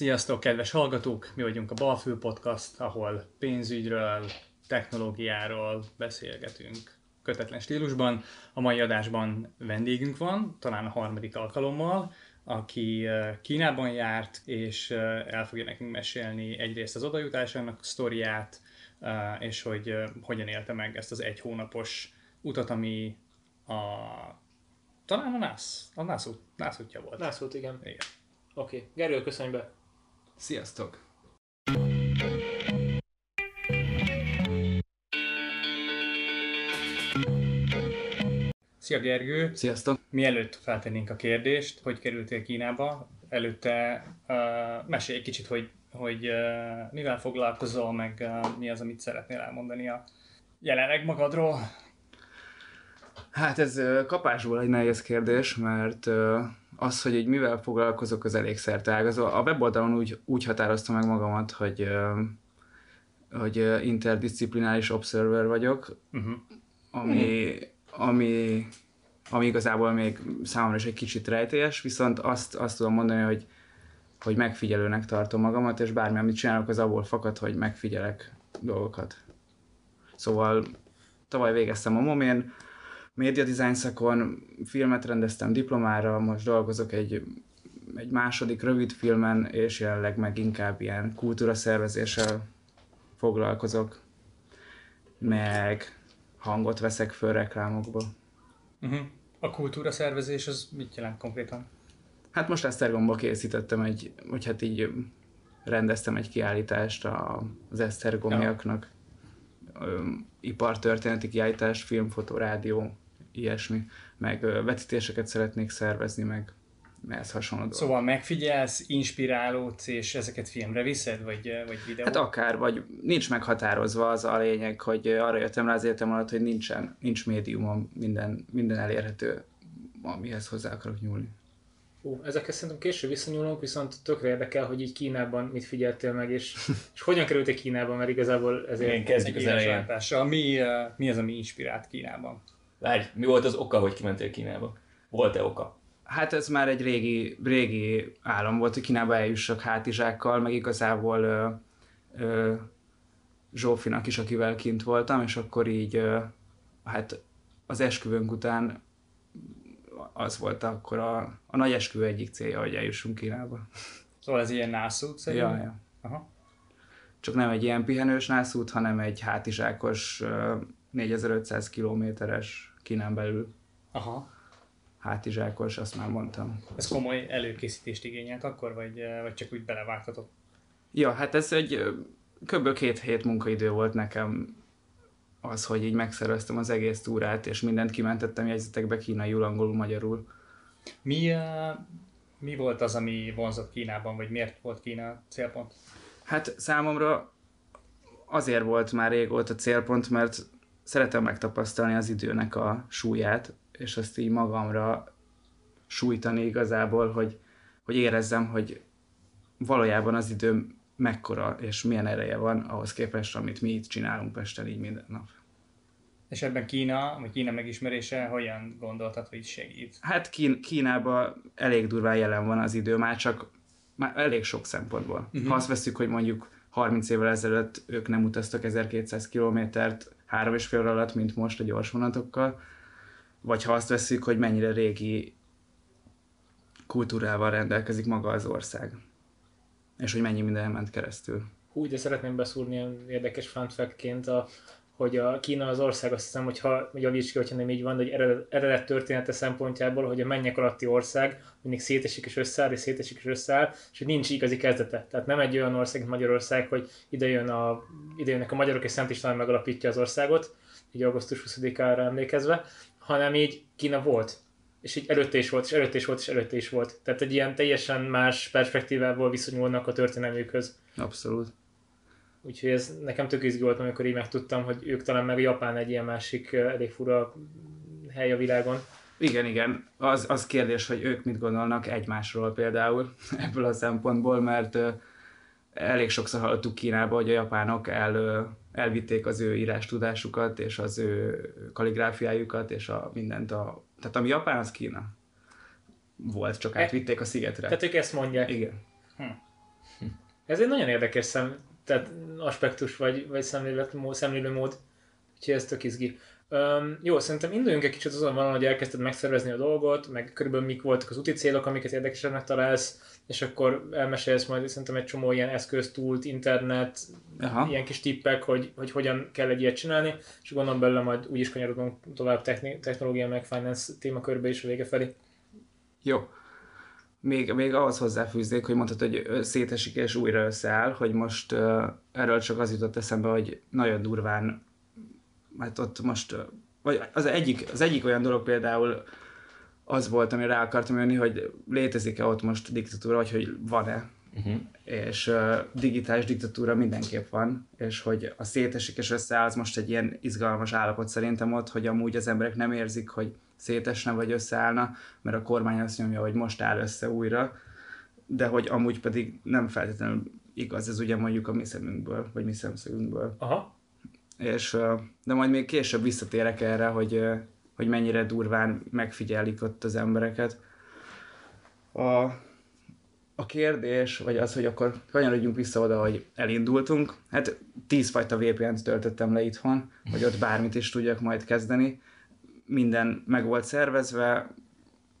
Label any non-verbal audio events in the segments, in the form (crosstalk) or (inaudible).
Sziasztok, kedves hallgatók! Mi vagyunk a Balfő Podcast, ahol pénzügyről, technológiáról beszélgetünk kötetlen stílusban. A mai adásban vendégünk van, talán a harmadik alkalommal, aki Kínában járt, és el fogja nekünk mesélni egyrészt az odajutásának sztoriát, és hogy hogyan élte meg ezt az egy hónapos utat, ami a talán a NASZ, a NASZ, út, NASZ útja volt. NASZ út, igen. Igen. Oké. Okay. Gergő, köszönj be. Sziasztok! Szia Gergő! Sziasztok! Mielőtt feltennénk a kérdést, hogy kerültél Kínába, előtte uh, mesélj egy kicsit, hogy, hogy uh, mivel foglalkozol, meg uh, mi az, amit szeretnél elmondani a jelenleg magadról. Hát ez kapásból egy nehéz kérdés, mert az, hogy így mivel foglalkozok, az elég szerteágazó. A weboldalon úgy, úgy határoztam meg magamat, hogy, hogy interdisziplináris observer vagyok, uh-huh. ami, ami, ami igazából még számomra is egy kicsit rejtélyes, viszont azt, azt tudom mondani, hogy, hogy megfigyelőnek tartom magamat, és bármi, amit csinálok, az abból fakad, hogy megfigyelek dolgokat. Szóval tavaly végeztem a momén, média design szakon, filmet rendeztem diplomára, most dolgozok egy, egy második rövid filmen, és jelenleg meg inkább ilyen kultúra szervezéssel foglalkozok, meg hangot veszek föl reklámokba. Uh-huh. A kultúra szervezés az mit jelent konkrétan? Hát most Esztergomba készítettem egy, vagy hát így rendeztem egy kiállítást az Esztergomiaknak. Ja. Ipartörténeti kiállítás, film, fotó, rádió, ilyesmi. Meg vetítéseket szeretnék szervezni, meg ez hasonló dolog. Szóval megfigyelsz, inspirálódsz, és ezeket filmre viszed, vagy, vagy videó? Hát akár, vagy nincs meghatározva az a lényeg, hogy arra jöttem rá az értem alatt, hogy nincsen, nincs médiumom, minden, minden elérhető, amihez hozzá akarok nyúlni. Ú, ezekhez szerintem később visszanyúlunk, viszont tökre érdekel, hogy így Kínában mit figyeltél meg, és, (laughs) és hogyan kerültél Kínában, mert igazából ezért... Igen, kezdjük az elején. Mi, mi az, ami inspirált Kínában? Várj, mi volt az oka, hogy kimentél Kínába? Volt-e oka? Hát ez már egy régi, régi álom volt, hogy Kínába eljussak hátizsákkal, meg igazából ö, ö, Zsófinak is, akivel kint voltam, és akkor így ö, hát az esküvőnk után az volt akkor a, a nagy esküvő egyik célja, hogy eljussunk Kínába. Szóval ez ilyen nászút szerint? Ja, ja. Aha. Csak nem egy ilyen pihenős nászút, hanem egy hátizsákos 4500 kilométeres Kínán belül. Aha. Hátizsákos, azt már mondtam. Ez komoly előkészítést igényelt akkor, vagy, vagy csak úgy belevágtatott? Ja, hát ez egy kb. két hét munkaidő volt nekem az, hogy így megszerveztem az egész túrát, és mindent kimentettem jegyzetekbe kínaiul, angolul, magyarul. Mi, mi volt az, ami vonzott Kínában, vagy miért volt Kína célpont? Hát számomra azért volt már régóta célpont, mert szeretem megtapasztalni az időnek a súlyát, és azt így magamra sújtani igazából, hogy, hogy érezzem, hogy valójában az idő mekkora és milyen ereje van ahhoz képest, amit mi itt csinálunk Pesten így minden nap. És ebben Kína, vagy Kína megismerése hogyan gondoltad, hogy segít? Hát Kín- Kínában elég durván jelen van az idő, már csak már elég sok szempontból. Uh-huh. Ha azt veszük, hogy mondjuk 30 évvel ezelőtt ők nem utaztak 1200 kilométert három és fél alatt, mint most a gyors vonatokkal, vagy ha azt veszük, hogy mennyire régi kultúrával rendelkezik maga az ország, és hogy mennyi minden ment keresztül. Hú, de szeretném beszúrni ilyen érdekes fun a, hogy a Kína az ország, azt hiszem, hogyha javíts ki, hogyha nem így van, de hogy eredet, eredet története szempontjából, hogy a mennyek alatti ország mindig szétesik és összeáll, és szétesik és összeáll, és hogy nincs igazi kezdete. Tehát nem egy olyan ország, mint Magyarország, hogy ide, jön a, ide jönnek a magyarok, és Szent István megalapítja az országot, így augusztus 20-ára emlékezve, hanem így Kína volt. És így előtte is volt, és előtte is volt, és előtte is volt. Tehát egy ilyen teljesen más perspektívából viszonyulnak a történelmükhöz. Abszolút. Úgyhogy ez nekem tök izgi volt, amikor így megtudtam, hogy ők talán meg a Japán egy ilyen másik elég fura hely a világon. Igen, igen. Az, az kérdés, hogy ők mit gondolnak egymásról például (laughs) ebből a szempontból, mert elég sokszor hallottuk Kínába, hogy a japánok el, elvitték az ő írás tudásukat, és az ő kaligráfiájukat, és a mindent a... Tehát ami Japán, az Kína volt, csak átvitték a szigetre. Tehát ők ezt mondják. Igen. Hm. Ez egy nagyon érdekes szem, tehát aspektus, vagy, vagy szemléletmód, szemlélőmód, úgyhogy ez tök izgi. Um, jó, szerintem induljunk egy kicsit azon van, hogy elkezdted megszervezni a dolgot, meg körülbelül mik voltak az úti célok, amiket érdekesebbnek találsz, és akkor elmesélsz majd szerintem egy csomó ilyen eszköz, túlt, internet, Aha. ilyen kis tippek, hogy, hogy hogyan kell egy ilyet csinálni, és gondolom belőle majd úgy is kanyarodunk tovább techni- technológia meg finance témakörbe is a vége felé. Jó. Még, még ahhoz hozzáfűznék, hogy mondtad, hogy szétesik és újra összeáll, hogy most uh, erről csak az jutott eszembe, hogy nagyon durván, hát ott most, vagy az egyik, az egyik olyan dolog például az volt, amire rá akartam jönni, hogy létezik-e ott most diktatúra, vagy hogy van-e. Uh-huh. És uh, digitális diktatúra mindenképp van, és hogy a szétesik és összeáll, az most egy ilyen izgalmas állapot szerintem ott, hogy amúgy az emberek nem érzik, hogy szétesne vagy összeállna, mert a kormány azt nyomja, hogy most áll össze újra, de hogy amúgy pedig nem feltétlenül igaz, ez ugye mondjuk a mi szemünkből, vagy mi szemszögünkből. Aha. És, de majd még később visszatérek erre, hogy, hogy mennyire durván megfigyelik ott az embereket. A, a kérdés, vagy az, hogy akkor kanyarodjunk vissza oda, hogy elindultunk. Hát tízfajta VPN-t töltöttem le itthon, hogy ott bármit is tudjak majd kezdeni. Minden meg volt szervezve,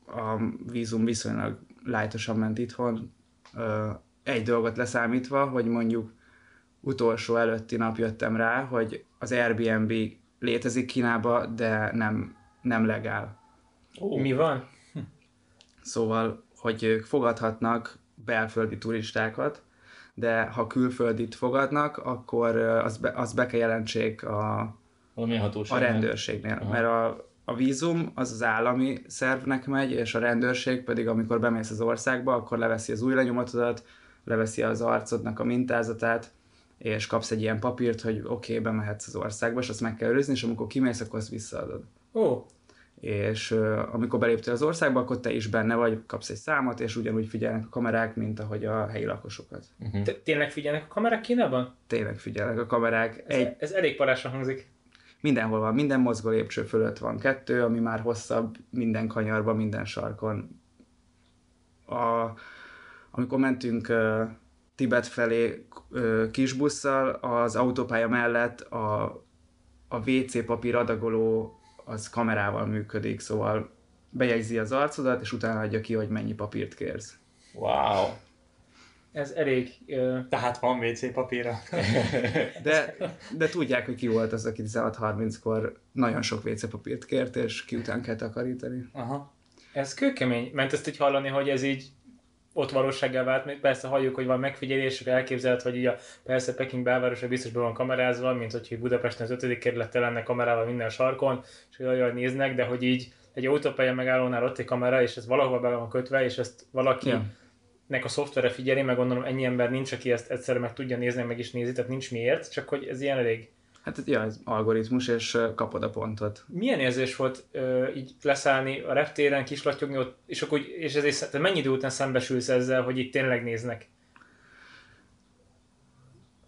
a vízum viszonylag lájtosan ment itthon. Egy dolgot leszámítva, hogy mondjuk utolsó előtti nap jöttem rá, hogy az Airbnb létezik Kínába, de nem, nem legál. Oh. Mi van? Szóval, hogy ők fogadhatnak belföldi turistákat, de ha külföldit fogadnak, akkor az be, az be kell jelentsék a, a rendőrségnél. Aha. Mert a, a vízum az az állami szervnek megy, és a rendőrség pedig, amikor bemész az országba, akkor leveszi az új lenyomatodat, leveszi az arcodnak a mintázatát, és kapsz egy ilyen papírt, hogy oké, okay, bemehetsz az országba, és azt meg kell őrizni, és amikor kimész, akkor azt visszaadod. Ó, És uh, amikor beléptél az országba, akkor te is benne vagy, kapsz egy számot, és ugyanúgy figyelnek a kamerák, mint ahogy a helyi lakosokat. Uh-huh. tényleg figyelnek a kamerák Kínában? Tényleg figyelnek a kamerák. Ez, Egy, ez elég parásra hangzik. Mindenhol van, minden mozgó lépcső fölött van kettő, ami már hosszabb, minden kanyarban, minden sarkon. A, amikor mentünk uh, Tibet felé uh, kisbusszal, az autópálya mellett a, a WC papír adagoló az kamerával működik, szóval bejegyzi az arcodat, és utána adja ki, hogy mennyi papírt kérsz. Wow. Ez elég... Ö, Tehát van WC papíra. (laughs) De, de tudják, hogy ki volt az, aki 16-30-kor nagyon sok WC papírt kért, és ki után kell takarítani. Aha. ez kőkemény. Ment ezt így hallani, hogy ez így ott valósággá vált, még persze halljuk, hogy van megfigyelés, elképzelhet, hogy így a, persze Peking belvárosa biztos be van kamerázva, mint hogy Budapesten az 5. kerülettel lenne kamerával minden sarkon, és hogy olyan néznek, de hogy így egy autópálya megállónál ott egy kamera, és ez valahol be van kötve, és ezt valaki Ja. Nek a szoftvere figyeli, meg gondolom ennyi ember nincs, aki ezt egyszerre meg tudja nézni, meg is nézi, tehát nincs miért, csak hogy ez ilyen elég. Hát ja, ez algoritmus, és kapod a pontot. Milyen érzés volt ö, így leszállni a reptéren, kislattyogni ott, és akkor és ezért tehát mennyi idő után szembesülsz ezzel, hogy itt tényleg néznek?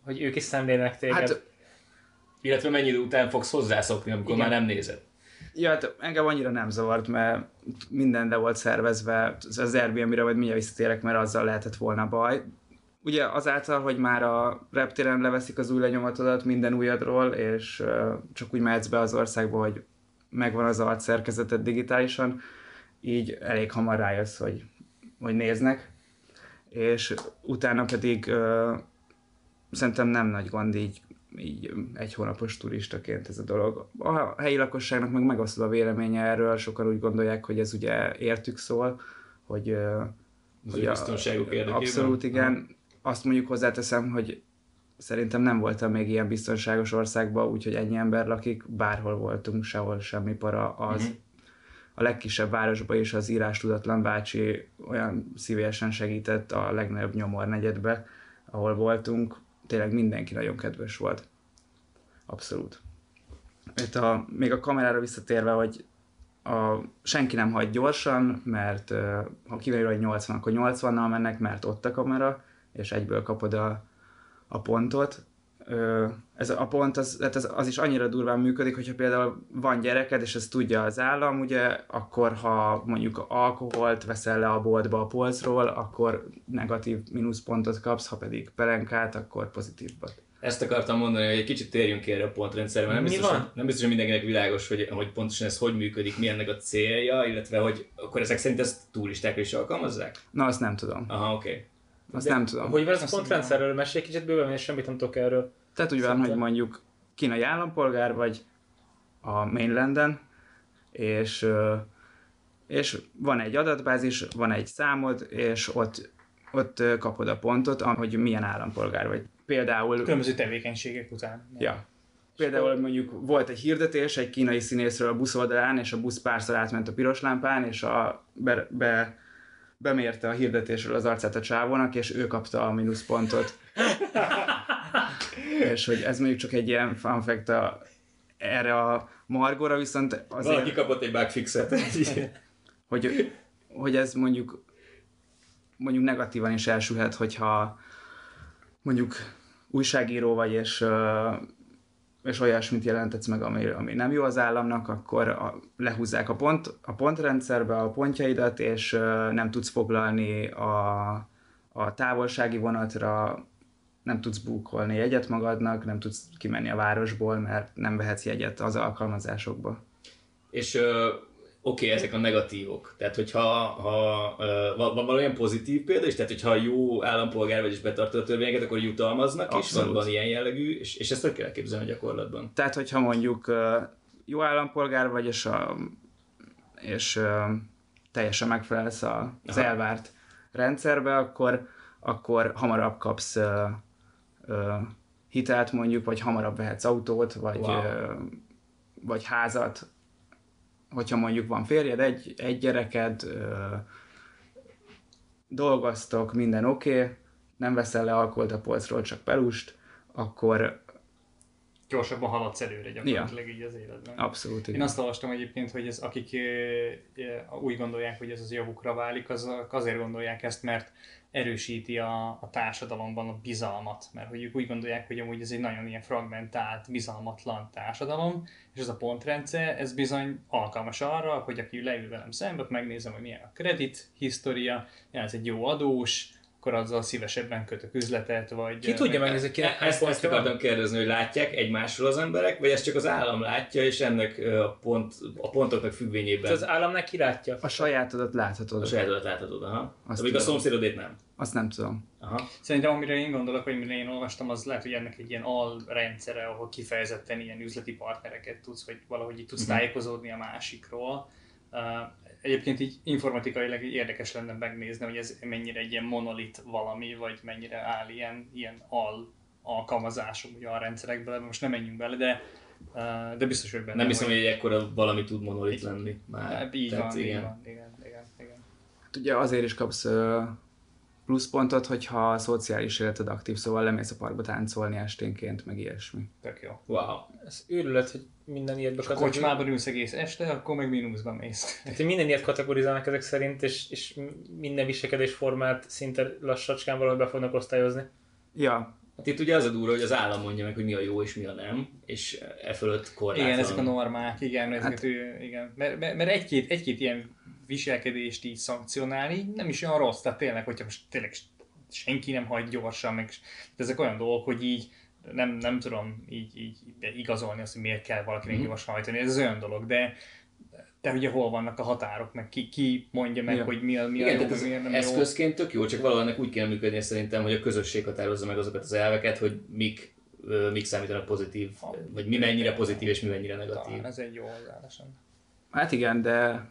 Hogy ők is szemlélnek téged? Hát, Illetve mennyi idő után fogsz hozzászokni, amikor Igen. már nem nézed. Ja, hát engem annyira nem zavart, mert minden le volt szervezve, az Airbnb-re majd mindjárt visszatérek, mert azzal lehetett volna baj. Ugye azáltal, hogy már a reptéren leveszik az új lenyomatodat minden újadról, és csak úgy mehetsz be az országba, hogy megvan az arcszerkezeted digitálisan, így elég hamar rájössz, hogy, hogy néznek. És utána pedig ö, szerintem nem nagy gond így, így egy hónapos turistaként ez a dolog. A helyi lakosságnak meg megosztod a véleménye erről, sokan úgy gondolják, hogy ez ugye értük szól, hogy, Az hogy a- biztonságuk érdekében. Abszolút igen. Azt mondjuk hozzáteszem, hogy szerintem nem voltam még ilyen biztonságos országban, úgyhogy ennyi ember lakik, bárhol voltunk, sehol semmi para. Az Mhm. a legkisebb városban is az írás tudatlan bácsi olyan szívesen segített a legnagyobb nyomor negyedbe, ahol voltunk. Tényleg mindenki nagyon kedves volt. Abszolút. Itt a, még a kamerára visszatérve, hogy a, senki nem hagy gyorsan, mert ha kivéve, hogy 80, akkor 80-nal mennek, mert ott a kamera, és egyből kapod a, a pontot. Ez a pont az, hát az, az is annyira durván működik, hogyha például van gyereked, és ezt tudja az állam, ugye, akkor ha mondjuk alkoholt veszel le a boltba a polcról, akkor negatív mínuszpontot kapsz, ha pedig pelenkát, akkor pozitívbat. Ezt akartam mondani, hogy egy kicsit térjünk ki erre a pontrendszerre, mert nem Mi biztos, van? hogy- nem biztos, hogy mindenkinek világos, hogy, hogy pontosan ez hogy működik, mi ennek a célja, illetve hogy akkor ezek szerint ezt turistákra is alkalmazzák? Na, azt nem tudom. Aha, oké. Okay. Azt De nem tudom. Hogy van ez a pontrendszerről? Mesélj kicsit bőven, és semmit nem tudok erről. Tehát úgy van, hogy mondjuk kínai állampolgár vagy a mainlanden, és, és van egy adatbázis, van egy számod, és ott, ott kapod a pontot, hogy milyen állampolgár vagy. Például, Különböző tevékenységek után. ja, például mondjuk volt egy hirdetés egy kínai színészről a busz oldalán, és a busz párszor átment a piros lámpán, és a, be, be, bemérte a hirdetésről az arcát a csávónak, és ő kapta a mínuszpontot. (laughs) és hogy ez mondjuk csak egy ilyen fun fact a, erre a Margóra, viszont azért, Valaki kapott egy bugfixet. (laughs) hogy, hogy ez mondjuk mondjuk negatívan is elsülhet, hogyha mondjuk újságíró vagy, és, ö, és olyasmit jelentetsz meg, ami, ami nem jó az államnak, akkor a, lehúzzák a, pont, a pontrendszerbe a pontjaidat, és ö, nem tudsz foglalni a, a távolsági vonatra, nem tudsz búkolni jegyet magadnak, nem tudsz kimenni a városból, mert nem vehetsz jegyet az alkalmazásokba. És oké, okay, ezek a negatívok. Tehát, hogyha ha, van, van valamilyen pozitív példa is, tehát, hogyha jó állampolgár vagy és betartod a törvényeket, akkor jutalmaznak, és van, Abszolút. van ilyen jellegű, és, és ezt hogy kell képzelni a gyakorlatban? Tehát, hogyha mondjuk jó állampolgár vagy, és, a, és teljesen megfelelsz az Aha. elvárt rendszerbe, akkor, akkor hamarabb kapsz ö, ö, hitelt mondjuk, vagy hamarabb vehetsz autót, vagy, Wow. ö, vagy házat. Hogyha mondjuk van férjed, egy, egy gyereked, ö, dolgoztok, minden oké, okay, nem veszel le alkoholt a polcról, csak pelust, akkor Gyorsabban haladsz előre gyakorlatilag így az életben. abszolút Én igen. azt olvastam egyébként, hogy ez, akik úgy gondolják, hogy ez az javukra válik, az azért gondolják ezt, mert erősíti a, a társadalomban a bizalmat, mert hogy ők úgy gondolják, hogy amúgy ez egy nagyon ilyen fragmentált, bizalmatlan társadalom, és ez a pontrendszer, ez bizony alkalmas arra, hogy aki leül velem szembe, megnézem, hogy milyen a kredit história, ez egy jó adós, akkor azzal szívesebben kötök üzletet, vagy... Ki tudja megnézni, kinek E- ezt, ezt akartam kérdezni, hogy látják egymásról az emberek, vagy ezt csak az állam látja, és ennek a, pont, a pontoknak függvényében Ez az államnak kilátja. A sajátodat láthatod. a sajátodat láthatod, aha. Azt Amíg a szomszédodét nem. Azt nem tudom. Aha. Szerintem amire én gondolok, vagy amire én olvastam, az lehet, hogy ennek egy ilyen alrendszere, ahol kifejezetten ilyen üzleti partnereket tudsz, vagy valahogy így tudsz Mhm. tájékozódni a másikról. Uh, egyébként így informatikailag így érdekes lenne megnézni, hogy ez mennyire egy ilyen monolit valami, vagy mennyire áll ilyen, ilyen al alkalmazások ugye a rendszerekből, most nem menjünk bele, de, uh, de biztos vagyok benne. Nem hiszem, hogy egy ekkora valami tud monolit lenni már. Hát így Tehát van, így igen. van, igen, igen, igen. Hát ugye azért is kapsz pluszpontot, hogyha a szociális életed aktív, szóval lemész a parkba táncolni esténként, meg ilyesmi. Tök jó. Wow. Ez őrület, hogy minden ilyet A bekategorizálnak. kocsmában ülsz egész este, akkor meg mínuszba mész. Tehát, minden ilyet kategorizálnak ezek szerint, és, és minden viselkedésformát szinte lassacskán valahogy be fognak osztályozni. Ja, Hát itt ugye az a durva, hogy az állam mondja meg, hogy mi a jó és mi a nem, és e fölött korlátlan. Igen, ezek a normák, igen, ezeket hát, ő, igen. Mert, mert, mert egy-két, egy-két ilyen viselkedést így szankcionálni nem is olyan rossz, tehát tényleg, hogyha most tényleg senki nem hagy gyorsan, meg de ezek olyan dolgok, hogy így nem, nem tudom így, így igazolni azt, hogy miért kell valakinek Mhm. gyorsan hajtani, ez olyan dolog, de de ugye hol vannak a határok, meg ki, ki mondja meg, Ja. hogy mi a, mi a Igen, jó, tehát ez miért nem jó. eszközként tök jó, csak valahol úgy kell működni szerintem, hogy a közösség határozza meg azokat az elveket, hogy mik, mik számítanak pozitív, vagy mi mennyire pozitív és mi mennyire negatív. Talán ez egy jó hozzáállás. lenne. hát igen, de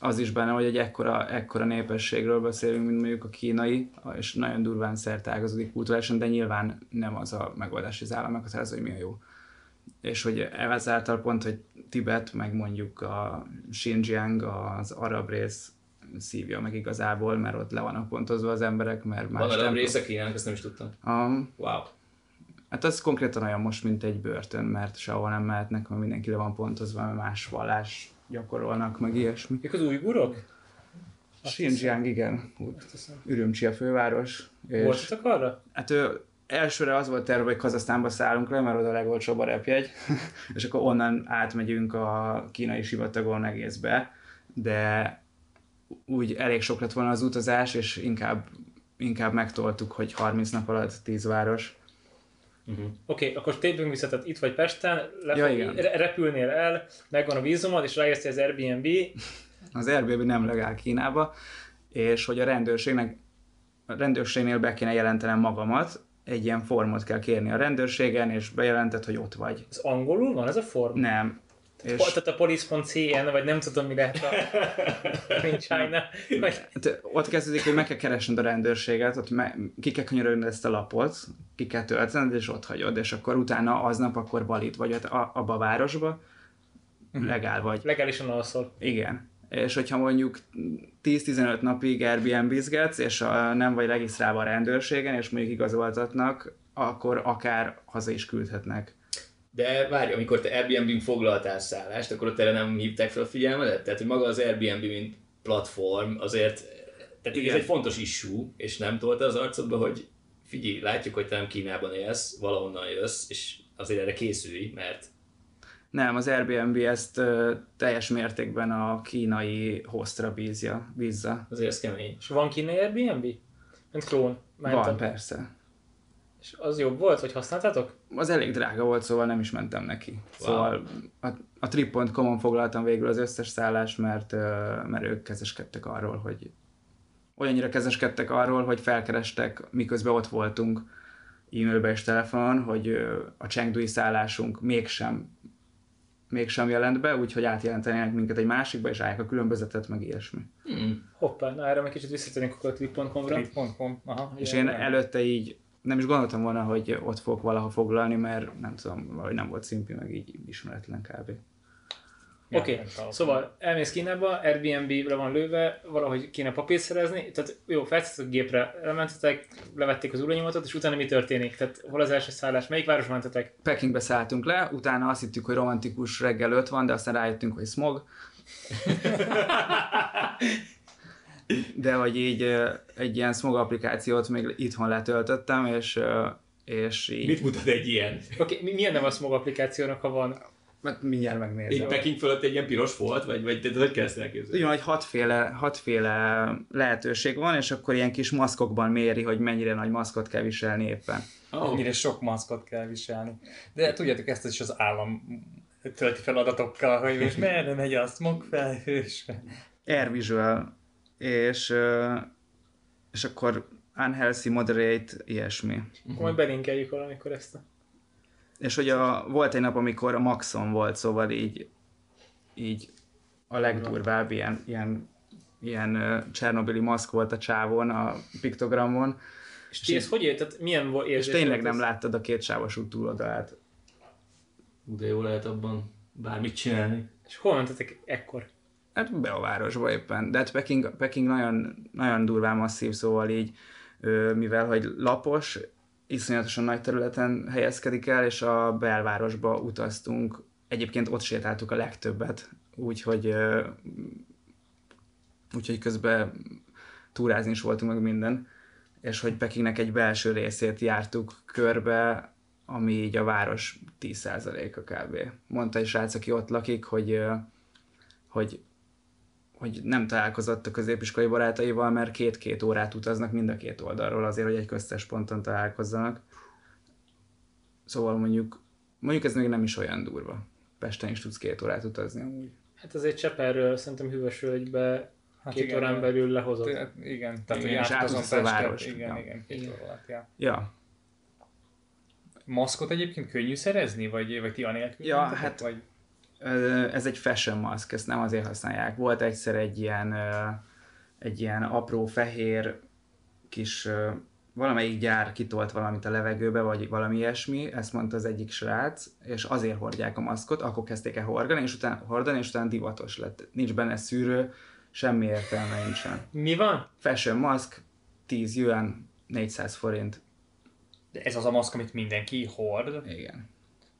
az is benne, hogy egy ekkora, ekkora népességről beszélünk, mint mondjuk a kínai, és nagyon durván szertágazódik kulturálisan, de nyilván nem az a megoldás, hogy az állam meghatározza, hogy mi a jó. És hogy ezáltal pont, hogy Tibet, meg mondjuk a Xinjiang, az arab rész szívja meg igazából, mert ott le vannak pontozva az emberek, mert más Van arab nem- része Kínának, ezt nem is tudtam. Um, Wow. Hát az konkrétan olyan most, mint egy börtön, mert sehol nem mehetnek, mert mindenki le van pontozva, mert más vallás gyakorolnak, meg ilyesmi. Ők az újgurok? Xinjiang, igen. Ürümcsi a főváros. És Voltatok arra? hát ő, elsőre az volt terve, hogy Kazasztánba szállunk le, mert oda a legolcsóbb a repjegy, (laughs) és akkor onnan átmegyünk a kínai sivatagon egészbe, de úgy elég sok lett volna az utazás, és inkább, inkább megtoltuk, hogy 30 nap alatt 10 város. Oké, okay, akkor térjünk vissza, tehát itt vagy Pesten, le, Ja, igen. repülnél el, megvan a vízumod, és rájössz, az Airbnb, Az Airbnb nem legál Kínába, és hogy a rendőrségnek, a rendőrségnél be kéne jelentenem magamat, egy ilyen formot kell kérni a rendőrségen, és bejelentett, hogy ott vagy. az angolul van ez a form? Nem. És... Tehát a police.cn, vagy nem tudom mi lehet a (laughs) in China, vagy hát ott kezdődik, hogy meg kell keresned a rendőrséget, ott me- ki kell könyörögned ezt a lapot, ki kell töltened, és ott hagyod, és akkor utána aznap akkor valid vagy ott a- abba a városba, legál vagy. legálisan alszol. Igen. És hogyha mondjuk 10-15 napig Airbnb-zgetsz, és a, nem vagy regisztrálva a rendőrségen, és mondjuk igazoltatnak, akkor akár haza is küldhetnek. De várj, amikor te Airbnb-n foglaltál szállást, akkor ott erre nem hívták fel a figyelmedet? Tehát, hogy maga az Airbnb, mint platform, azért, tehát Igen. ez egy fontos issue, és nem tolta az arcodba, hogy figyelj, látjuk, hogy te nem Kínában élsz, valahonnan jössz, és azért erre készülj, mert Nem, az Airbnb ezt ö, teljes mértékben a kínai hostra bízja, bízza. azért ez kemény. És van kínai Airbnb? Mint klón. Mentem. Van, persze. És az jobb volt, hogy használtátok? Az elég drága volt, szóval nem is mentem neki. Wow. Szóval a, a trip.com-on foglaltam végül az összes szállást, mert, mert ők kezeskedtek arról, hogy olyannyira kezeskedtek arról, hogy felkerestek, miközben ott voltunk e-mailbe és telefonon, hogy a Chengdui szállásunk mégsem mégsem jelent be, úgyhogy átjelentenének minket egy másikba, és állják a különbözetet, meg ilyesmi. Hmm. Hoppá, na erre meg kicsit visszatérünk akkor a trip.com-ra. Trip.com. Aha. És én előtte így nem is gondoltam volna, hogy ott fogok valaha foglalni, mert nem tudom, valahogy nem volt szimpi, meg így ismeretlen kb. Oké, tudom. szóval elmész Kínába, Airbnb-re van lőve, valahogy kéne papírt szerezni, tehát jó, feltettek a gépre, elmentetek, levették az uranyomot, és utána mi történik? Tehát hol az első szállás, melyik város mentetek? Pekingbe szálltunk le, utána azt hittük, hogy romantikus reggel öt van, de aztán rájöttünk, hogy smog. (laughs) De hogy így egy ilyen smog applikációt még itthon letöltöttem, és, és így... Mit mutat egy ilyen? Oké, okay, milyen neve a Smog applikációnak, ha van? Hát mindjárt Egy megnézem. Peking fölött egy ilyen piros volt, vagy, vagy te hogy kell ezt elképzelni? Ugyan, hogy hatféle, hatféle lehetőség van, és akkor ilyen kis maszkokban méri, hogy mennyire nagy maszkot kell viselni éppen. Oh. Mennyire sok maszkot kell viselni. De tudjátok, ezt is az állam tölti fel adatokkal, hogy most merre megy a smog felhős. Air Visual, és, és akkor unhealthy, moderate, ilyesmi. Akkor majd belinkeljük valamikor ezt a... És hogy a, volt egy nap, amikor a Maxon volt, szóval így, így a legdurvább ilyen, ilyen, ilyen Csernobili maszk volt a csávon, a piktogramon, És ti ezt hogy érted? Milyen volt és tényleg nem ez? láttad a két sávos út túloldalát. De jó lehet abban bármit csinálni. És hol mentetek ekkor? Hát be a városba éppen, de hát Peking, Peking nagyon, nagyon durván masszív, szóval így, mivel hogy lapos, iszonyatosan nagy területen helyezkedik el, és a belvárosba utaztunk. Egyébként ott sétáltuk a legtöbbet, úgyhogy, úgyhogy közben túrázni is voltunk meg minden, és hogy Pekingnek egy belső részét jártuk körbe, ami így a város 10%-a kb. Mondta egy srác, aki ott lakik, hogy, hogy hogy nem találkozott a középiskolai barátaival, mert két-két órát utaznak mind a két oldalról azért, hogy egy köztes ponton találkozzanak. Szóval mondjuk, mondjuk ez még nem is olyan durva. Pesten is tudsz két órát utazni amúgy. Hát azért Cseperről szerintem hűvös völgybe Hát két igen, órán igen. belül lehozott. Te- Igen, tehát Igen, és átutazom átutazol a várost. Igen, Ja. igen, két óra alatt, ja. Ja, Maszkot egyébként könnyű szerezni, vagy, vagy ti anélkül? Ja, hát- Vagy... Ez egy fashion mask, ezt nem azért használják. Volt egyszer egy ilyen, egy ilyen apró fehér kis, valamelyik gyár kitolt valamit a levegőbe, vagy valami ilyesmi, ezt mondta az egyik srác, és azért hordják a maszkot, akkor kezdték el hordani, és utána, hordani, és utána divatos lett. Nincs benne szűrő, semmi értelme nincsen. Mi van? Fashion mask, 10 yuan, 400 forint. De ez az a maszk, amit mindenki hord. Igen.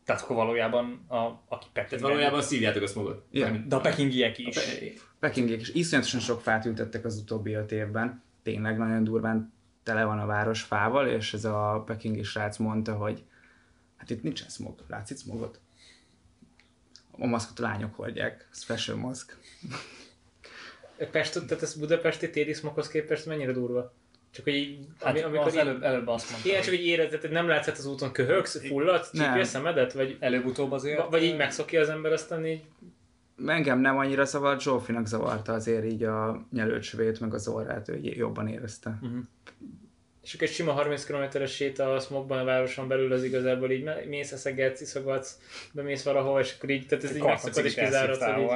Tehát akkor valójában, a, aki Tehát Peking. valójában szívjátok a smogot. Ja. Mármint- De a pekingiek is. Pekingiek is iszonyatosan sok fát ültettek az utóbbi öt évben. Tényleg nagyon durván tele van a város fával, és ez a pekingi srác mondta, hogy hát itt nincsen smog. Látsz itt smogot? A maszkot a lányok hordják, fashion maszk. Pest, tehát ez budapesti téli smokhoz képest mennyire durva? Csak hogy így, Hát, ami, amikor az így, előbb, előbb azt mondta, ilyen csak hogy érzed, hogy nem látsz az úton köhögsz, fulladsz, Nem. csípja a szemedet, vagy, előbb-utóbb azért... vagy így megszokja az ember, aztán így Engem nem annyira zavart, Zsófinak zavarta azért így a nyelőcsövét, meg az orrát, ő jobban érezte. Mhm. És akkor egy sima 30 km-es séta a smogban a városon belül az igazából így mész, eszegetsz, iszogatsz, bemész valahol, és akkor így, tehát ez így megszokod és hogy így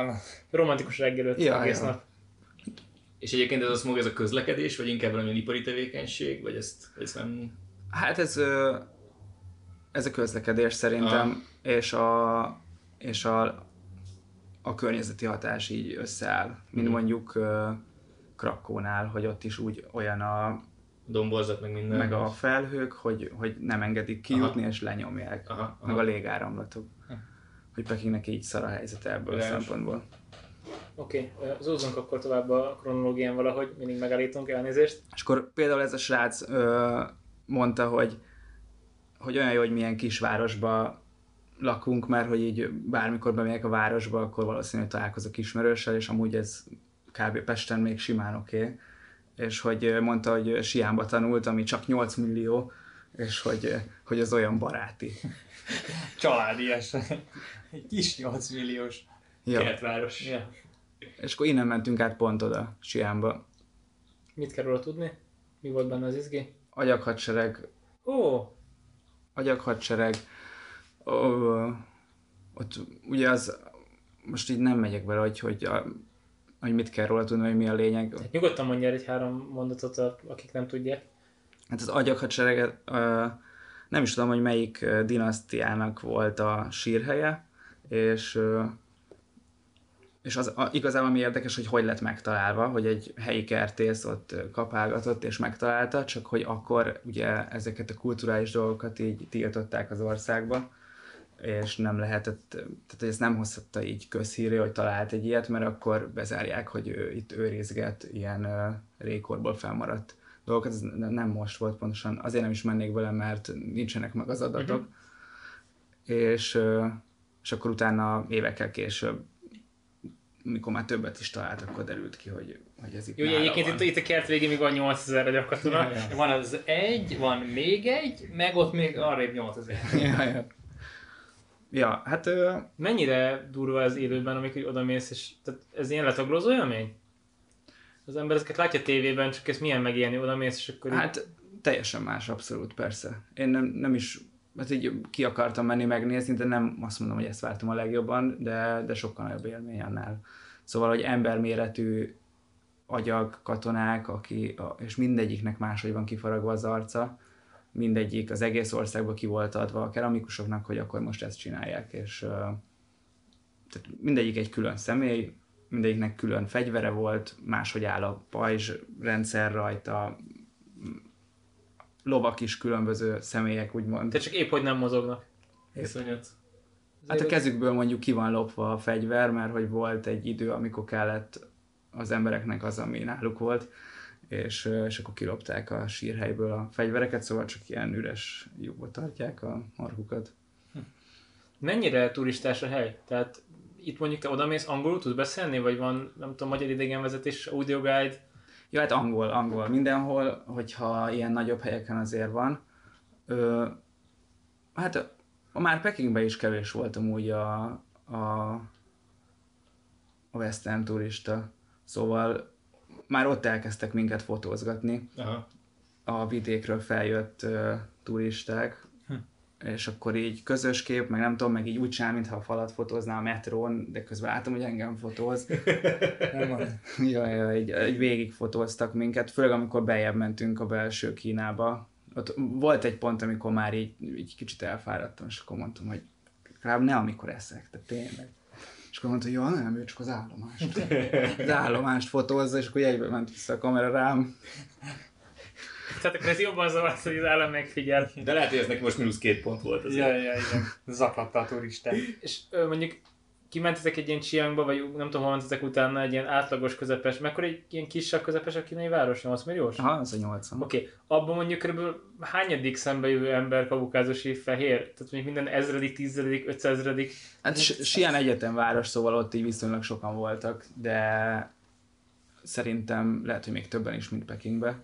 romantikus reggelőt Ja, egész ja. nap. És egyébként ez a smog, ez a közlekedés, vagy inkább valamilyen ipari tevékenység, vagy ezt, ezt nem... Hát ez, ez a közlekedés szerintem, és a, és a, a környezeti hatás így összeáll, mint Mhm. mondjuk Krakónál, hogy ott is úgy olyan a, Domborzat, meg minden. meg a felhők, hogy, hogy nem engedik kijutni, és lenyomják, Aha, meg aha. a légáramlatok. Hogy Pekingnek így szar a helyzet ebből a szempontból. Oké, okay. zúzzunk akkor tovább a kronológián valahogy, mindig megállítunk elnézést. És akkor például ez a srác ö, mondta, hogy, hogy olyan jó, hogy milyen kisvárosba lakunk, mert hogy így bármikor bemegyek a városba, akkor valószínűleg találkozok ismerőssel, és amúgy ez kb. Pesten még simán oké. Okay. És hogy mondta, hogy Siánba tanult, ami csak 8 millió, és hogy, hogy az olyan baráti. Családias. Egy kis 8 milliós. Ja. Kertváros. Ja. És akkor innen mentünk át pont oda, Siánba. Mit kell róla tudni? Mi volt benne az izgi? Agyaghadsereg, Ó, agyaghadsereg, ö, ott ugye az, most így nem megyek bele, hogy, hogy, a, hogy mit kell róla tudni, hogy mi a lényeg. hát nyugodtan mondja egy három mondatot, akik nem tudják. Hát az agyaghadsereget, ö, nem is tudom, hogy melyik dinasztiának volt a sírhelye, és, és az a, igazából ami érdekes, hogy hogy lett megtalálva, hogy egy helyi kertész ott kapálgatott és megtalálta, csak hogy akkor ugye ezeket a kulturális dolgokat így tiltották az országba, és nem lehetett, tehát hogy ezt nem hozhatta így közhíré, hogy talált egy ilyet, mert akkor bezárják, hogy ő itt őrizget ilyen ö, rékorból felmaradt dolgokat, ez ne- nem most volt pontosan, azért nem is mennék bele, mert nincsenek meg az adatok. Uh-huh. És, ö, és akkor utána évekkel később, mikor már többet is talált, akkor derült ki, hogy, hogy ez itt Jó, egyébként van. itt, itt a kert végén még van 8000 agyakatona. Van az egy, van még egy, meg ott még arrébb 8000. (laughs) ja, ja. ja, hát ö, Mennyire durva ez élőben, amikor oda mész, és tehát ez ilyen letaglózó élmény? Az ember ezeket látja tévében, csak ez milyen megélni, oda mész, és akkor így- Hát teljesen más, abszolút, persze. Én nem, nem is, hát így ki akartam menni megnézni, de nem azt mondom, hogy ezt vártam a legjobban, de, de sokkal nagyobb élmény annál. Szóval, hogy emberméretű agyag, katonák, aki, és mindegyiknek máshogy van kifaragva az arca, mindegyik az egész országba ki volt adva a keramikusoknak, hogy akkor most ezt csinálják, és tehát mindegyik egy külön személy, mindegyiknek külön fegyvere volt, máshogy áll a pajzs rendszer rajta, lovak is különböző személyek, úgymond. te csak épp hogy nem mozognak. Iszonyat. Hát a kezükből mondjuk ki van lopva a fegyver, mert hogy volt egy idő, amikor kellett az embereknek az, ami náluk volt, és, és akkor kilopták a sírhelyből a fegyvereket, szóval csak ilyen üres lyukba tartják a markukat. Mennyire turistás a hely? Tehát itt mondjuk te odamész, angolul tudsz beszélni, vagy van, nem tudom, magyar idegenvezetés, audioguide? Ja, hát angol, angol. Mindenhol, hogyha ilyen nagyobb helyeken azért van. Ö, hát már Pekingben is kevés voltam úgy a, a, a western turista. Szóval már ott elkezdtek minket fotózgatni. Aha. a vidékről feljött uh, turisták, és akkor így közös kép, meg nem tudom, meg így úgy csinál, mintha a falat fotózná a metrón, de közben látom, hogy engem fotóz. (laughs) nem az. ja, ja, egy, egy végig fotóztak minket, főleg amikor bejebb mentünk a belső Kínába. Ott volt egy pont, amikor már így, így kicsit elfáradtam, és akkor mondtam, hogy legalább ne amikor eszek, de tényleg. És akkor mondta, hogy jó, nem, ő csak az állomást. (laughs) Az állomást fotózza, és akkor jegybe ment vissza a kamera rám. Tehát akkor ez jobban zavart, hogy az állam megfigyel. De lehet, hogy ez neki most mínusz két pont volt. Az Ja, ja, igen. Zaklatta a turistát. És ö, mondjuk kimentetek egy ilyen Chiangba, vagy nem tudom, hol mentetek utána egy ilyen átlagos közepes, mekkora egy ilyen kisebb közepes a kínai város, 8 milliós? Aha, az a 80. Oké, okay. abban mondjuk körülbelül hányadik szembe jövő ember kaukázusi fehér? Tehát mondjuk minden ezredik, tízredik, ötszázredik. Hát Sian egyetemváros, szóval ott így viszonylag sokan voltak, de szerintem lehet, hogy még többen is, mint Pekingbe.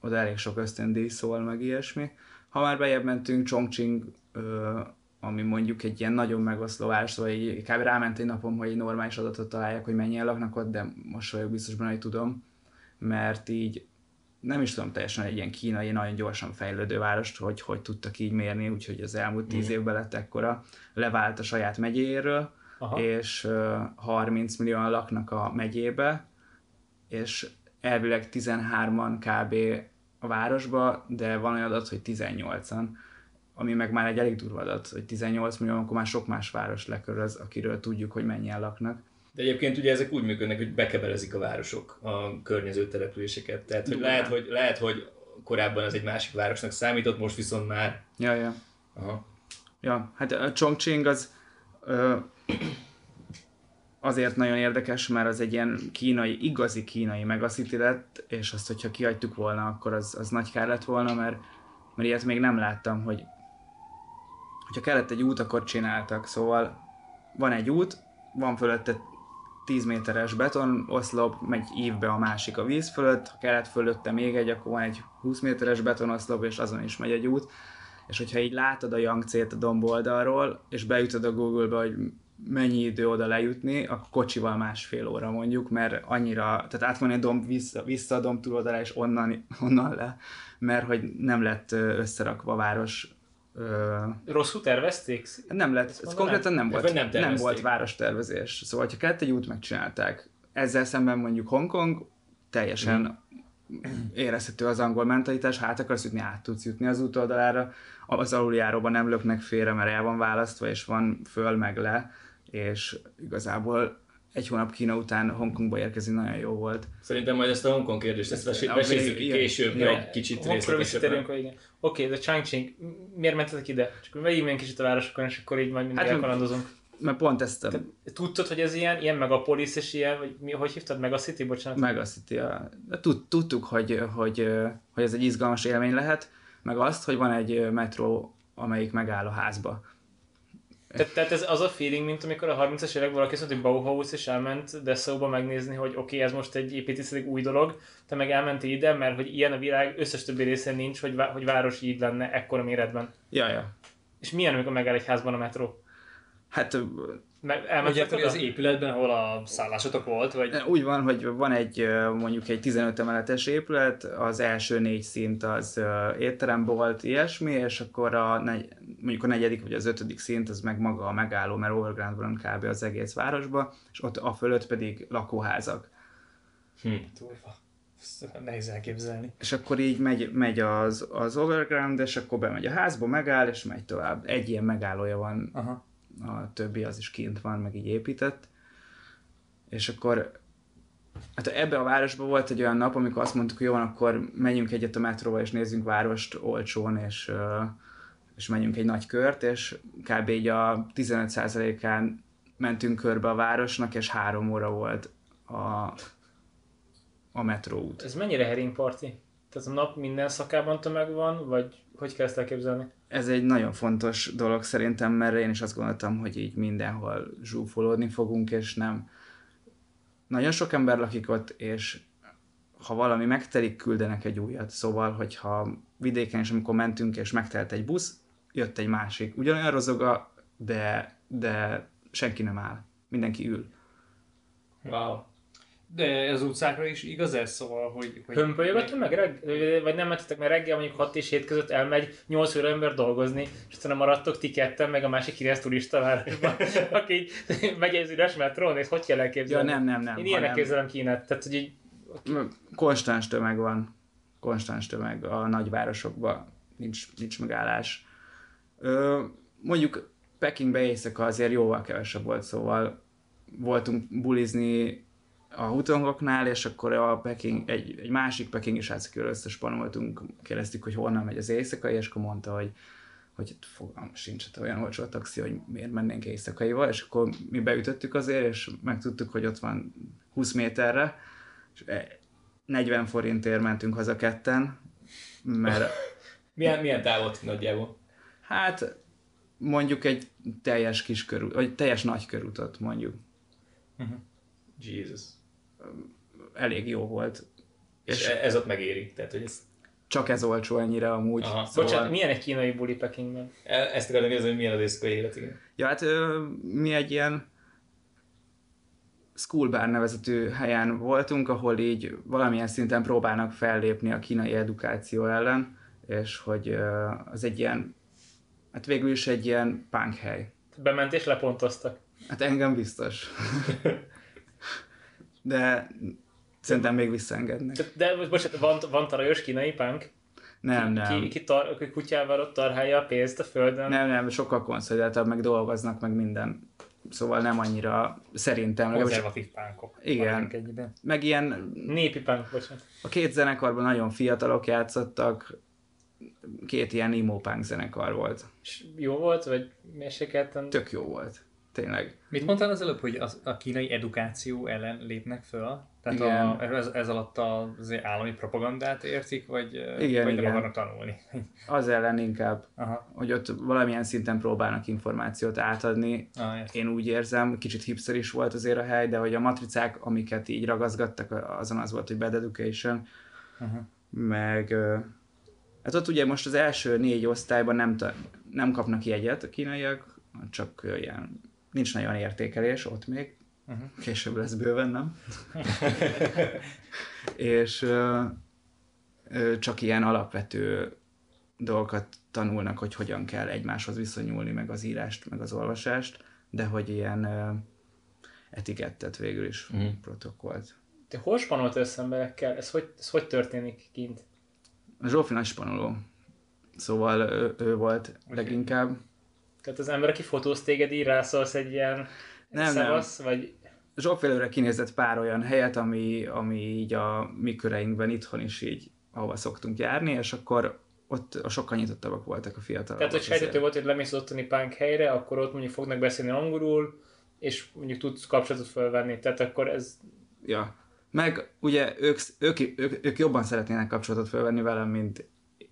Oda elég sok ösztöndíj szól, meg ilyesmi. Ha már bejebb mentünk, Chongqing, ö, ami mondjuk egy ilyen nagyon megoszló város, szóval így kb. ráment egy napom, hogy egy normális adatot találják, hogy mennyien laknak ott, de most vagyok biztos benne, hogy tudom, mert így nem is tudom teljesen egy ilyen kínai, nagyon gyorsan fejlődő várost, hogy hogy tudtak így mérni, úgyhogy az elmúlt tíz mm. évben lett ekkora, levált a saját megyéről, Aha. és uh, 30 millióan laknak a megyébe, és elvileg 13-an kb. a városba, de van olyan adat, hogy 18-an, ami meg már egy elég durva adat, hogy 18 millió, akkor már sok más város leköröz, akiről tudjuk, hogy mennyien laknak. De egyébként ugye ezek úgy működnek, hogy bekebelezik a városok a környező településeket. Tehát hogy lehet, hogy lehet, hogy korábban ez egy másik városnak számított, most viszont már... Ja, ja. Aha. Ja, hát a Chongqing az ö, azért nagyon érdekes, mert az egy ilyen kínai, igazi kínai megacity lett, és azt, hogyha kihagytuk volna, akkor az, az nagy kár lett volna, mert, mert ilyet még nem láttam, hogy hogyha kellett egy út, akkor csináltak. Szóval van egy út, van fölötte 10 méteres beton oszlop, megy évbe a másik a víz fölött, ha kellett fölötte még egy, akkor van egy 20 méteres betonoszlop, és azon is megy egy út. És hogyha így látod a Yangtze-t a domb oldalról, és beütöd a Google-be, hogy mennyi idő oda lejutni, akkor kocsival másfél óra mondjuk, mert annyira, tehát átmenni a domb vissza, vissza a domb túloldalá, és onnan, onnan le, mert hogy nem lett összerakva a város Uh, Rosszul tervezték? Nem lett, ez konkrétan nem, volt, nem, nem volt várostervezés. Szóval, ha kellett egy út, megcsinálták. Ezzel szemben mondjuk Hongkong teljesen mm. érezhető az angol mentalitás, hát akarsz jutni, át tudsz jutni az út oldalára. Az aluljáróban nem löknek félre, mert el van választva, és van föl meg le, és igazából egy hónap Kína után Hongkongba érkezni nagyon jó volt. Szerintem majd ezt a Hongkong kérdést, ezt mesézzük később, ja. egy kicsit részletesebben. Oké, okay, de Changqing, miért mentetek ide? Csak vegyünk egy kicsit a városokon, és akkor így majd mindig hát, elkalandozunk. Mert pont ezt a... tudtad, hogy ez ilyen, ilyen megapolis, és ilyen, vagy mi, hogy hívtad? Megacity, bocsánat? Megacity, ja. Tud, tudtuk, hogy, hogy, hogy ez egy izgalmas élmény lehet, meg azt, hogy van egy metró, amelyik megáll a házba. Tehát, tehát ez az a feeling, mint amikor a 30-as években valaki azt mondta, hogy Bauhaus és elment Dessauba megnézni, hogy oké, okay, ez most egy építészeti új dolog, te meg elmentél ide, mert hogy ilyen a világ összes többi részén nincs, hogy, hogy város így lenne ekkora méretben. Ja, ja. És milyen, amikor megáll egy házban a metró? Hát Akkor az épületben, ahol a szállásotok volt? Vagy? Úgy van, hogy van egy mondjuk egy 15 emeletes épület, az első négy szint az étterem volt, ilyesmi, és akkor a negy, mondjuk a negyedik vagy az ötödik szint az meg maga a megálló, mert overground van kb. az egész városba, és ott a fölött pedig lakóházak. Hm. Turva. nehéz elképzelni. És akkor így megy, megy az, az overground, és akkor bemegy a házba, megáll, és megy tovább. Egy ilyen megállója van Aha a többi az is kint van, meg így épített. És akkor hát ebbe a városban volt egy olyan nap, amikor azt mondtuk, hogy jó, akkor menjünk egyet a metróval, és nézzünk várost olcsón, és, és menjünk egy nagy kört, és kb. így a 15%-án mentünk körbe a városnak, és három óra volt a, a metróút. Ez mennyire herring party? Tehát a nap minden szakában tömeg van, vagy hogy kell ezt elképzelni? Ez egy nagyon fontos dolog szerintem, mert én is azt gondoltam, hogy így mindenhol zsúfolódni fogunk, és nem. Nagyon sok ember lakik ott, és ha valami megtelik, küldenek egy újat. Szóval, hogyha vidéken is, amikor mentünk, és megtelt egy busz, jött egy másik. Ugyanolyan rozoga, de, de senki nem áll. Mindenki ül. Wow. De az utcákra is igaz ez, szóval, hogy... hogy Hömpölyögött meg reggel, vagy nem mentetek, mert reggel mondjuk 6 és 7 között elmegy 8 óra ember dolgozni, és aztán maradtok ti ketten, meg a másik híres turista városban, (laughs) aki megy az üres metrón, és hogy kell elképzelni? Ja, nem, nem, nem. Én ilyenek képzelem Kínát, tehát hogy így... Konstans tömeg van, konstans tömeg a nagyvárosokban, nincs, nincs megállás. Ö, mondjuk Pekingbe éjszaka azért jóval kevesebb volt, szóval voltunk bulizni a hutongoknál, és akkor a Peking, egy, egy másik pekingi srác, akivel összespanoltunk, kérdeztük, hogy honnan megy az éjszakai, és akkor mondta, hogy, hogy fogalmam sincs, hát olyan olcsó a taxi, hogy miért mennénk éjszakaival, és akkor mi beütöttük azért, és megtudtuk, hogy ott van 20 méterre, és 40 forintért mentünk haza ketten, mert (laughs) Milyen, milyen távot nagyjából? hát mondjuk egy teljes kis körút, vagy teljes nagy körutat mondjuk. Jesus. Elég jó volt. És És e- ez ott megéri. Tehát, hogy ez, csak ez olcsó ennyire amúgy. Aha. Szóval... Bocsánat, milyen egy kínai buli Pekingben? e- ezt akartam nézni, hogy milyen az éjszakai élet, igen. Ja, hát mi egy ilyen school bar nevezetű helyen voltunk, ahol így valamilyen szinten próbálnak fellépni a kínai edukáció ellen, és hogy az egy ilyen, hát végül is egy ilyen punk hely. Bement és lepontoztak. Hát engem biztos. (laughs) De szerintem még visszaengednek. Tehát- De most bocsánat, van, van tarajos kínai punk? Nem, Ki, nem. ki, tar, ki kutyával ott tarhálja a pénzt a földön? Nem, nem, sokkal konszolidáltabb, meg dolgoznak, meg minden. Szóval nem annyira szerintem. Konzervatív pánkok. Igen. Meg ilyen Népi punk, bocsánat. A két zenekarban nagyon fiatalok játszottak, két ilyen emo punk zenekar volt. És jó volt, vagy mérsékelten? Tök jó volt. Tényleg. Mit mondtál az előbb, hogy az, a kínai edukáció ellen lépnek föl? Tehát Igen. a, ez, ez alatt az állami propagandát értik, vagy, Igen, vagy igen. akarnak tanulni? Az ellen inkább, Aha. hogy ott valamilyen szinten próbálnak információt átadni. Ah, értem. Én úgy érzem, kicsit hipster is volt azért a hely, de hogy a matricák, amiket így ragaszgattak, azon az volt, hogy bad education, Aha. meg hát ott ugye most az első négy osztályban nem, ta, nem kapnak jegyet a kínaiak, csak ilyen, nincs nagyon értékelés ott még, Uh-huh. később lesz bőven, nem? (laughs) és ö, ö, csak ilyen alapvető dolgokat tanulnak, hogy hogyan kell egymáshoz viszonyulni, meg az írást, meg az olvasást, de hogy ilyen ö, etikettet végül is Mhm. protokollt. Te hol spanolt össze emberekkel? Ez hogy, ez hogy történik kint? Zsófi nagy spanoló. Szóval ő, ő volt leginkább. Tehát az ember, aki fotóz téged, így rászólsz egy ilyen Nem, nem, szevasz, vagy Zsófi előre kinézett pár olyan helyet, ami, ami így a mi köreinkben itthon is így, ahova szoktunk járni, és akkor ott a sokkal nyitottabbak voltak a fiatalok. Tehát, hogy sejtető volt, hogy lemész az ottani punk helyre, akkor ott mondjuk fognak beszélni angolul, és mondjuk tudsz kapcsolatot felvenni. Tehát akkor ez... Ja. Meg ugye ők, ők, ők, ők jobban szeretnének kapcsolatot felvenni velem, mint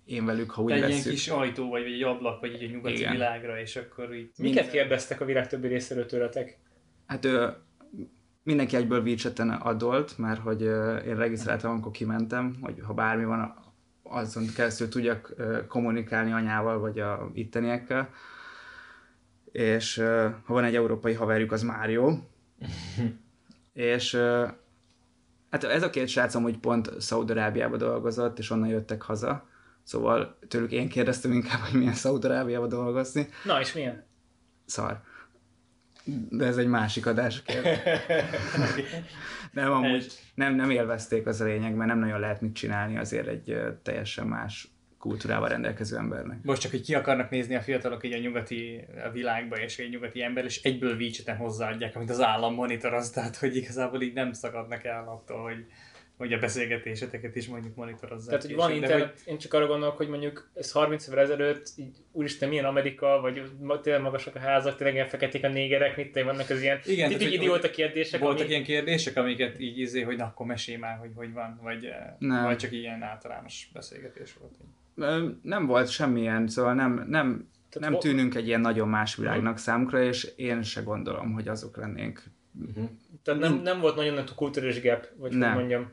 én velük, ha úgy Egy ilyen kis ajtó, vagy egy ablak, vagy egy nyugati Igen. világra, és akkor így... Miket kérdeztek a világ többi részéről tőletek? Hát ő, mindenki egyből WeChat-en adolt, mert hogy én regisztráltam, amikor kimentem, hogy ha bármi van, azon keresztül tudjak kommunikálni anyával, vagy a itteniekkel. És ha van egy európai haverjuk, az már jó. (laughs) és hát ez a két srácom úgy pont Szaudarábiába dolgozott, és onnan jöttek haza. Szóval tőlük én kérdeztem inkább, hogy milyen Szaudarábiába dolgozni. Na, és milyen? Szar. De ez egy másik adás. (laughs) nem, amúgy nem, nem élvezték az a lényeg, mert nem nagyon lehet mit csinálni azért egy teljesen más kultúrával rendelkező embernek. Most csak, hogy ki akarnak nézni a fiatalok így a nyugati a világba, és egy nyugati ember, és egyből WeChat-en hozzáadják, amit az állam monitoroz, tehát hogy igazából így nem szakadnak el attól, hogy, hogy a beszélgetéseteket is mondjuk monitorozzák. Tehát, hogy van de internet, én csak arra gondolok, hogy mondjuk ez 30 évvel ezelőtt, így, úristen, milyen Amerika, vagy tényleg magasak a házak, tényleg ilyen feketék a négerek, mit tényleg vannak az ilyen Igen, tipik tehát, hogy- idióta kérdések, Voltak ami... ilyen kérdések, amiket így izé, hogy na akkor mesélj már, hogy hogy van, vagy, eh, Nem. vagy csak ilyen általános beszélgetés volt. Nem volt semmilyen, szóval nem, nem, Tehát nem tűnünk egy ilyen nagyon más világnak számukra, és én se gondolom, hogy azok lennénk. Tehát nem, nem volt nagyon nagy kulturális gap, vagy Nem. hogy mondjam.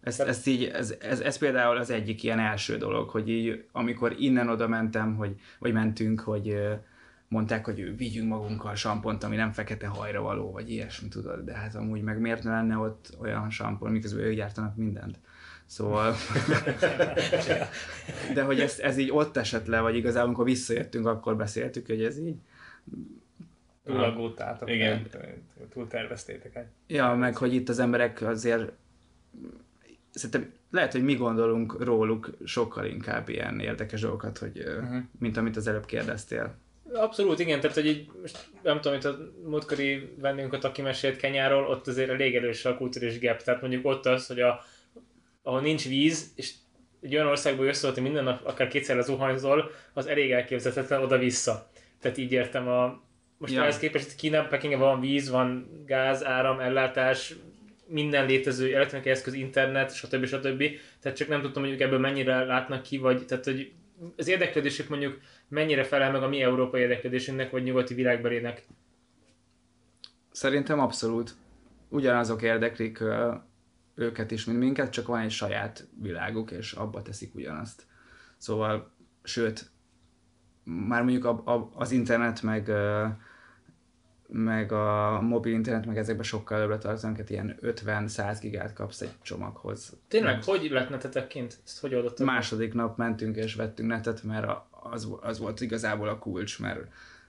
Ezt, ezt így, ez, ez, ez, például az egyik ilyen első dolog, hogy így, amikor innen oda mentem, hogy, vagy mentünk, hogy mondták, hogy vigyünk magunkkal sampont, ami nem fekete hajra való, vagy ilyesmi, tudod, de hát amúgy meg miért ne lenne ott olyan sampon, miközben ők gyártanak mindent. Szóval... (laughs) de hogy ez, ez így ott esett le, vagy igazából amikor visszajöttünk, akkor beszéltük, hogy ez így. Túl aggódtátok, Igen. túl- túl terveztétek el. Ja, meg hogy itt az emberek azért szerintem lehet, hogy mi gondolunk róluk sokkal inkább ilyen érdekes dolgokat, hogy, uh-huh. mint amit az előbb kérdeztél. Abszolút, igen, tehát hogy így, most nem tudom, itt a múltkori vendégünket, aki mesélt Kenyáról, ott azért elég erős a kulturális gap, tehát mondjuk ott az, hogy a, ahol nincs víz, és egy olyan országból jössz, hogy minden nap akár kétszer lezuhanyzol, az elég elképzelhetetlen oda-vissza. Tehát így értem a... Most Ja. ehhez képest itt Kína, Pekingben van víz, van gáz, áram, ellátás, minden létező elektronikai eszköz, internet, stb. stb. Tehát csak nem tudtam, hogy ebből mennyire látnak ki, vagy tehát, hogy az érdeklődésük mondjuk mennyire felel meg a mi európai érdeklődésünknek, vagy nyugati világbelének. Szerintem abszolút. Ugyanazok érdeklik őket is, mint minket, csak van egy saját világuk, és abba teszik ugyanazt. Szóval, sőt, már mondjuk a, a, az internet, meg, meg a mobil internet, meg ezekben sokkal előbbre tartanak, hát ilyen 50-100 gigát kapsz egy csomaghoz. Tényleg, hogy lett netetek kint? Ezt hogy oldottak? Második nap mentünk és vettünk netet, mert az, az volt igazából a kulcs, mert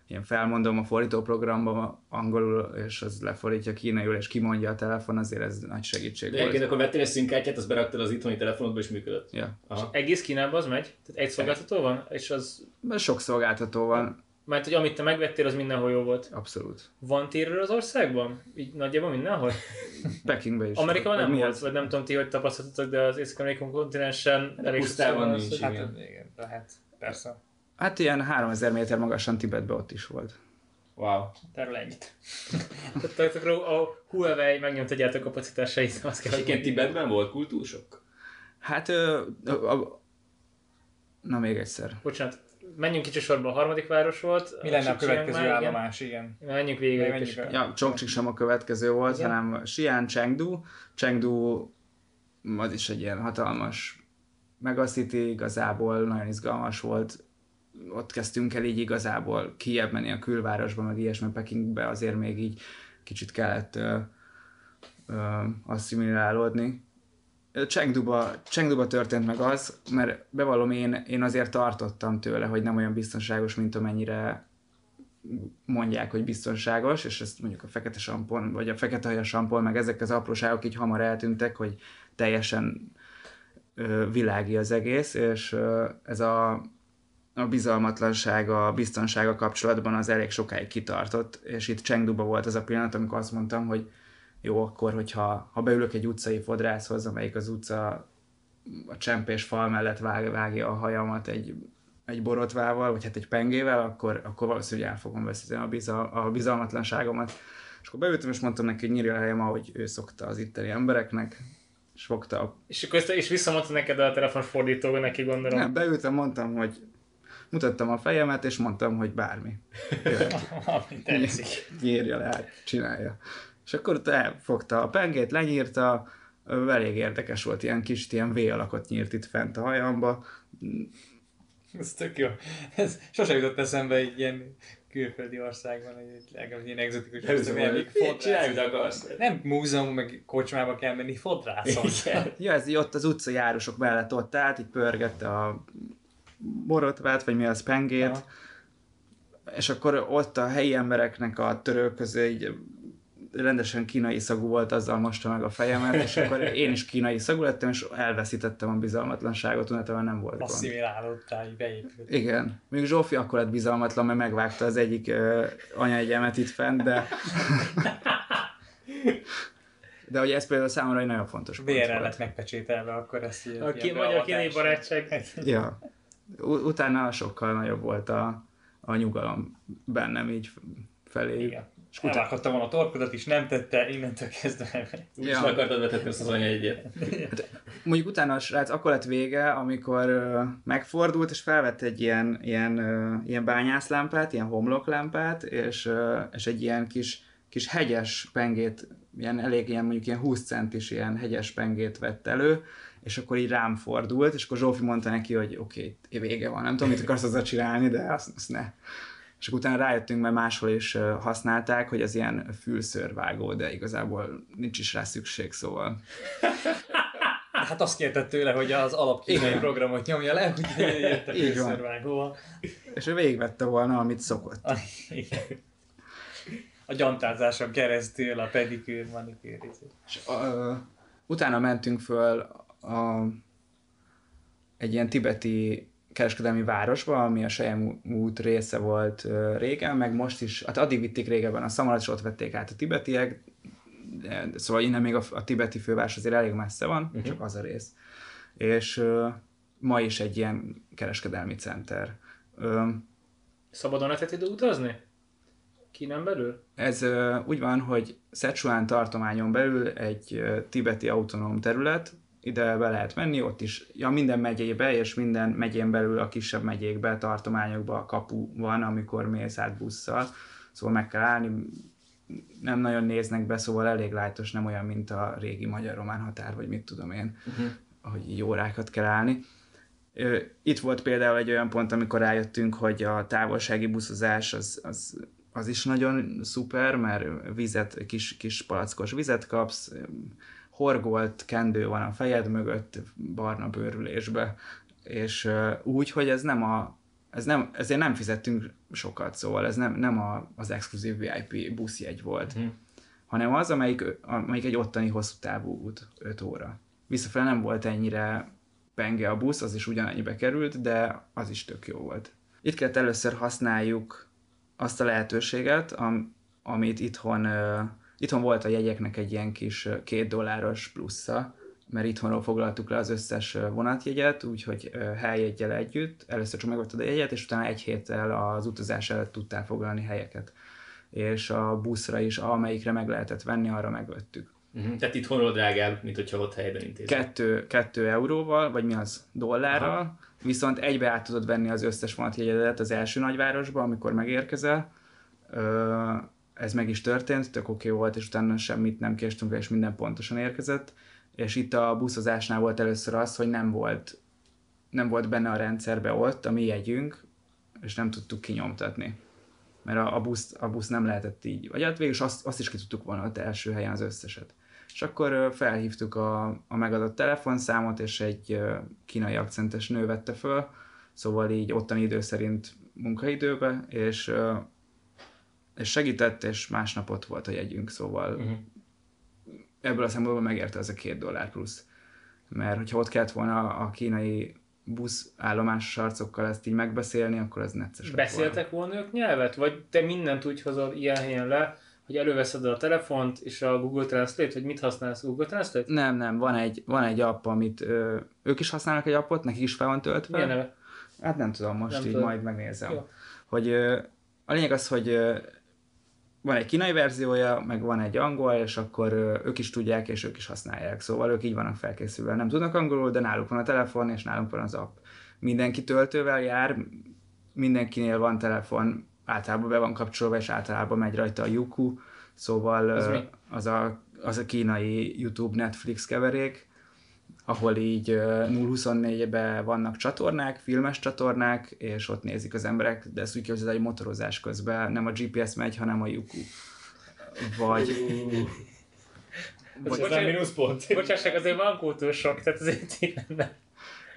ilyen felmondom a fordítóprogramban angolul, és az lefordítja kínaiul, és kimondja a telefon, azért ez nagy segítség De egyébként volt. akkor vettél egy színkártyát, azt beraktad az itthoni telefonodba, és működött. Ja. Aha. Egész Kínában az megy? Tehát egy szolgáltató van? És az, sok szolgáltató van, mert hogy amit te megvettél, az mindenhol jó volt. abszolút. Van térről az országban? Így nagyjából mindenhol? (laughs) Pekingbe is. Amerikában nem volt, az? vagy nem tudom ti, hogy tapasztaltatok, de az észak-amerikai kontinensen elég pusztában az, nincs, hogy- Hát Igen. igen, lehet. Persze. Hát ilyen 3000 méter magasan Tibetbe ott is volt. Wow. Erről ennyit. (laughs) Tehát akkor a Huawei megnyomta gyártókapacitásait, azt kell, egyébként Tibetben volt kultúrsok? Hát, ö, a, a, na még egyszer. Bocsánat, menjünk kicsi sorba, a harmadik város volt. Mi lenne a következő igen. állomás, igen. Menjünk végig. Menjünk és-. Ja, Chongqing sem a következő volt, Igen? hanem Xi'an Chengdu. Chengdu az is egy ilyen hatalmas megacity, igazából nagyon izgalmas volt. Ott kezdtünk el így igazából kiebb menni a külvárosba, meg ilyesmi Pekingbe azért még így kicsit kellett ö, ö, asszimilálódni. Chengduba, Chengduba történt meg az, mert bevallom én, én azért tartottam tőle, hogy nem olyan biztonságos, mint amennyire mondják, hogy biztonságos, és ezt mondjuk a fekete sampon, vagy a fekete hajas sampon, meg ezek az apróságok így hamar eltűntek, hogy teljesen ö, világi az egész, és ö, ez a, a bizalmatlanság, a biztonsága kapcsolatban az elég sokáig kitartott, és itt Chengduba volt az a pillanat, amikor azt mondtam, hogy jó, akkor, hogyha ha beülök egy utcai fodrászhoz, amelyik az utca a csempés fal mellett vág, vágja a hajamat egy, egy borotvával, vagy hát egy pengével, akkor, akkor valószínűleg el fogom veszíteni a, bizal, a bizalmatlanságomat. És akkor beültem, és mondtam neki, hogy nyírja a helyem, ahogy ő szokta az itteni embereknek, és fogta a... És akkor ezt, és visszamondta neked a telefonos fordítóba neki gondolom. Nem, beültem, mondtam, hogy mutattam a fejemet, és mondtam, hogy bármi. (laughs) Amit tetszik. Nyírja le, csinálja. És akkor ott elfogta a pengét, lenyírta, elég érdekes volt, ilyen kis ilyen V alakot nyírt itt fent a hajamba. Ez tök jó. Ez sose jutott eszembe egy ilyen külföldi országban, egy legalább ilyen egzotikus Csinálj, fodrász. mit akarsz. Nem múzeum, meg kocsmába kell menni, fodrászon. Igen. (laughs) Ja, ez így ott az utca járosok mellett ott állt, így pörgette a borotvát, vagy mi az pengét, Aha. és akkor ott a helyi embereknek a török közé így rendesen kínai szagú volt, azzal mosta meg a fejemet, és akkor én is kínai szagú lettem, és elveszítettem a bizalmatlanságot, utána nem volt gond. Asszimilálódtál, beépült. Igen. Még Zsófi akkor lett bizalmatlan, mert megvágta az egyik uh, anyaegyemet itt fent, de... de hogy ez például számomra egy nagyon fontos pont lett megpecsételve, akkor ezt így... A ki, magyar-kínai barátság. Ja. Utána sokkal nagyobb volt a, a nyugalom bennem így felé. Igen. És Elvághatta volna a torkodat is, nem tette, innentől kezdve. Is le akartad vetetni azt az anyajegyet. mondjuk utána a srác akkor lett vége, amikor ö, megfordult, és felvett egy ilyen, ilyen, ö, ilyen bányászlámpát, ilyen homloklámpát, és, ö, és egy ilyen kis, kis hegyes pengét, ilyen elég ilyen mondjuk ilyen 20 centis ilyen hegyes pengét vett elő, és akkor így rám fordult, és akkor Zsófi mondta neki, hogy oké, okay, vége van, nem tudom, mit akarsz azzal csinálni, de azt, azt ne. És akkor utána rájöttünk, mert máshol is használták, hogy az ilyen fülszörvágó, de igazából nincs is rá szükség, szóval. (laughs) Hát azt kérted tőle, hogy az alapkínai programot nyomja le, hogy jött a főszörvágóval. És ő végigvette volna, amit szokott. (laughs) Igen. A gyantázáson keresztül, a pedikűr, manikűr. izé. És, ö, utána mentünk föl a, egy ilyen tibeti kereskedelmi városba, ami a Sejem út része volt régen, meg most is, hát addig vitték régebben a szamarat, és ott vették át a tibetiek, de, szóval innen még a, a tibeti főváros azért elég messze van, uh-huh. csak az a rész. És ö, ma is egy ilyen kereskedelmi center. Ö, Szabadon lehet ide utazni? Kínán belül? Ez ö, úgy van, hogy Sichuan tartományon belül egy ö, tibeti autonóm terület, ide be lehet menni, ott is, ja minden megyébe és minden megyén belül a kisebb megyékbe, tartományokba kapu van, amikor mész át busszal, szóval meg kell állni, nem nagyon néznek be, szóval elég lájtos, nem olyan, mint a régi magyar-román határ, vagy mit tudom én, uh-huh. hogy így órákat kell állni. Itt volt például egy olyan pont, amikor rájöttünk, hogy a távolsági buszozás az, az, az is nagyon szuper, mert vizet, kis, kis palackos vizet kapsz, horgolt kendő van a fejed mögött, barna bőrülésbe, és úgy, hogy ez nem a ez nem, ezért nem fizettünk sokat, szóval ez nem, nem a, az exkluzív VIP buszjegy volt, Mhm. hanem az, amelyik, amelyik egy ottani hosszú távú út, 5 óra. Visszafele nem volt ennyire penge a busz, az is ugyanannyibe került, de az is tök jó volt. Itt kellett először használjuk azt a lehetőséget, am, amit itthon, itthon volt a jegyeknek egy ilyen kis két dolláros plusza, mert itthonról foglaltuk le az összes vonatjegyet, úgyhogy ö, helyjeggyel együtt, először csak megvettad a jegyet, és utána egy héttel az utazás előtt tudtál foglalni helyeket. És a buszra is, amelyikre meg lehetett venni, arra megvettük. Uh-huh. Tehát itthonról drágább, mint hogyha ott helyben intézik. Kettő, kettő euróval, vagy mi az, dollárral, Aha. viszont egybe át tudod venni az összes vonatjegyedet az első nagyvárosba, amikor megérkezel. Ö, ez meg is történt, tök oké okay volt, és utána semmit nem késtünk, és minden pontosan érkezett. És itt a buszozásnál volt először az, hogy nem volt, nem volt benne a rendszerbe ott a mi jegyünk, és nem tudtuk kinyomtatni. Mert a, a, busz, a busz nem lehetett így. Vagy hát végül azt, azt is ki tudtuk volna ott első helyen az összeset. És akkor felhívtuk a, a megadott telefonszámot, és egy kínai akcentes nő vette föl, szóval így ottani idő szerint munkaidőbe, és, és segített, és másnap ott volt a jegyünk, szóval uh-huh. ebből a szempontból megérte ez a két dollár plusz. Mert hogyha ott kellett volna a kínai busz állomásos arcokkal ezt így megbeszélni, akkor ez necces lett volna. Beszéltek volna ők nyelvet? Vagy te mindent úgy hozod ilyen helyen le, hogy előveszed a telefont és a Google Translate, vagy mit használsz? Google Translate? Nem, nem, van egy, van egy app, amit ö, ők is használnak egy appot, nekik is fel van töltve. Milyen neve? Hát nem tudom, most Nem így tudom. majd megnézem. Jó. Hogy ö, a lényeg az, hogy ö, van egy kínai verziója, meg van egy angol, és akkor ők is tudják, és ők is használják. Szóval ők így vannak felkészülve. Nem tudnak angolul, de náluk van a telefon, és nálunk van az app. Mindenki töltővel jár, mindenkinél van telefon, általában be van kapcsolva, és általában megy rajta a Yuku, szóval Az mi? az a, az a kínai YouTube Netflix keverék, ahol így ö, 0-24-ben vannak csatornák, filmes csatornák, és ott nézik az emberek, de ezt úgy kell, hogy ez egy motorozás közben nem a GPS megy, hanem a Yuku. Vagy, Vagy- Ez mínuszpont. Bocsássak, azért van kultúrsok, tehát azért lenne.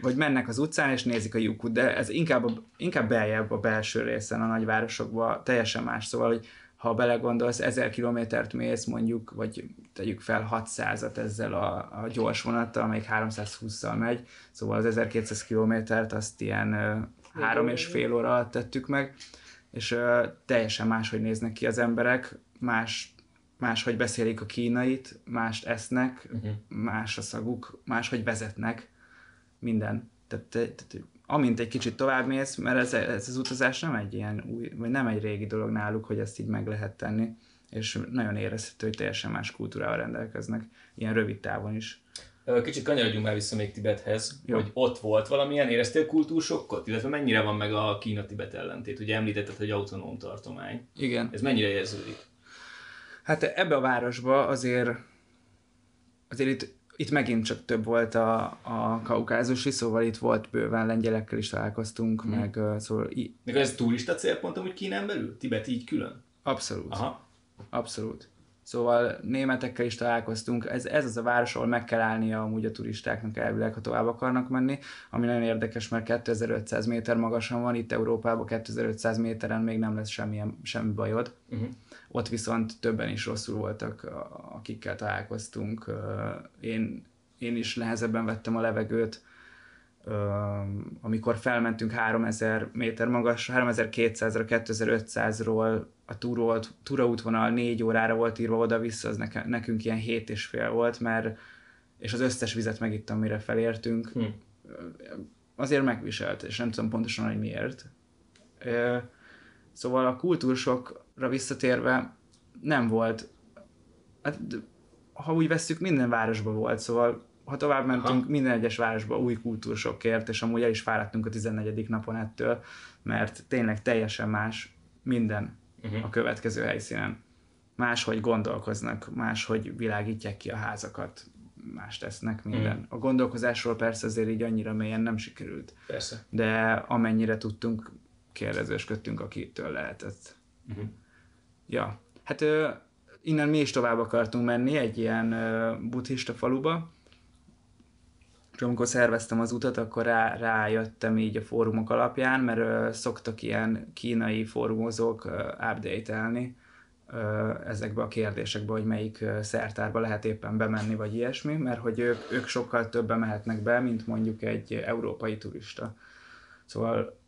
vagy mennek az utcán és nézik a Yukut, de ez inkább, a, inkább beljebb a belső részen a nagyvárosokban, teljesen más. Szóval, hogy ha belegondolsz, 1000 kilométert mész mondjuk, vagy tegyük fel 600-at ezzel a, a gyors vonattal, amelyik 320-szal megy, szóval az 1200 kilométert azt ilyen ö, három és fél óra alatt tettük meg, és ö, teljesen máshogy néznek ki az emberek, más, máshogy beszélik a kínait, mást esznek, uh-huh. más a szaguk, máshogy vezetnek, minden. Tehát, te, te, amint egy kicsit tovább mész, mert ez, ez az utazás nem egy ilyen új, vagy nem egy régi dolog náluk, hogy ezt így meg lehet tenni, és nagyon érezhető, hogy teljesen más kultúrával rendelkeznek, ilyen rövid távon is. Kicsit kanyarodjunk már vissza még Tibethez, Jó. hogy ott volt valamilyen, éreztél kultúrsokkot? Illetve mennyire van meg a Kína-Tibet ellentét? Ugye említetted, hogy autonóm tartomány. Igen. Ez mennyire érződik? Hát ebbe a városba azért, azért itt, itt megint csak több volt a, a kaukázusi, szóval itt volt bőven lengyelekkel is találkoztunk, Mhm. mm. meg szóval í- Még ez turista célpont amúgy Kínán belül? Tibet így külön? abszolút. Aha. Abszolút. Szóval németekkel is találkoztunk. Ez, ez az a város, ahol meg kell állnia amúgy a turistáknak elvileg, ha tovább akarnak menni, ami nagyon érdekes, mert 2500 méter magasan van, itt Európában 2500 méteren még nem lesz semmilyen, semmi bajod. Uh-huh. Ott viszont többen is rosszul voltak, akikkel találkoztunk. Én, én is nehezebben vettem a levegőt, amikor felmentünk 3000 méter magas, 3200-ra, 2500-ról a túról, túraútvonal 4 órára volt írva oda-vissza, az neke, nekünk ilyen 7 és fél volt, mert és az összes vizet megittam, mire felértünk. Hm. Az azért megviselt, és nem tudom pontosan, hogy miért. Szóval a kultúrsokra visszatérve nem volt, hát, ha úgy vesszük, minden városban volt, szóval ha tovább mentünk, Aha. minden egyes városba új kultúrsokért, és amúgy el is fáradtunk a 14. napon ettől, mert tényleg teljesen más minden uh-huh. a következő helyszínen. Máshogy gondolkoznak, máshogy világítják ki a házakat, más tesznek minden. Uh-huh. A gondolkozásról persze azért így annyira mélyen nem sikerült. Persze. De amennyire tudtunk, kérdezősködtünk, akitől lehetett. Uh-huh. Ja, hát ö, innen mi is tovább akartunk menni egy ilyen ö, buddhista faluba, és amikor szerveztem az utat, akkor rá, rájöttem így a fórumok alapján, mert ö, szoktak ilyen kínai fórumozók update-elni ö, ezekbe a kérdésekbe, hogy melyik szertárba lehet éppen bemenni, vagy ilyesmi, mert hogy ők, ők sokkal többen mehetnek be, mint mondjuk egy európai turista. Szóval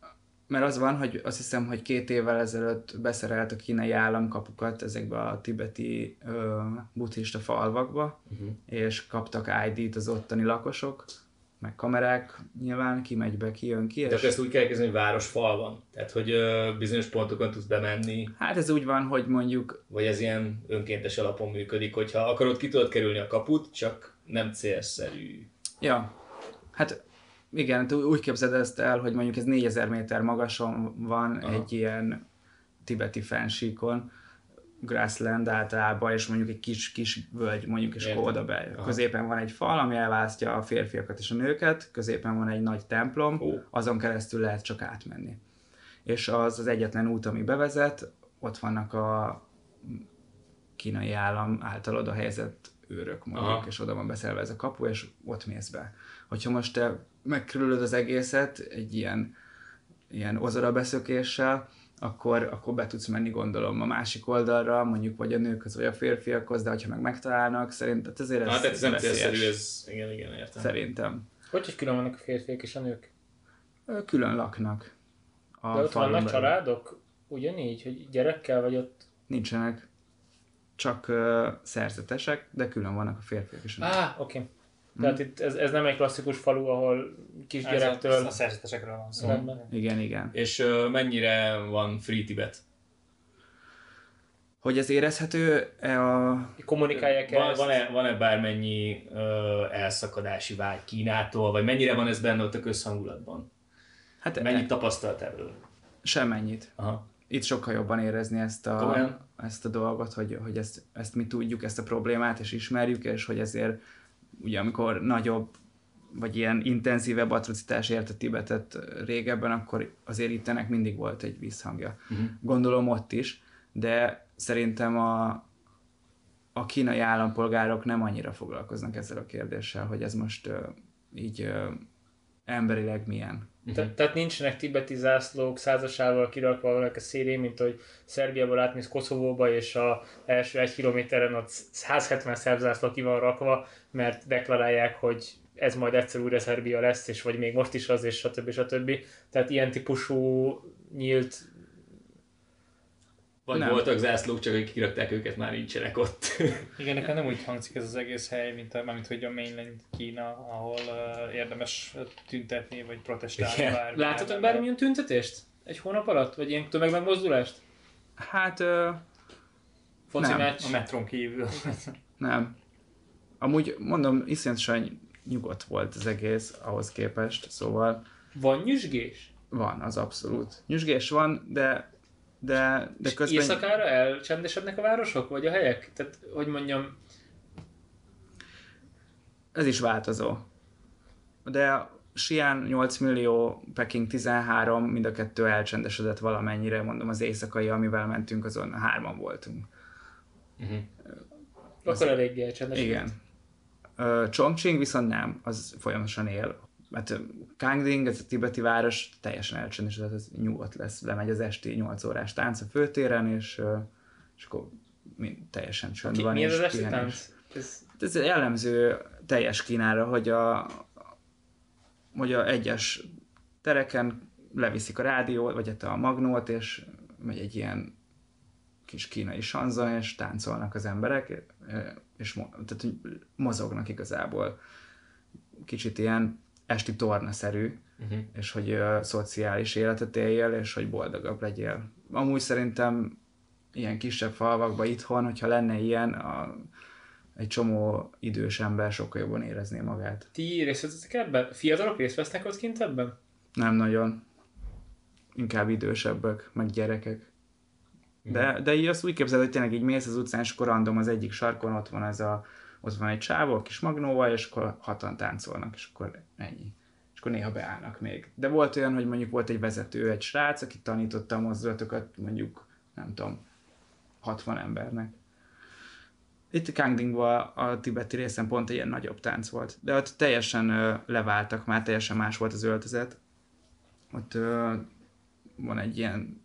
mert az van, hogy azt hiszem, hogy két évvel ezelőtt beszerelt a kínai államkapukat ezekbe a tibeti ö, buddhista falvakba, uh-huh. és kaptak ID-t az ottani lakosok, meg kamerák, nyilván ki megy be, ki jön ki. Tehát és... ezt úgy kell kezdeni, hogy városfal van. Tehát, hogy ö, bizonyos pontokon tudsz bemenni. Hát ez úgy van, hogy mondjuk... Vagy ez ilyen önkéntes alapon működik, hogyha akarod, ki tudod kerülni a kaput, csak nem célszerű. Ja, hát igen, úgy képzeld ezt el, hogy mondjuk ez 4000 méter magason van Aha. egy ilyen tibeti fensíkon, grassland általában, és mondjuk egy kis, kis völgy, mondjuk is oda be. Aha. Középen van egy fal, ami elválasztja a férfiakat és a nőket, középen van egy nagy templom, oh. azon keresztül lehet csak átmenni. És az az egyetlen út, ami bevezet, ott vannak a kínai állam által oda helyezett őrök mondjuk, Aha. és oda van beszerve ez a kapu, és ott mész be. Hogyha most te megkerülöd az egészet egy ilyen, ilyen ozora beszökéssel, akkor, akkor be tudsz menni gondolom a másik oldalra, mondjuk vagy a nőkhöz, vagy a férfiakhoz, de ha meg megtalálnak, szerintem hát ezért ez, hát, ez nem célszerű, ez igen, igen, értem. Szerintem. Hogy is külön vannak a férfiak és a nők? Külön laknak. A de ott vannak belül. családok? Ugyanígy, hogy gyerekkel vagy ott? Nincsenek. Csak uh, szerzetesek, de külön vannak a férfiak és a nők. Ah, oké. Okay. Tehát itt ez, ez nem egy klasszikus falu, ahol kisgyerektől... Ez a, a szerzetesekről van szó. Mm. Igen, igen. És uh, mennyire van Free Tibet? Hogy ez érezhető -e a... Kommunikálják van, van-e, van-e bármennyi uh, elszakadási vágy Kínától, vagy mennyire van ez benne ott a közhangulatban? Hát Mennyit e... tapasztalt ebből? Semmennyit. Aha. Itt sokkal jobban érezni ezt a, ezt a dolgot, hogy, hogy ezt, ezt mi tudjuk, ezt a problémát, és ismerjük, és hogy ezért ugye amikor nagyobb vagy ilyen intenzívebb atrocitás érte Tibetet régebben, akkor azért itt ennek mindig volt egy visszhangja. Uh-huh. Gondolom ott is, de szerintem a, a kínai állampolgárok nem annyira foglalkoznak ezzel a kérdéssel, hogy ez most uh, így uh, emberileg milyen. Uh-huh. tehát nincsenek tibeti zászlók százasával kirakva valaki a szélén, mint hogy Szerbiából átmész Koszovóba, és a első egy kilométeren ott 170 szerb zászló ki van rakva, mert deklarálják, hogy ez majd egyszer újra Szerbia lesz, és vagy még most is az, és stb. stb. Tehát ilyen típusú nyílt vagy nem. voltak zászlók, csak hogy kirakták őket, már nincsenek ott. (laughs) Igen, nekem nem úgy hangzik ez az egész hely, mint, a, mint hogy a mainland Kína, ahol uh, érdemes tüntetni, vagy protestálni. Bármi Láttatok bármilyen tüntetést? Egy hónap alatt? Vagy ilyen tömegmegmozdulást? Hát... Uh, Foci nem. meccs? A metrón kívül. (laughs) nem. Amúgy mondom, iszonyatosan nyugodt volt az egész ahhoz képest, szóval... Van nyüzsgés? Van, az abszolút. Nyüzsgés van, de de, de közben... éjszakára elcsendesednek a városok, vagy a helyek? Tehát, hogy mondjam... Ez is változó. De Sián 8 millió, Peking 13, mind a kettő elcsendesedett valamennyire, mondom az éjszakai, amivel mentünk, azon hárman voltunk. Uh-huh. Akkor eléggé elcsendesedett. Igen. Chongqing viszont nem, az folyamatosan él mert Kangding, ez a tibeti város teljesen elcsendesedett, ez nyugodt lesz, lemegy az esti 8 órás tánc a főtéren, és, és akkor mind, teljesen csönd van. Mi az esti tánc? Ez... ez jellemző teljes Kínára, hogy a, hogy a egyes tereken leviszik a rádiót, vagy hát a magnót, és megy egy ilyen kis kínai sanzon, és táncolnak az emberek, és tehát mozognak igazából. Kicsit ilyen esti tornaszerű, uh-huh. és hogy uh, szociális életet éljél, és hogy boldogabb legyél. Amúgy szerintem ilyen kisebb falvakban itthon, hogyha lenne ilyen, a, egy csomó idős ember sokkal jobban érezné magát. Ti részt veszetek ebben? Fiatalok részt vesznek ott kint ebben? Nem nagyon. Inkább idősebbek, meg gyerekek. De, de így azt úgy képzeld, hogy tényleg így mész az utcán, és akkor random az egyik sarkon ott van ez a, ott van egy csávó, kis magnóval, és akkor hatan táncolnak, és akkor ennyi. És akkor néha beállnak még. De volt olyan, hogy mondjuk volt egy vezető, egy srác, aki tanította a mozdulatokat, mondjuk, nem tudom, 60 embernek. Itt Kangdingban a tibeti részen pont egy ilyen nagyobb tánc volt. De ott teljesen ö, leváltak már, teljesen más volt az öltözet. Ott ö, van egy ilyen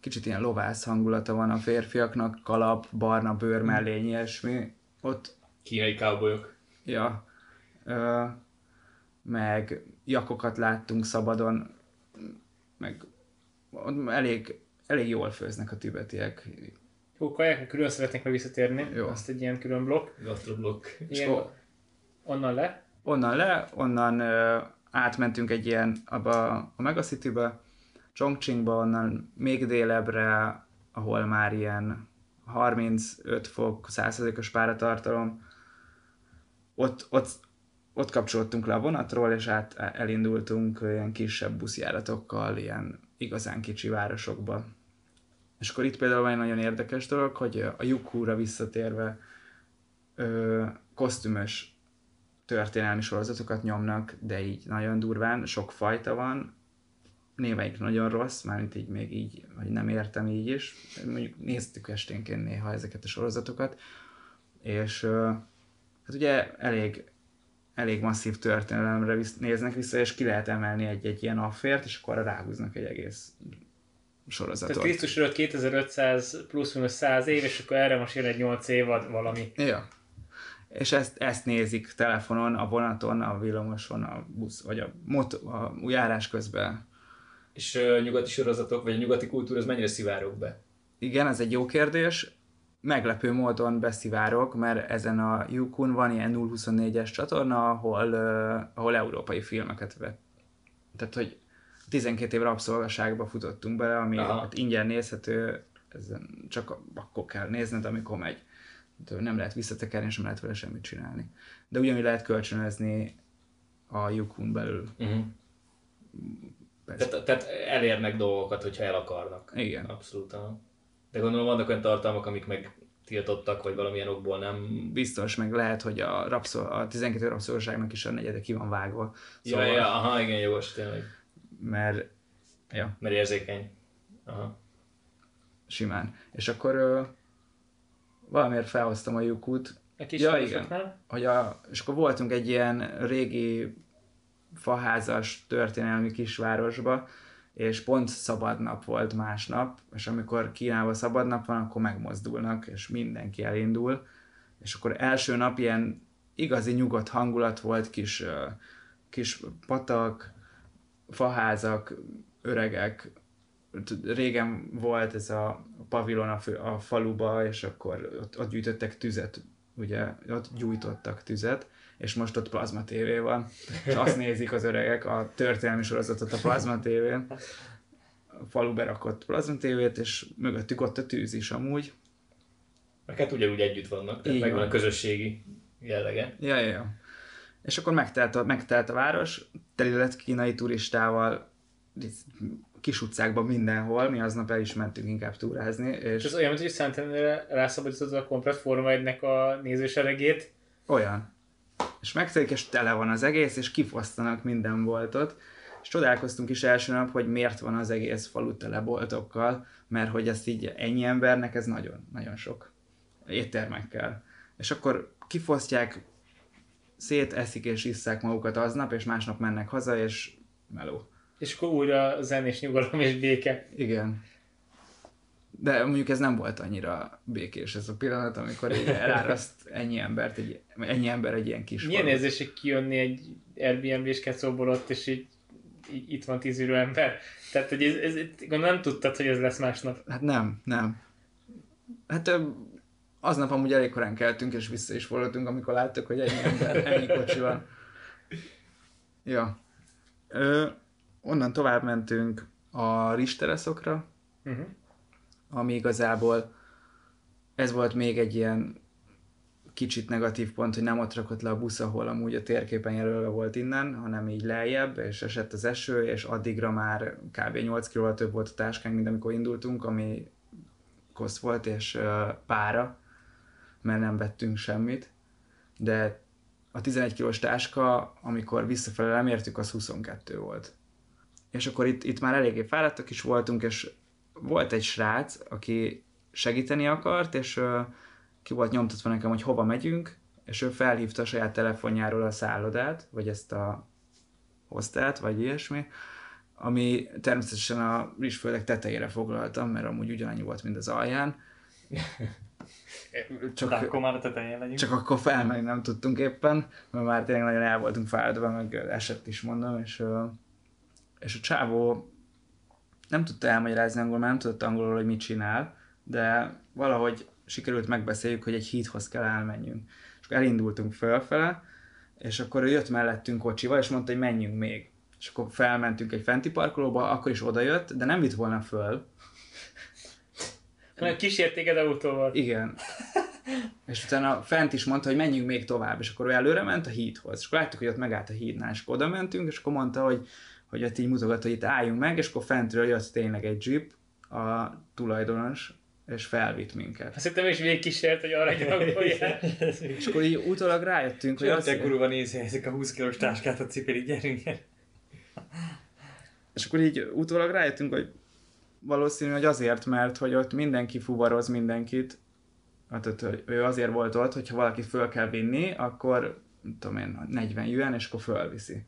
kicsit ilyen lovász hangulata van a férfiaknak, kalap, barna bőr mellény, ilyesmi. Ott, Kínai cowboyok. ja, ö, meg jakokat láttunk szabadon, meg ott elég, elég jól főznek a tibetiek. Jó, kajákra külön szeretnék meg visszatérni. Jó. Azt egy ilyen külön blokk. Gastroblokk. Akkor- onnan le. Onnan le, onnan ö, átmentünk egy ilyen, abba a Megacity-be, Chongqingba, onnan még délebbre, ahol már ilyen 35 fok, 100%-os páratartalom. Ott, ott, ott kapcsolódtunk le a vonatról, és át elindultunk ilyen kisebb buszjáratokkal, ilyen igazán kicsi városokba. És akkor itt például van egy nagyon érdekes dolog, hogy a Yukura visszatérve ö, kosztümös történelmi sorozatokat nyomnak, de így nagyon durván, sok fajta van, némelyik nagyon rossz, mármint így még így, hogy nem értem így is. Mondjuk néztük esténként néha ezeket a sorozatokat, és hát ugye elég, elég masszív történelemre visz, néznek vissza, és ki lehet emelni egy-egy ilyen affért, és akkor ráhúznak egy egész sorozatot. Tehát Krisztus előtt 2500 plusz-minusz 100 év, és akkor erre most jön egy 8 évad valami. Ja. És ezt, ezt nézik telefonon, a vonaton, a villamoson, a busz, vagy a, mot, a járás közben. És nyugati sorozatok, vagy a nyugati kultúra, az mennyire szivárok be? Igen, ez egy jó kérdés. Meglepő módon beszivárok, mert ezen a Yukun van ilyen 024-es csatorna, ahol, uh, ahol európai filmeket vet. Tehát, hogy 12 év rabszolgaságba futottunk bele, ami Aha. hát ingyen nézhető, ezen csak akkor kell nézned, amikor megy. Nem lehet visszatekerni, és nem lehet vele semmit csinálni. De ugyanúgy lehet kölcsönözni a Yukun belül. Uh-huh. Persze. Tehát, tehát elérnek dolgokat, hogyha el akarnak. Igen. Abszolút. De gondolom vannak olyan tartalmak, amik meg tiltottak, vagy valamilyen okból nem... Biztos, meg lehet, hogy a, rabszol, a 12 rabszolgaságnak is a negyede ki van vágva. Szóval... Ja, ja, aha, igen, jogos, tényleg. Mert ja, Mert érzékeny. Aha. simán. És akkor ö, valamiért felhoztam a Yukut, A kis Ja, városoknál. hogy a, és akkor voltunk egy ilyen régi faházas történelmi kisvárosba, és pont szabad nap volt másnap, és amikor Kínában szabad nap van, akkor megmozdulnak, és mindenki elindul, és akkor első nap ilyen igazi nyugodt hangulat volt, kis, kis patak, faházak, öregek, régen volt ez a pavilon a, fő, a faluba, és akkor ott, ott gyűjtöttek tüzet, ugye, ott gyújtottak tüzet, és most ott plazma tévé van, és azt nézik az öregek a történelmi sorozatot a plazma tévén. A falu berakott plazma tévét, és mögöttük ott a tűz is amúgy. Meg hát ugyanúgy együtt vannak, tehát megvan van. a közösségi jellege. Ja, ja, ja. És akkor megtelt a, megtelt a város, teli lett kínai turistával, kis utcákban mindenhol, mi aznap el is mentünk inkább túrázni, És és ez olyan, mint hogy Szentendrére rászabadítod a komplet Forma 1-nek a nézőseregét. olyan. És megtelik, és tele van az egész, és kifosztanak minden boltot. És csodálkoztunk is első nap, hogy miért van az egész falu tele boltokkal, mert hogy ezt így ennyi embernek ez nagyon, nagyon sok éttermekkel. És akkor kifosztják, széteszik és isszák magukat aznap, és másnap mennek haza, és meló. És akkor újra zenés nyugalom és béke. Igen. De mondjuk ez nem volt annyira békés ez a pillanat, amikor eláraszt ennyi embert, egy, ennyi ember egy ilyen kis Milyen érzés, hogy kijönni egy Airbnb-s kecóból ott, és így, így itt van tíz ürő ember. Tehát, hogy ez, ez, gondolom nem tudtad, hogy ez lesz másnap. Hát nem, nem. Hát aznap amúgy elég korán keltünk, és vissza is fordultunk, amikor láttuk, hogy ennyi ember, ennyi kocsi van. Ja. Ö, onnan tovább mentünk a Ristereszokra, Uh-huh. Ami igazából ez volt még egy ilyen kicsit negatív pont, hogy nem ott rakott le a busz, ahol amúgy a térképen jelölve volt innen, hanem így lejjebb, és esett az eső, és addigra már kb. 8 kg több volt a táskánk, mint amikor indultunk, ami kosz volt, és pára, mert nem vettünk semmit, de a 11 kilós táska, amikor visszafelé lemértük, az 22 volt. És akkor itt, itt már eléggé fáradtak is voltunk, és volt egy srác, aki segíteni akart, és ö, ki volt nyomtatva nekem, hogy hova megyünk, és ő felhívta a saját telefonjáról a szállodát, vagy ezt a hostelt, vagy ilyesmi, ami természetesen a rizsföldek tetejére foglaltam, mert amúgy ugyanannyi volt, mint az alján. (laughs) Csak, De akkor már a tetején legyünk. Csak akkor felmenni nem tudtunk éppen, mert már tényleg nagyon el voltunk fáradva, meg esett is mondom, és, és a csávó nem tudta elmagyarázni angolul, mert nem tudott angolul, hogy mit csinál, de valahogy sikerült megbeszéljük, hogy egy hídhoz kell elmenjünk. És akkor elindultunk fölfele, és akkor ő jött mellettünk kocsival, és mondta, hogy menjünk még. És akkor felmentünk egy fenti parkolóba, akkor is odajött, de nem vitt volna föl. Hanem kísért téged autóval. Igen. És utána fent is mondta, hogy menjünk még tovább, és akkor ő előre ment a hídhoz. És akkor láttuk, hogy ott megállt a hídnál, és akkor oda mentünk, és akkor mondta, hogy, hogy ott így mutogatta, hogy itt álljunk meg, és akkor fentről jött tényleg egy jeep, a tulajdonos, és felvitt minket. Azt hittem is végigkísért, hogy arra gyalogolják. (laughs) És akkor így utólag rájöttünk, hogy Hogy azt, te kurva nézi ezek a 20 kilós táskát a cipeli, gyerünk. és akkor így utólag rájöttünk, hogy valószínű, hogy azért, mert hogy ott mindenki fuvaroz mindenkit, hát ott, hogy ő azért volt ott, hogyha valakit föl kell vinni, akkor tudom én, 40 jön, és akkor fölviszi.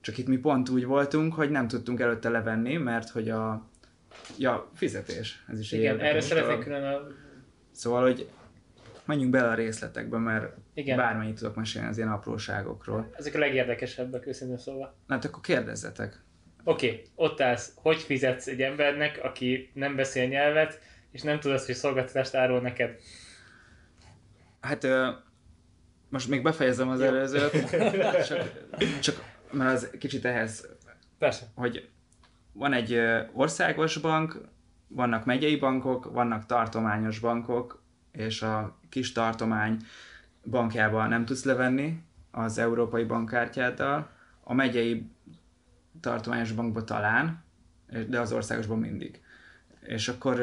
Csak itt mi pont úgy voltunk, hogy nem tudtunk előtte levenni, mert hogy a ja, fizetés. Ez is Igen, erre szeretnék külön a... Szóval, hogy menjünk bele a részletekbe, mert Igen. Bármennyit tudok mesélni az ilyen apróságokról. Ezek a legérdekesebbek, őszintén szóval. Na, hát akkor kérdezzetek. Oké, okay, ott állsz, hogy fizetsz egy embernek, aki nem beszél nyelvet, és nem tudod, hogy szolgáltatást árul neked. Hát most még befejezem az előzőt, (laughs) csak, csak mert az kicsit ehhez, Persze. hogy van egy országos bank, vannak megyei bankok, vannak tartományos bankok, és a kis tartomány bankjában nem tudsz levenni az európai bankkártyáddal, a megyei tartományos bankba talán, de az országosban mindig. És akkor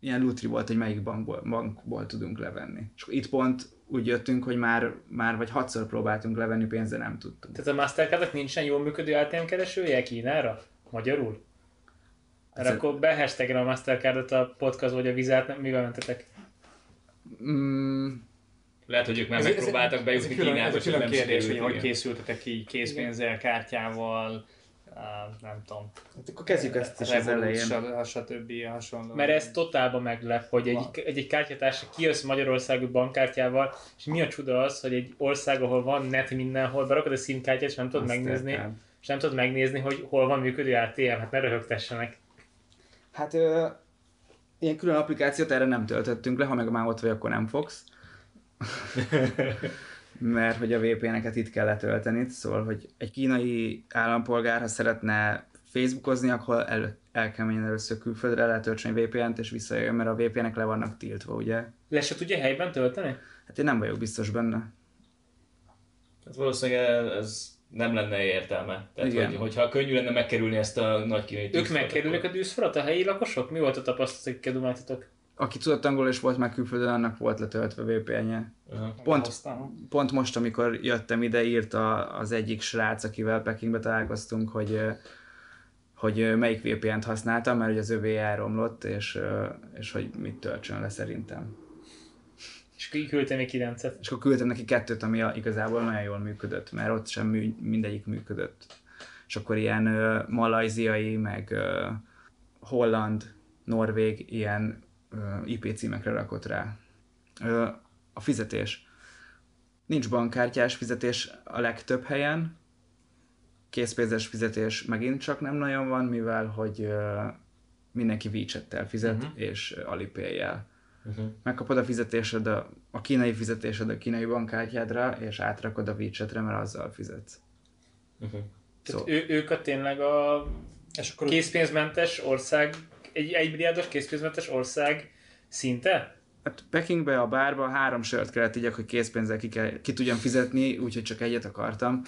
ilyen lutri volt, hogy melyik bankból, bankból tudunk levenni. És itt pont úgy jöttünk, hogy már, már vagy hatszor próbáltunk levenni pénzt, de nem tudtunk. Tehát a Mastercardnak nincsen jól működő ATM keresője Kínára? Magyarul? Mert Ez- akkor behashtagel a Mastercardot a podcast vagy a vizát, nem- mivel mentetek? Mm, Lehet, hogy ők már Ez- megpróbáltak ez bejutni Kínába, Ez csak külön nem kérdés, hogy hogy készültetek így készpénzzel, kártyával, nem tudom. hát akkor kezdjük ezt is az elején. stb. stb. hasonló. Mert ez totálban meglep, hogy egy, egy, egy kártyatársa kijössz Magyarországú bankkártyával, és mi a csuda az, hogy egy ország, ahol van net mindenhol, berakod a SIM-kártyát, és nem tudod megnézni, Mastercard. és nem tudod megnézni, hogy hol van működő ATM, hát ne röhögtessenek. Hát ö, ilyen külön applikációt erre nem töltöttünk le, ha meg már ott vagy, akkor nem fogsz. (laughs) Mert hogy a VPN-eket itt kell letölteni, szóval, hogy egy kínai állampolgár, ha szeretne Facebookozni, akkor el, el kell menjen először külföldre, letöltsön egy VPN-t, és visszajön, mert a VPN-ek le vannak tiltva, ugye? Le se tudja helyben tölteni? Hát én nem vagyok biztos benne. Hát valószínűleg ez nem lenne értelme. Tehát, Igen. hogy, hogyha könnyű lenne megkerülni ezt a nagy kínai Ők megkerülik a dűszfalat, a helyi lakosok? Mi volt a tapasztalat, dumáltatok? Aki tudott angolul és volt már külföldön, annak volt letöltve VPN-je. Pont, Aztán- pont most, amikor jöttem ide, írta az egyik srác, akivel Pekingbe találkoztunk, hogy, hogy melyik VPN-t használtam, mert ugye az övé elromlott, és, és hogy mit töltsön le szerintem. És ki küldte még 9-et. És akkor küldtem neki kettőt, ami a- igazából nagyon jól működött, mert ott sem mű, mindegyik működött. És akkor ilyen ö, malajziai, meg ö, holland, norvég ilyen IP címekre rakott rá. A fizetés. Nincs bankkártyás fizetés a legtöbb helyen. Készpénzes fizetés megint csak nem nagyon van, mivel hogy mindenki WeChat-tel fizet, uh-huh. és Alipay-jel Uh-huh. megkapod a fizetésed, a, a kínai fizetésed a kínai bankkártyádra, és átrakod a WeChat-re, mert azzal fizetsz. Uh-huh. Tehát Szó- ő, ők a tényleg a És akkor készpénzmentes ország, egy egymilliárdos készpénzmentes ország szinte? Hát Pekingbe a bárba három sört kellett igyak, hogy készpénzzel ki, kell, ki tudjam fizetni, úgyhogy csak egyet akartam,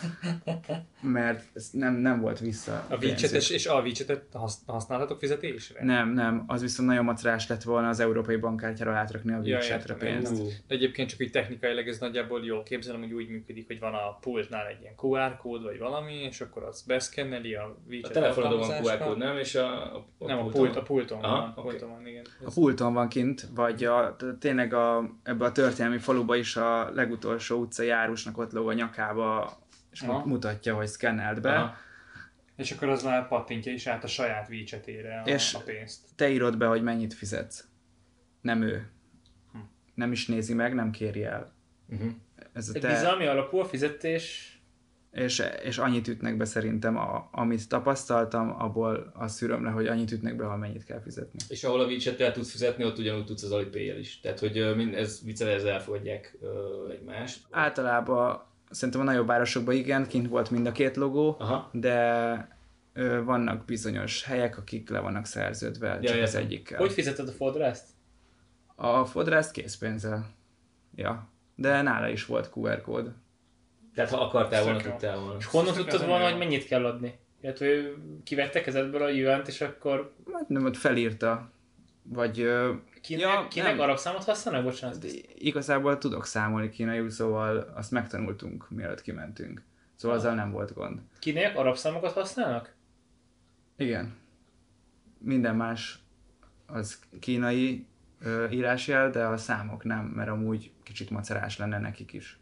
mert ez nem, nem volt vissza. a widgetes és a hasz- használhatok fizetésre? Nem, nem, az viszont nagyon macerás lett volna az európai bankkártyára átrakni a Ja, értem, pénzt. De egyébként csak úgy technikailag ez nagyjából jól képzelem, hogy úgy működik, hogy van a pultnál egy ilyen QR kód vagy valami, és akkor az beszkenneli a A widget telefonodon van QR kód, nem? És a, a, Nem, a, pulton pult, van. a pulton Aha, van. A oké. pulton van, igen. A pulton van kint, vagy a, tényleg a, ebbe a történelmi faluba is a legutolsó utca járusnak ott lóg a nyakába, és Aha. mu- mutatja, hogy szkennelt be. Aha. És akkor az már pattintja is át a saját widgetére a, És- a pénzt. Te írod be, hogy mennyit fizetsz. Nem ő. Hm. Nem is nézi meg, nem kéri el. Uh-huh. Ez a Egy te, bizalmi alapú a fizetés, és, és annyit ütnek be szerintem, a, amit tapasztaltam, abból azt szűröm le, hogy annyit ütnek be, ha mennyit kell fizetni. És ahol a widget tudsz fizetni, ott ugyanúgy tudsz az alipay is. Tehát, hogy mind, ez viccel, ez elfogadják egymást. Általában szerintem a nagyobb városokban igen, kint volt mind a két logó, Aha. de ö, vannak bizonyos helyek, akik le vannak szerződve Ja, csak az értem. egyikkel. hogy fizeted a fodrászt? A fodrászt készpénzzel. Ja. De nála is volt QR kód. Tehát ha akartál volna, tudtál volna. És honnan tudtad volna, hogy mennyit kell adni? Illetve ő kivette kezedből a yuan és akkor Hát nem, ott felírta. Vagy kinek, Ja, kinek arab számot használnak? Bocsánat. igazából tudok számolni kínaiul, szóval azt megtanultunk, mielőtt kimentünk. Szóval azzal nem volt gond. Kinek arab számokat használnak? Igen. Minden más az kínai ö, írásjel, de a számok nem, mert amúgy kicsit macerás lenne nekik is.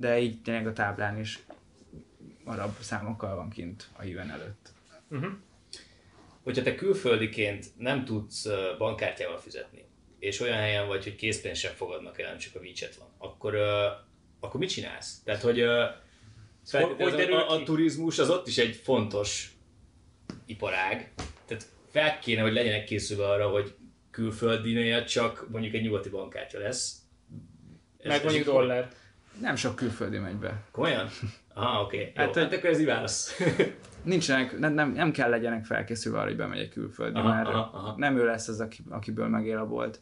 De így tényleg a táblán is arab számokkal van kint a híven előtt. Uh-huh. Hogyha te külföldiként nem tudsz bankkártyával fizetni, és olyan helyen vagy, hogy készpénzt sem fogadnak el, nem csak a WeChat van, akkor, ö, akkor mit csinálsz? Tehát, hogy, ö, feltétlenül hogy derül a, a, turizmus az ott is egy fontos iparág, tehát fel kéne, hogy legyenek készülve arra, hogy külföldinél csak mondjuk egy nyugati bankkártya lesz. Ez- Meg ez mondjuk így- dollár. Nem sok külföldi megy be. Komolyan? Aha, oké. Okay. Hát, Hát, hát akkor ez így válasz. (laughs) Nincsenek, nem, nem, nem kell legyenek felkészülve arra, hogy bemegy egy külföldi, Aha, mert aha, aha. nem ő lesz az, aki, akiből megél a bolt.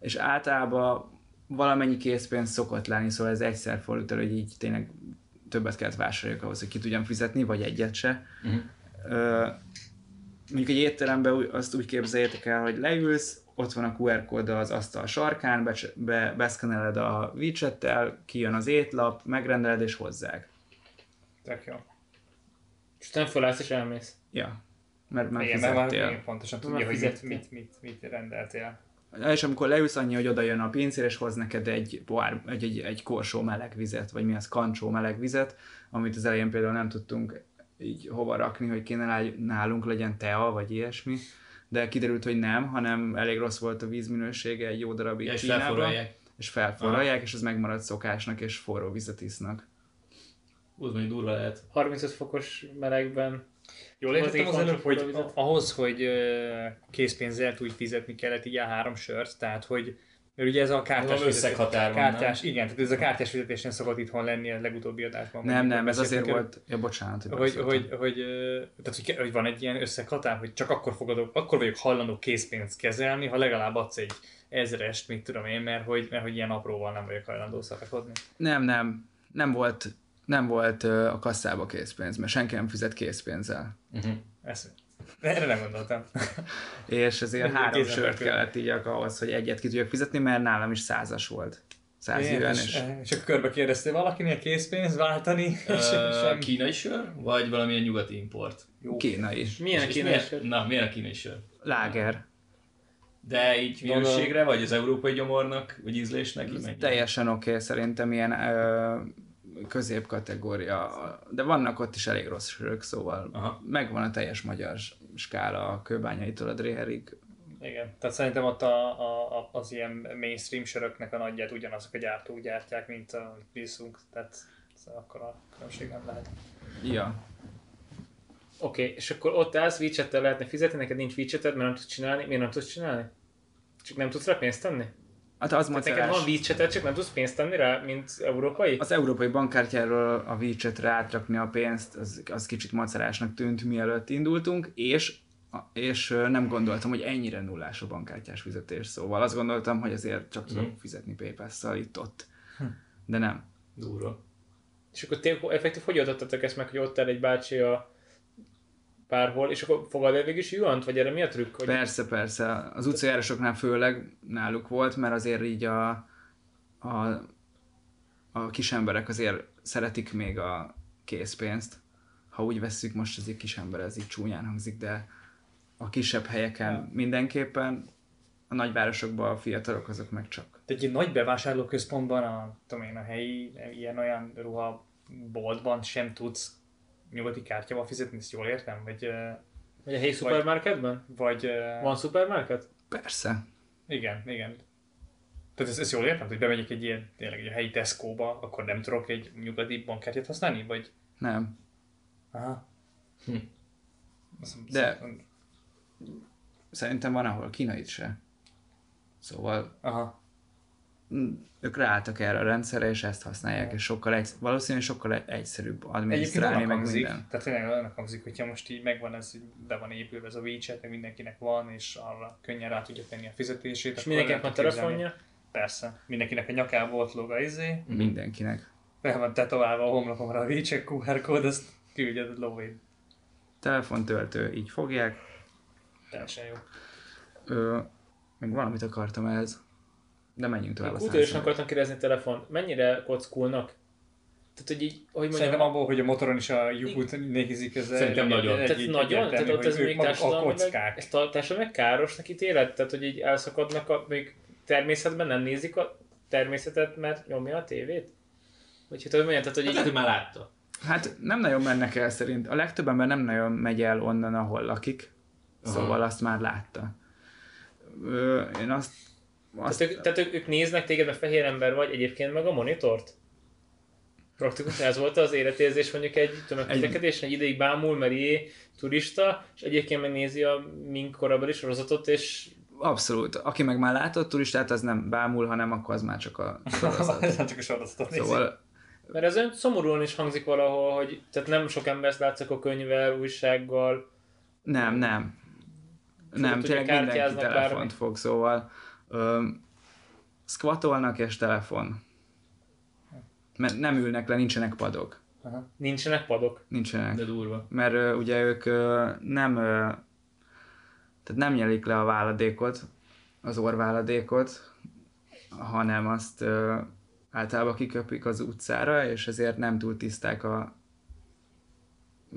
És általában valamennyi készpénz szokott lenni, szóval ez egyszer fordult elő, hogy így tényleg többet kellett vásároljak ahhoz, hogy ki tudjam fizetni, vagy egyet se. Mhm. Ö, mondjuk egy étteremben azt úgy képzeljétek el, hogy leülsz, ott van a QR kód az asztal sarkán, be, be, beszkeneled a widgettel, kijön az étlap, megrendeled és hozzák. Tök jó. És utána fölállsz és elmész. Ja, mert már Igen, mert már fizettél. pontosan tudja, hogy mit, fizettél. mit, mit, mit rendeltél. És amikor leülsz annyi, hogy oda jön a pincér, és hoz neked egy, pohár, egy, egy, egy korsó meleg vizet, vagy mi az, kancsó meleg vizet, amit az elején például nem tudtunk így hova rakni, hogy kéne nálunk legyen tea, vagy ilyesmi. De kiderült, hogy nem, hanem elég rossz volt a vízminősége egy jó darabig Ja, és Kínában, felforralják. És felforralják, és az megmarad szokásnak, és forró vizet isznak. Úgy mondjuk durva lehet. 35 fokos melegben. Jól értettem az előbb, hogy ahhoz, hogy ö, készpénzzel tudj fizetni, kellett így a három sört, tehát hogy mert ugye ez a kártyás összeghatár van, kártyás, igen, tehát ez a kártyás fizetésen szokott itthon lenni a legutóbbi adásban. Nem, nem, ez azért beszéltünk volt, ja bocsánat, hogy, hogy, hogy, hogy, tehát, hogy, hogy, van egy ilyen összeghatár, hogy csak akkor fogadok, akkor vagyok hajlandó készpénzt kezelni, ha legalább adsz egy ezrest, mit tudom én, mert hogy, mert hogy ilyen apróval nem vagyok hajlandó szarakodni. Nem, nem, nem volt, nem volt a kasszába készpénz, mert senki nem fizet készpénzzel. Uh-huh. Ezt, erre nem gondoltam. És ezért három sört kell. kellett így ahhoz, hogy egyet ki tudjak fizetni, mert nálam is százas volt. Száz Igen, éven, és, és és akkor körbe kérdeztél valakinél készpénzt váltani, sem. kínai sör, vagy valamilyen nyugati import? Jó. Kína is. Milyen a És kínai milyen- sör? Na, milyen a kínai sör? Láger. De így minőségre, vagy az európai gyomornak, vagy ízlésnek? Teljesen oké, okay, szerintem ilyen ö, középkategória, de vannak ott is elég rossz sörök, szóval Aha. megvan a teljes magyar skála a kőbányaitól a Dréherig. Igen, tehát szerintem ott a, a, az ilyen mainstream söröknek a nagyját ugyanazok a gyártók gyártják, mint a viszunk, tehát akkor a különbség nem lehet. Ja. Oké, okay, és akkor ott állsz, widget lehetne fizetni, neked nincs widgeted, mert nem tudsz csinálni. Miért nem tudsz csinálni? Csak nem tudsz rá pénzt tenni? Hát az Tehát neked van vízcseted, csak nem tudsz pénzt tenni rá, mint európai? Az európai bankkártyáról a WeChat-re átrakni a pénzt, az, az kicsit macerásnak tűnt, mielőtt indultunk, és, és nem gondoltam, hogy ennyire nullás a bankkártyás fizetés, szóval azt gondoltam, hogy azért csak tudok fizetni PayPal-szal itt-ott. De nem. Durva. És akkor ti effektív hogy oldottatok ezt meg, hogy ott áll egy bácsi a bárhol, és akkor fogad el végig is juant, vagy erre mi a trükk? Hogy Persze, persze. Az utcajárosoknál főleg náluk volt, mert azért így a, a, a kis emberek azért szeretik még a készpénzt. Ha úgy vesszük, most ez egy kis ember, ez így csúnyán hangzik, de a kisebb helyeken mindenképpen, a nagyvárosokban a fiatalok azok meg csak. De egy nagy bevásárlóközpontban, a, tudom én, a helyi ilyen-olyan ruhaboltban sem tudsz nyugati kártyával fizetni, ezt jól értem? Vagy, vagy a helyi szupermarketben? vagy Van szupermarket? Persze. igen, igen. Tehát ezt, ezt jól értem, hogy bemegyek egy ilyen, tényleg egy helyi Tesco-ba, akkor nem tudok egy nyugati bankkártyát használni? Vagy... Nem. Aha. Hm. Azt- De- Szerintem van, ahol kínait se. Szóval Aha. Mm, ők ráálltak erre a rendszerre, és ezt használják, és sokkal egy, valószínűleg sokkal egy- egyszerűbb adminisztrálni, meg hangzik, minden. tehát tényleg annak hangzik, hogyha most így megvan ez, hogy be van épülve ez a WeChat, meg mindenkinek van, és arra könnyen rá tudja tenni a fizetését. És mindenkinek van telefonja? Persze. Mindenkinek a nyakába ott lóg a izé, Mindenkinek. fel van tetoválva a homlokomra a WeChat QR kód, azt küldjed a lóvéd. Telefontöltő, így fogják. Teljesen jó. Ö, még valamit akartam ez. De menjünk tovább. Utolsóan szóval. akartam kérdezni telefon, mennyire kockulnak? Tehát, hogy így, hogy mondjam, Szerintem abból, hogy a motoron is a lyukut nézik, ez Szerintem egy- nagyon. egy- tehát egy- nagyon, egyértelmű, tehát ott ez még társadalmilag, ez társadalmilag károsnak ítéled? Tehát, hogy így elszakadnak, a, még természetben nem nézik a természetet, mert nyomja a tévét? Vagy hogy mondjam, tehát, hogy Hát így, hogy már látta. Hát nem nagyon mennek el szerint. A legtöbb ember nem nagyon megy el onnan, ahol lakik. Szóval azt már látta. Ö, én azt... azt tehát, ők, tehát ők, ők, néznek téged, mert fehér ember vagy, egyébként meg a monitort? Praktikusan ez volt az életérzés mondjuk egy tömegközlekedésen, egy ideig bámul, mert jé, turista, és egyébként megnézi a mink korabeli sorozatot, és Abszolút. Aki meg már látott turistát, az nem bámul, hanem akkor az már csak a (laughs) sorozat. Nem csak a sorozatot nézi. Szóval Mert ez olyan szomorúan is hangzik valahol, hogy tehát nem sok embert látszak a könyvvel, újsággal. nem, nem. Nem, hogy tényleg mindenki telefont bármi. fog, szóval ö, squatolnak és telefon. Mert nem ülnek le, nincsenek padok. Nincsenek padok. Nincsenek. De durva. mert ö, ugye ők ö, nem ö, tehát nem nyelik le a váladékot, az orváladékot, hanem azt ö, általában kiköpik az utcára, és ezért nem túl tiszták a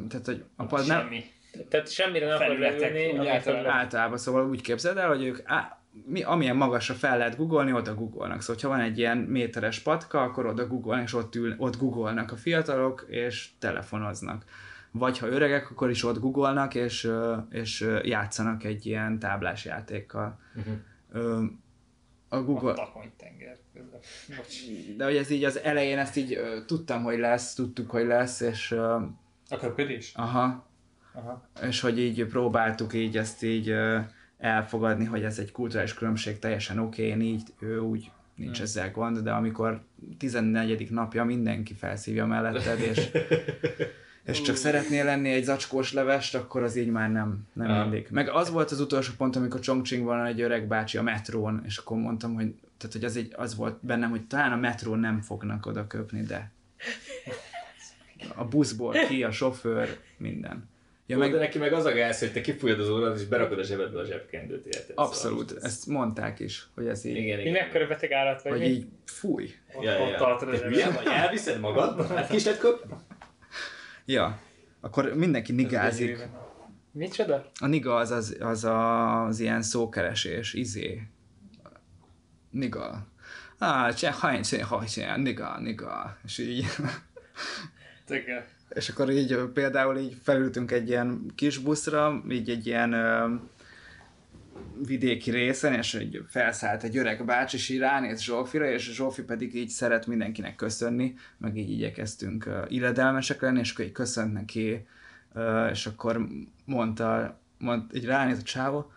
tehát, hogy a pad nem, Semmi. Tehát semmire nem akar leülni, általában. általában szóval úgy képzeld el, hogy ők á, mi, amilyen magasra fel lehet googolni, oda googolnak. Szóval, ha van egy ilyen méteres patka, akkor oda googolnak, és ott, ül, ott googolnak a fiatalok, és telefonoznak. Vagy ha öregek, akkor is ott googolnak, és, és játszanak egy ilyen táblás játékkal. Uh-huh. A A Google, takonytenger. Bocs. de hogy ez így az elején ezt így tudtam, hogy lesz, tudtuk, hogy lesz, és A köpködés? aha, Aha. és hogy így próbáltuk így ezt így elfogadni, hogy ez egy kulturális különbség, teljesen oké, én így, ő úgy, nincs ezzel gond, de amikor 14. napja mindenki felszívja melletted, és, (laughs) és csak szeretnél lenni egy zacskós levest, akkor az így már nem, nem Ah. mindig. Meg az volt az utolsó pont, amikor Chongqingban egy öreg bácsi a metrón, és akkor mondtam, hogy tehát, hogy az, egy, az volt bennem, hogy talán a metrón nem fognak oda köpni, de (laughs) a buszból ki, a sofőr, minden. Ja, Jó, de meg, neki meg az a gáz, hogy te kifújod az órát, és berakod a zsebedbe a zsebkendőt, érted? abszolút, Szóval, ezt mondták is, hogy ez így, Igen, Mi igen. mekkora beteg állat vagy? hogy mi? így fúj. Ja, ja, Ott ja. tartod Te hülye vagy? Elviszed magad? Hát ki is lehet köpni? Ja, akkor mindenki nigázik. Micsoda? A niga az az, az, az ilyen szókeresés, izé. Niga. Ah, cse, hajn, cse, hajn, niga, niga. És így. Igen. És akkor így például így felültünk egy ilyen kis buszra, így egy ilyen ö, vidéki részen, és így felszállt egy öreg bácsi, és így ránéz Zsófira, és Zsófi pedig így szeret mindenkinek köszönni, meg így igyekeztünk ö, illedelmesek lenni, és akkor így köszönt neki, ö, és akkor mondta, mond, így ránéz a csávó,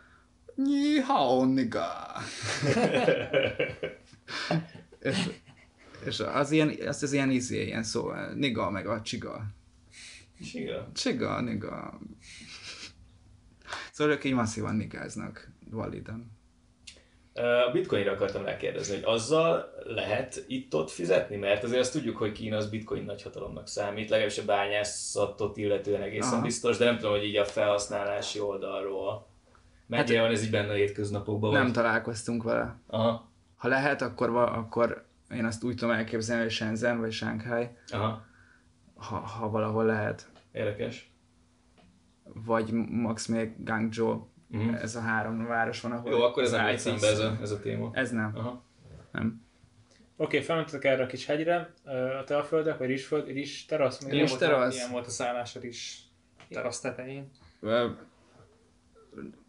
Ni hao, niga. (laughs) és, és az ilyen, az, az ilyen izé, ilyen szó, niga meg a csiga. Csiga. Csiga, niga. Szóval ők így masszívan nigáznak, validen. A bitcoinra akartam rákérdezni, hogy azzal lehet itt-ott fizetni? Mert azért azt tudjuk, hogy Kína az bitcoin nagyhatalomnak számít, legalábbis a bányászatot illetően egészen Aha. biztos, de nem tudom, hogy így a felhasználási oldalról mennyire van ez így benne a hétköznapokban. Nem vagy? találkoztunk vele. Aha, Ha lehet, akkor, akkor én azt úgy tudom elképzelni, hogy Shenzhen vagy Shanghai, aha, ha, ha valahol lehet. érdekes. Vagy max még Guangzhou. Mhm. Ez a három város van, ahol... Jó, akkor ez az nem szembe ez a, ez a téma. Ez nem. Aha. nem. Oké, felmentetek erre a kis hegyre, a teaföldek, vagy rizsföld, rizs terasz, még Rizs volt a- terasz. Ilyen volt a szállásod is terasz tetején.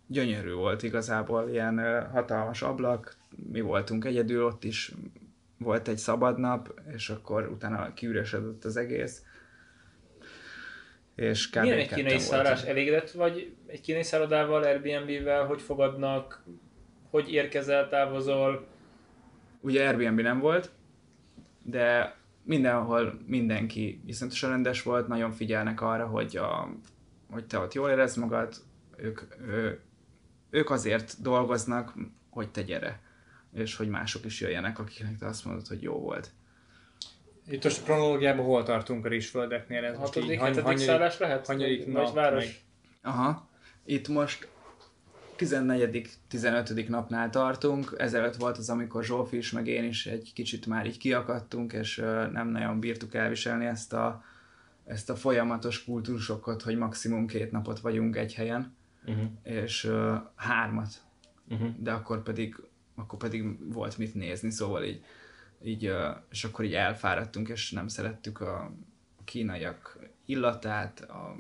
Gyönyörű volt igazából, ilyen hatalmas ablak, mi voltunk egyedül, ott is volt egy szabad nap, és akkor utána kiüresedett az egész. És kb. Milyen egy kínai szállás? Elégedett vagy egy kínai szállodával, Airbnb-vel, hogy fogadnak, hogy érkezel, távozol? Ugye Airbnb nem volt, de mindenhol mindenki iszonyatosan rendes volt, nagyon figyelnek arra, hogy, a, hogy te ott jól érezd magad, ők, ő, ők azért dolgoznak, hogy te gyere, és hogy mások is jöjjenek, akiknek te azt mondod, hogy jó volt. Itt most a kronológiában hol tartunk a rizsföldeknél? Ez most így Hatodik, hany- hetedik szállás lehet? hanyadik nap, város? meg- Aha, itt most 14 15 napnál tartunk, ezelőtt volt az, amikor Zsófi is, meg én is egy kicsit már így kiakadtunk, és nem nagyon bírtuk elviselni ezt a, ezt a folyamatos kultúrsokkot, hogy maximum két napot vagyunk egy helyen, Uh-huh. és ö, hármat, Uh-huh. de akkor pedig, akkor pedig volt mit nézni, szóval így, így és akkor így elfáradtunk, és nem szerettük a kínaiak illatát, a,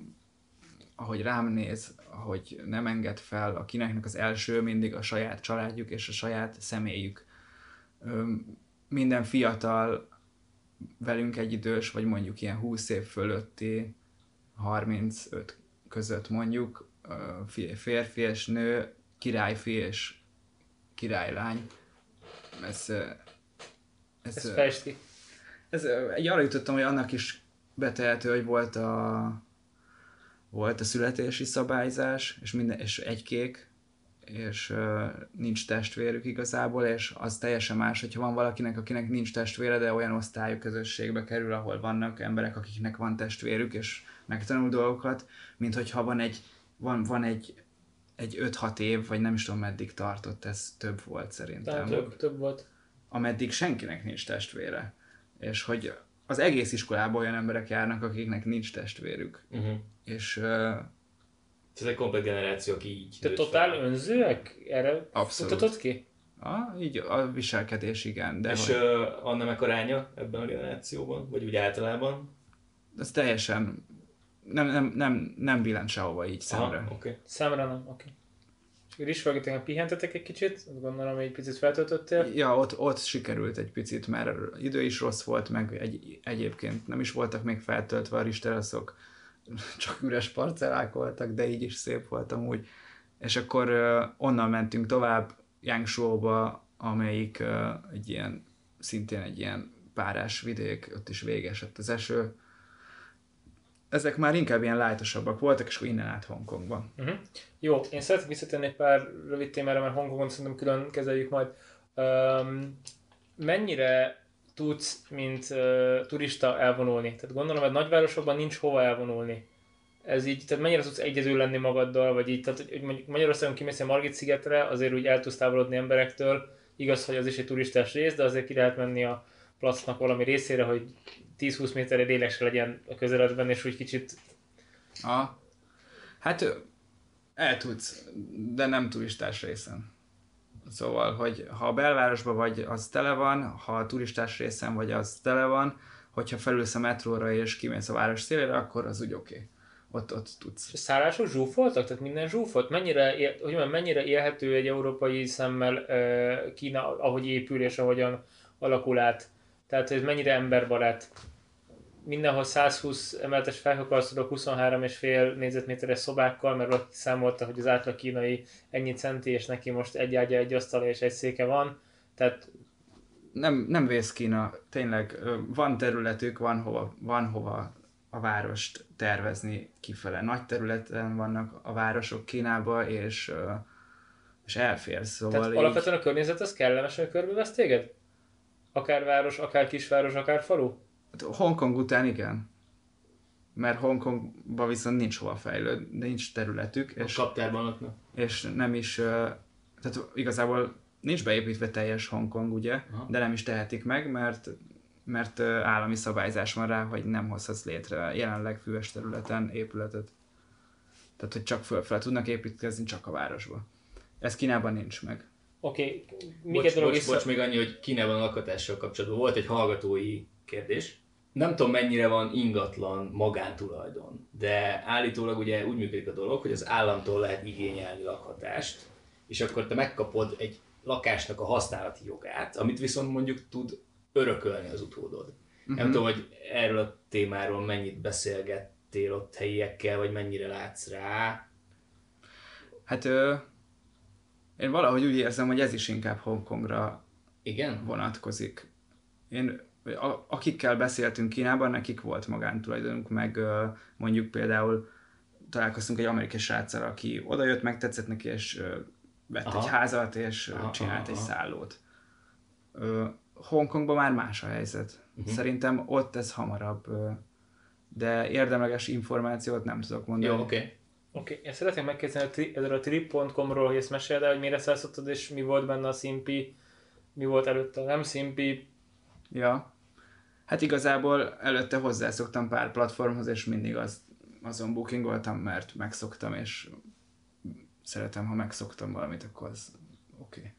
ahogy rám néz, ahogy nem enged fel, a kínaiaknak az első mindig a saját családjuk és a saját személyük. Minden fiatal, velünk egyidős, vagy mondjuk ilyen 20 év fölötti, 35 között mondjuk, férfi és nő, királyfi és királylány. Ez, ez, Ez ö, festi. ez, egy arra jutottam, hogy annak is betehető, hogy volt a volt a születési szabályzás, és, minden, és egy kék, és uh, nincs testvérük igazából, és az teljesen más, hogyha van valakinek, akinek nincs testvére, de olyan osztályú közösségbe kerül, ahol vannak emberek, akiknek van testvérük, és megtanul dolgokat, mint hogyha van egy, van, van egy, egy 5-6 év, vagy nem is tudom meddig tartott, ez több volt szerintem Tehát több, több volt. Ameddig senkinek nincs testvére. És hogy az egész iskolában olyan emberek járnak, akiknek nincs testvérük. Uh-huh. És uh, Ez egy komplet generáció, aki így Te totál fel. önzőek? Erre Abszolút. futatod ki? a, így a viselkedés igen, de És hogy, uh, Anna meg aránya ebben a generációban? Vagy úgy általában? ez teljesen nem, nem, nem, nem billent sehova így szemre. Aha, oké. Számra nem, oké. És Rizsföldeken pihentetek egy kicsit? Azt Gondolom, egy picit feltöltöttél. Ja, ott, ott sikerült egy picit, mert idő is rossz volt, meg egy, egyébként nem is voltak még feltöltve a risteraszok, (laughs) csak üres parcellák voltak, de így is szép volt amúgy. És akkor uh, onnan mentünk tovább Yangshuo-ba, amelyik uh, egy ilyen, szintén egy ilyen párás vidék, ott is végesett az eső. Ezek már inkább ilyen lájtosabbak voltak, és akkor innen át Hongkongba. Uh-huh. Jó, én szeretnék visszatérni egy pár rövid témára, mert Hongkongon szerintem külön kezeljük majd. Um, mennyire tudsz, mint uh, turista elvonulni? Tehát gondolom, hogy nagyvárosokban nincs hova elvonulni. Ez így, tehát mennyire tudsz egyedül lenni magaddal, vagy így, tehát hogy Magyarországon kimész a Margit szigetre, azért úgy el tudsz távolodni emberektől, igaz, hogy az is egy turistás rész, de azért ki lehet menni a placnak valami részére, hogy 10-20 méterre délesre legyen a közeledben, és úgy kicsit A, hát el tudsz, de nem turistás részen. Szóval, hogy ha a belvárosban vagy, az tele van, ha a turistás részen vagy, az tele van, hogyha felülsz a metróra és kimész a város szélére, akkor az úgy oké. Okay. Ott, ott tudsz. Szállások zsúfoltak? Tehát minden zsúfolt? Mennyire, hogy mondjam, mennyire élhető egy európai szemmel Kína, ahogy épül és ahogyan alakul át? Tehát ez mennyire emberbarát? Mindenhol 120 emeletes felhőkarcolók 23,5 négyzetméteres szobákkal, mert valaki számolta, hogy az átlag kínai ennyi centi, és neki most egy ágya, egy asztala és egy széke van. Tehát nem, nem vész Kína, tényleg van területük, van hova, van hova a várost tervezni kifele. Nagy területen vannak a városok Kínába, és, és elférsz. Szóval Tehát így, alapvetően a környezet az kellemesen körbevesz téged? Akár város, akár kisváros, akár falu? Hát Hongkong után igen. Mert Hongkongban viszont nincs hova fejlődni, nincs területük, És és, kaptárban ott és nem is, tehát igazából nincs beépítve teljes Hongkong, ugye, Aha. de nem is tehetik meg, mert mert állami szabályzás van rá, hogy nem hozhatsz létre jelenleg füves területen épületet. Tehát, hogy csak fölfele tudnak építkezni, csak a városba. Ez Kínában nincs meg. Oké, okay. még Bocs, egy dolog bocs, vissza... bocs, még annyi, hogy Kínában a lakhatással kapcsolatban volt egy hallgatói kérdés. Nem tudom mennyire van ingatlan magántulajdon, de állítólag ugye úgy működik a dolog, hogy az államtól lehet igényelni lakhatást, és akkor te megkapod egy lakásnak a használati jogát, amit viszont mondjuk tud örökölni az utódod. Uh-huh. Nem tudom, hogy erről a témáról mennyit beszélgettél ott helyiekkel, vagy mennyire látsz rá. Hát ö, én valahogy úgy érzem, hogy ez is inkább Hongkongra Igen? vonatkozik. Én, a, akikkel beszéltünk Kínában, nekik volt magántulajdonuk, meg mondjuk például találkoztunk egy amerikai sráccal, aki odajött, megtetszett neki, és vett Aha. egy házat, és Aha, csinált aha, egy aha. szállót. Hongkongban már más a helyzet. Uh-huh. Szerintem ott ez hamarabb, de érdemleges információt nem tudok mondani. Jó, oké. Okay. Oké, okay. én szeretném megkérdezni a tri- erről a trip.com-ról, hogy ezt meséld el, hogy mire szállszottad, és mi volt benne a szimpi, mi volt előtte a nem szimpi. Ja. Hát igazából előtte hozzászoktam pár platformhoz, és mindig az, azon bookingoltam, mert megszoktam, és szeretem, ha megszoktam valamit, akkor az oké. Okay.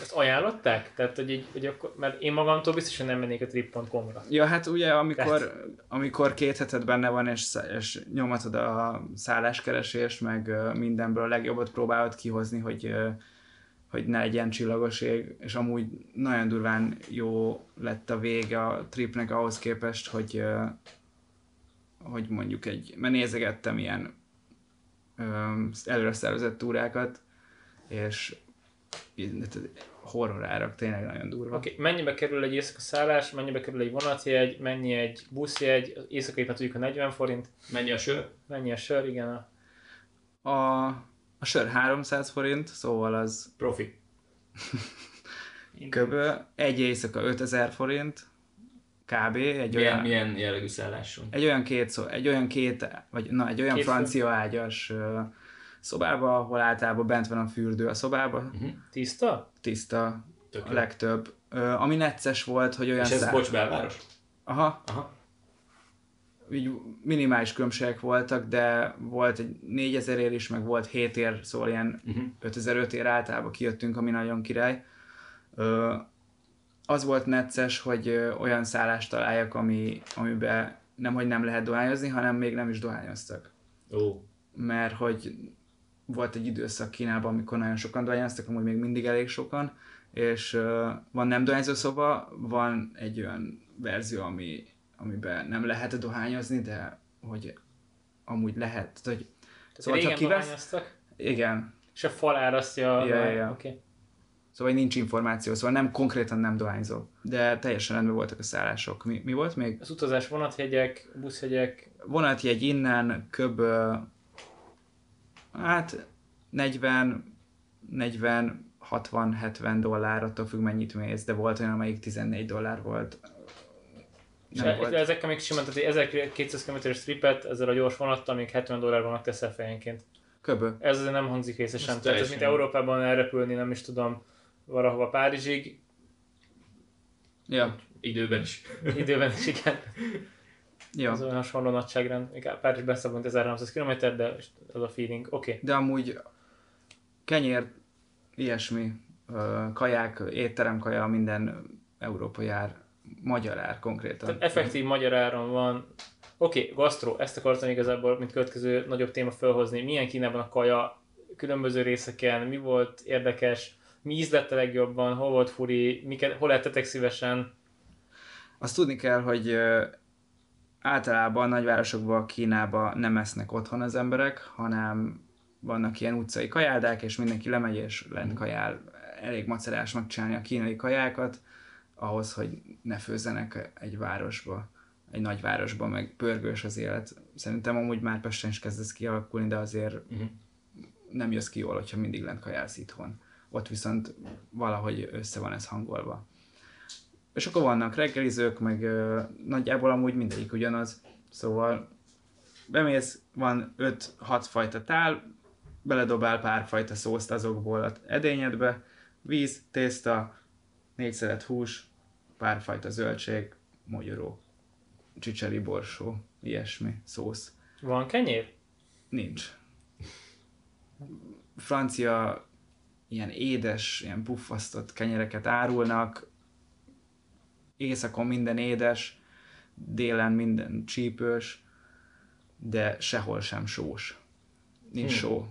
Ezt ajánlották? Tehát, hogy így, hogy akkor, mert én magamtól biztosan nem mennék a trip.com-ra. Ja, hát ugye amikor, amikor két heted benne van, és, és nyomatod a szálláskeresést, meg mindenből a legjobbat próbálod kihozni, hogy, hogy ne legyen csillagos ég, és amúgy nagyon durván jó lett a vége a tripnek ahhoz képest, hogy, hogy mondjuk egy, mert nézegettem ilyen előre szervezett túrákat, és horror árak, tényleg nagyon durva. Oké, okay. mennyibe kerül egy éjszaka szállás, mennyibe kerül egy vonatjegy, mennyi egy buszjegy, éjszakai tudjuk a 40 forint, Mennyi a sör? mennyi a sör, igen, a A, a sör 300 forint, szóval az Profi. kb. egy éjszaka 5000 forint, kb. Egy Milyen, olyan, milyen jellegű szálláson? egy olyan két, szó, egy olyan két, vagy na, egy olyan Két fő. francia ágyas szobába, ahol általában bent van a fürdő a szobába, Uh-huh. tiszta? tiszta Tök a legtöbb. Ö, ami necces volt, hogy olyan És ez szá- bocs belváros? Aha, Aha. így minimális különbségek voltak, de volt egy 4000 ér is, meg volt 7 ér, szóval ilyen Uh-huh. 5005 ér általában kijöttünk, ami nagyon király. Ö, az volt necces, hogy olyan szállást találjak, ami, amiben nem, hogy nem lehet dohányozni, hanem még nem is dohányoztak. Ó. Mert hogy volt egy időszak Kínában, amikor nagyon sokan dohányoztak, amúgy még mindig elég sokan, és ö, van nem dohányzó szoba, van egy olyan verzió, ami, amiben nem lehet dohányozni, de hogy amúgy lehet. Tehát, hogy, Tehát Szóval, régen ha kivesz- igen, és a fal árasztja. Ja, a... ja. Okay. Szóval nincs információ, szóval nem konkrétan nem dohányzó. De teljesen rendben voltak a szállások. Mi, mi volt még? Az utazás vonatjegyek, buszjegyek, Vonatjegy innen köb, hát 40, 40, 60, 70 dollár, attól függ mennyit mész, de volt olyan, amelyik 14 dollár volt. és Nem e- volt. ezekkel még simán, tehát egy 1200 km-es tripet ezzel a gyors vonattal még 70 dollárban teszel fejenként. Köbö. Ez azért nem hangzik részesen. Ez Tehát ez mint. Európában elrepülni, nem is tudom, valahova Párizsig, Ja, Időben is. időben is igen. (laughs) ja. Ez olyan hasonló nagyságrend. Párizs beszabont 1300 km, de az a feeling. Oké. Okay. De amúgy kenyér, ilyesmi, kaják, étteremkaja, minden európai ár, magyar ár konkrétan. Tehát effektív magyar áron van. Oké, okay, gasztró, ezt akartam igazából, mint következő nagyobb téma felhozni. Milyen Kínában a kaja, különböző részeken, mi volt érdekes, mi ízlett a legjobban, hol volt furi, miket, hol lettetek szívesen. Azt tudni kell, hogy általában a nagyvárosokban, Kínában nem esznek otthon az emberek, hanem vannak ilyen utcai kajáldák, és mindenki lemegy és lent kajál. Elég macerás megcsinálni a kínai kajákat. ahhoz, hogy ne főzzenek egy városba, egy nagy városba, meg pörgős az élet. Szerintem amúgy már Pesten is kezd ez kialakulni, de azért uh-huh. nem jössz ki jól, hogyha mindig lent kajálsz itthon. Ott viszont valahogy össze van ez hangolva. És akkor vannak reggelizők, meg ö, nagyjából amúgy mindegyik ugyanaz. Szóval bemész, van 5-6 fajta tál, beledobál pár fajta szószt azokból az edényedbe, víz, tészta, négy szelet hús, pár fajta zöldség, mogyoró, csicseri borsó, ilyesmi, szósz. Van kenyér? Nincs. Francia ilyen édes, ilyen puffasztott kenyereket árulnak, éjszakon minden édes, délen minden csípős, de sehol sem sós. Nincs Hmm. só.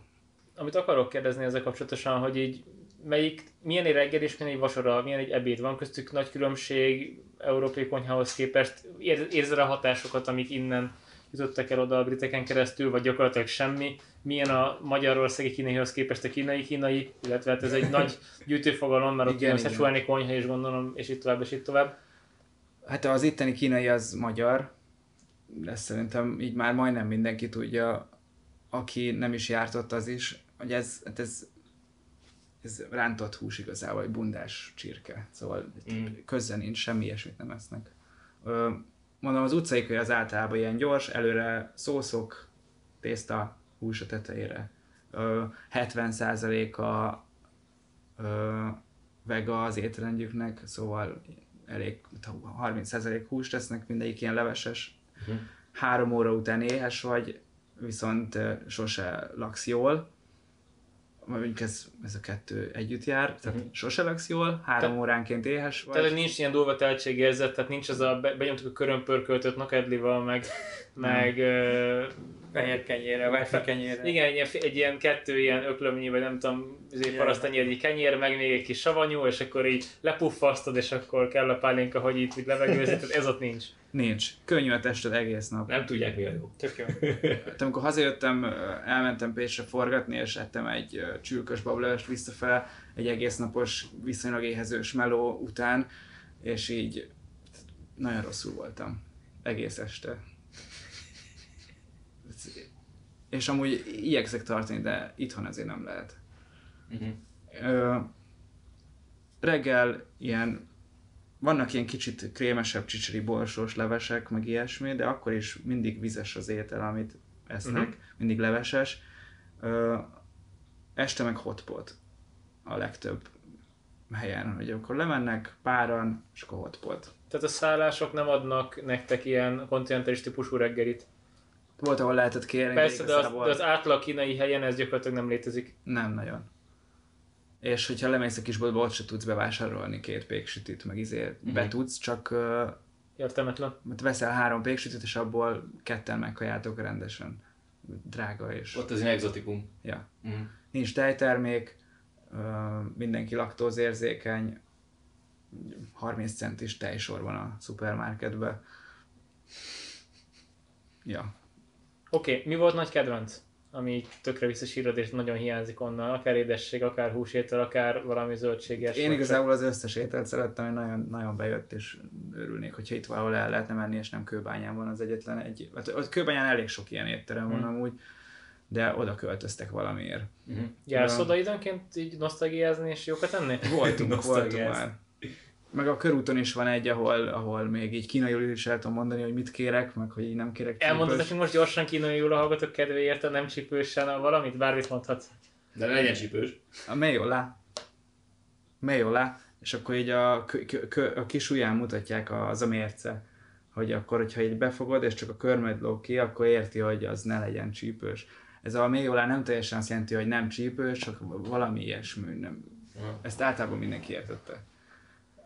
Amit akarok kérdezni ezzel kapcsolatosan, hogy így melyik, milyen egy reggel és milyen egy vacsora, milyen egy ebéd van köztük nagy különbség európai konyhához képest. Ér, érzed a hatásokat, amik innen jutottak el oda a briteken keresztül, vagy gyakorlatilag semmi. Milyen a magyarországi kínaihoz képest a kínai kínai, illetve hát ez egy (laughs) nagy gyűjtőfogalom, mert ott Igen. Szechuani konyha is gondolom, és itt tovább, és itt tovább. Hát az itteni kínai az magyar, de szerintem így már majdnem mindenki tudja, aki nem is járt ott az is, hogy ez, hát ez, ez rántott hús igazából, egy bundás csirke, szóval Mm. köze nincs, semmi ilyesmit nem esznek. Ö, mondom, az utcai köly az általában ilyen gyors, előre szószok, tészta, hús a tetejére. Ö, 70%-a ö, vega az étrendjüknek, szóval elég 30% húst tesznek, mindegyik ilyen leveses. Mhm. Három óra után éhes vagy, viszont sose laksz jól. Mondjuk ez, ez a kettő együtt jár, tehát Mhm. sose laksz jól, három Te- óránként éhes vagy. Tehát nincs ilyen durva tehetségérzet, tehát nincs az a, be, benyomtuk a körömpörköltött nokedlival, meg, meg ö, Fehér kenyérre, vagy kenyérre. Igen, egy ilyen, egy ilyen kettő ilyen öklömnyi, vagy nem tudom, izé, parasztenyérnyi kenyér, meg még egy kis savanyú, és akkor így lepuffasztod, és akkor kell a pálinka, hogy itt így levegőzni, tehát ez ott nincs. Nincs. Könnyű a tested egész nap. Nem tudják mi a jó. Tök jó. Hát amikor hazajöttem, elmentem Pécsre forgatni, és ettem egy csülkös bablöst visszafele, egy egész napos, viszonylag éhezős meló után, és így nagyon rosszul voltam. Egész este. És amúgy igyekszek tartani, de itthon azért nem lehet. Uh-huh. Ö, reggel ilyen, vannak ilyen kicsit krémesebb csicseri borsós levesek, meg ilyesmi, de akkor is mindig vizes az étel, amit esznek, Mhm. mindig leveses. Ö, este meg hotpot a legtöbb helyen, hogy akkor lemennek páran, és akkor hotpot. Tehát a szállások nem adnak nektek ilyen kontinentális típusú reggelit. Volt, ahol lehetett kérni, Persze, de az, igazából de az átlag kínai helyen ez gyakorlatilag nem létezik. nem nagyon. És hogyha lemész a kisboltba, ott se tudsz bevásárolni két péksütit, meg izé Mhm. be tudsz, csak Értelmetlen. mert veszel három péksütit, és abból ketten megkajáltok rendesen. Drága és... Ott az ilyen exotikum. Ja. Uh-huh. Nincs tejtermék, mindenki laktózérzékeny, 30 centis tejsor van a szupermarketben. Ja. Oké, okay, mi volt nagy kedvenc? Ami így tökre visszasírod és nagyon hiányzik onnan, akár édesség, akár húsétel, akár valami zöldséges. Én igazából az összes ételt szerettem, hogy nagyon, nagyon bejött, és örülnék, hogyha itt valahol el lehetne menni, és nem Kőbányán van az egyetlen egy... Hát, ott Kőbányán elég sok ilyen étterem van Hmm. amúgy, de oda költöztek valamiért. Uh-huh. Jársz Ja. oda időnként így nosztalgiázni és jókat enni? Voltunk, (laughs) voltunk már. Meg a körúton is van egy, ahol, ahol még így kínaiul is el tudom mondani, hogy mit kérek, meg hogy így nem kérek Elmondod csípős. nekünk most gyorsan kínaiul a hallgatók kedvéért, a nem csípősen a valamit, bármit mondhatsz. De ne legyen csípős. A Mejola. Mejola. És akkor így a, a kis ujján mutatják az a mérce. Hogy akkor, hogyha így befogod, és csak a körmöd lóg ki, akkor érti, hogy az ne legyen csípős. Ez a Mejola nem teljesen azt jelenti, hogy nem csípős, csak valami ilyesmi. Nem. Ezt általában mindenki értette.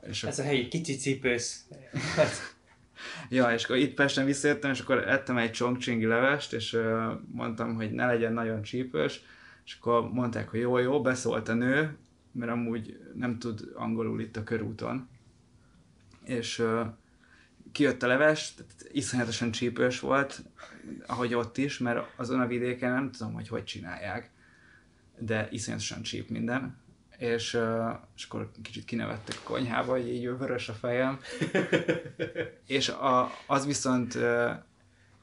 És Ez a helyi kicsi cipősz. (laughs) Ja, és akkor itt Pesten visszajöttem, és akkor ettem egy csongcsingi levest, és uh, mondtam, hogy ne legyen nagyon csípős, és akkor mondták, hogy jó, jó, beszólt a nő, mert amúgy nem tud angolul itt a körúton. És uh, kijött a leves, tehát iszonyatosan csípős volt, ahogy ott is, mert azon a vidéken nem tudom, hogy hogy csinálják, de iszonyatosan csíp minden. És, és akkor kicsit kinevettek a konyhába, hogy így vörös a fejem. (laughs) és a, az viszont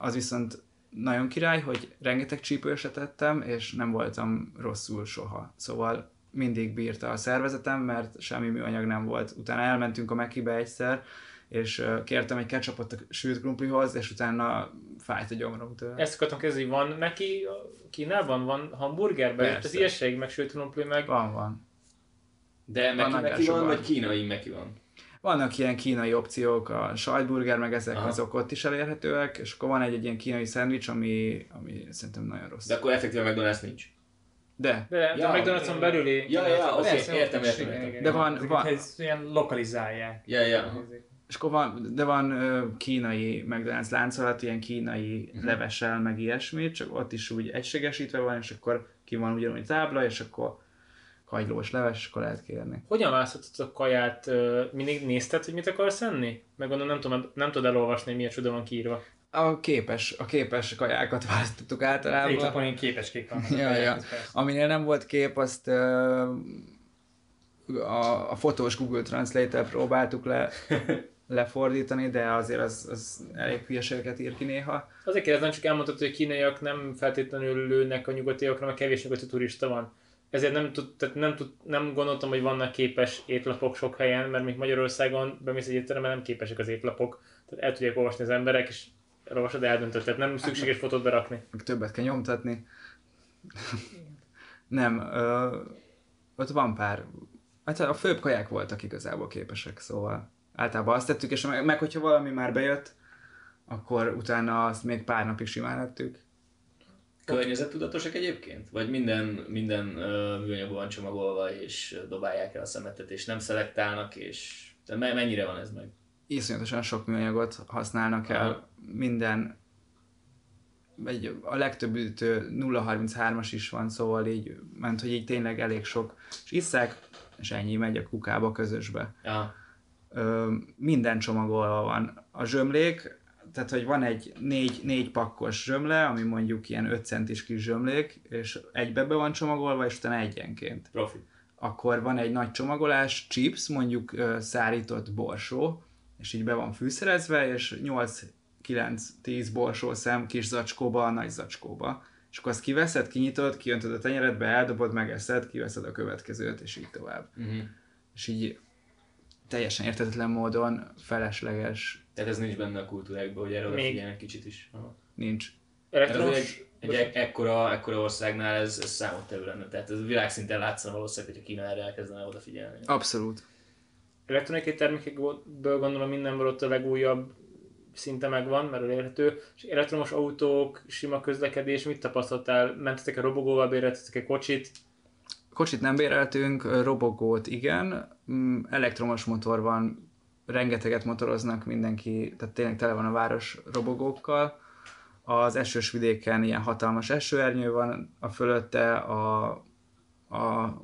az viszont nagyon király, hogy rengeteg csípőset ettem, és nem voltam rosszul soha. Szóval mindig bírta a szervezetem, mert semmi műanyag nem volt. Utána elmentünk a Mekibe egyszer, és kértem egy ketchupot a sült krumplihoz, és utána fájt a gyomrom tőle. Ezt akartam kezdeni, van neki Kínában, van hamburgerben, az ilyeség, meg sült krumpli, meg Van, van. De Meki, Meki van, vagy kínai Meki van? Vannak ilyen kínai opciók, a sajtburger, meg ezek Aha. azok ott is elérhetőek, és akkor van egy, egy ilyen kínai szendvics, ami, ami szerintem nagyon rossz. De akkor effektíven McDonald's nincs. De, de, de Ja, a McDonald's-on belüli. Ja, ja, oké, értem, értem, értem. De van- Ezeket van- Ez ilyen lokalizálják. Ja, ja. és akkor van, de van ö, kínai McDonald's láncolat, ilyen kínai Mhm. levessel, meg ilyesmi, csak ott is úgy egységesítve van, és akkor ki van ugyanúgy tábla, és akkor kagylós leves, akkor lehet kérni. Hogyan választottad a kaját? Mindig nézted, hogy mit akarsz enni? Meg gondolom nem, tudom, nem tudod elolvasni, hogy milyen csoda van kiírva. A képes, a képes kajákat (laughs) választottuk általában. Étlapon ilyen képeskék vannak. Ja, ja. Persze. Aminél nem volt kép, azt ö, a, a fotós Google Translate-tel próbáltuk le, (laughs) lefordítani, de azért az, az elég hülyeségeket ír ki néha. Azért kérdezem, csak elmondtad, hogy kínaiak nem feltétlenül lőnek a nyugatiakra, mert kevés nyugati turista van. Ezért nem, tud, tehát nem, tud, nem gondoltam, hogy vannak képes étlapok sok helyen, mert még Magyarországon bemész egy étterembe, nem képesek az étlapok. Tehát el tudják olvasni az emberek, és elolvasod, eldöntött. Tehát nem szükséges fotót berakni. meg többet kell nyomtatni. nem, ö, ott van pár, hát a főbb kaják voltak igazából képesek, szóval általában azt tettük, és meg, meg hogyha valami már bejött, akkor utána azt még pár napig simán ettük. Környezettudatosak egyébként? Vagy minden, minden műanyagban van csomagolva, és dobálják el a szemetet, és nem szelektálnak, és de me- mennyire van ez meg? Iszonyatosan sok műanyagot használnak el, Aha. minden, egy, a legtöbb ütő 0,33-as is van, szóval így ment, hogy így tényleg elég sok, és isszák, és ennyi megy a kukába közösbe. Ja. ö, minden csomagolva van. A zsömlék, tehát hogy van egy négy, négy pakkos zsömle, ami mondjuk ilyen 5 centis kis zsömlék, és egybe be van csomagolva, és utána egyenként. Profi. Akkor van egy nagy csomagolás, chips, mondjuk szárított borsó, és így be van fűszerezve, és 8-9-10 borsószem kis zacskóba, nagy zacskóba. És akkor azt kiveszed, kinyitod, kiöntöd a tenyeredbe, eldobod, megeszed, kiveszed a következőt, és így tovább. Uh-huh. És így teljesen értetetlen módon felesleges Tehát ez nincs benne a kultúrákban, hogy erre Még- odafigyelnek kicsit is. Aha. nincs. Elektromos... egy, egy ek- ekkora, ekkora országnál ez, ez számottevő lenne. Tehát ez világszinten látszana valószínűleg, hogyha Kína erre elkezdene odafigyelni. Abszolút. elektronikai termékekből gondolom mindenből ott a legújabb szinte megvan, mert elérhető. És elektromos autók, sima közlekedés, mit tapasztaltál? Mentetek-e robogóval, béreltetek-e kocsit? Kocsit nem béreltünk, robogót igen, Mm, elektromos motor van, rengeteget motoroznak mindenki, tehát tényleg tele van a város robogókkal. Az esős vidéken ilyen hatalmas esőernyő van, a fölötte a, a,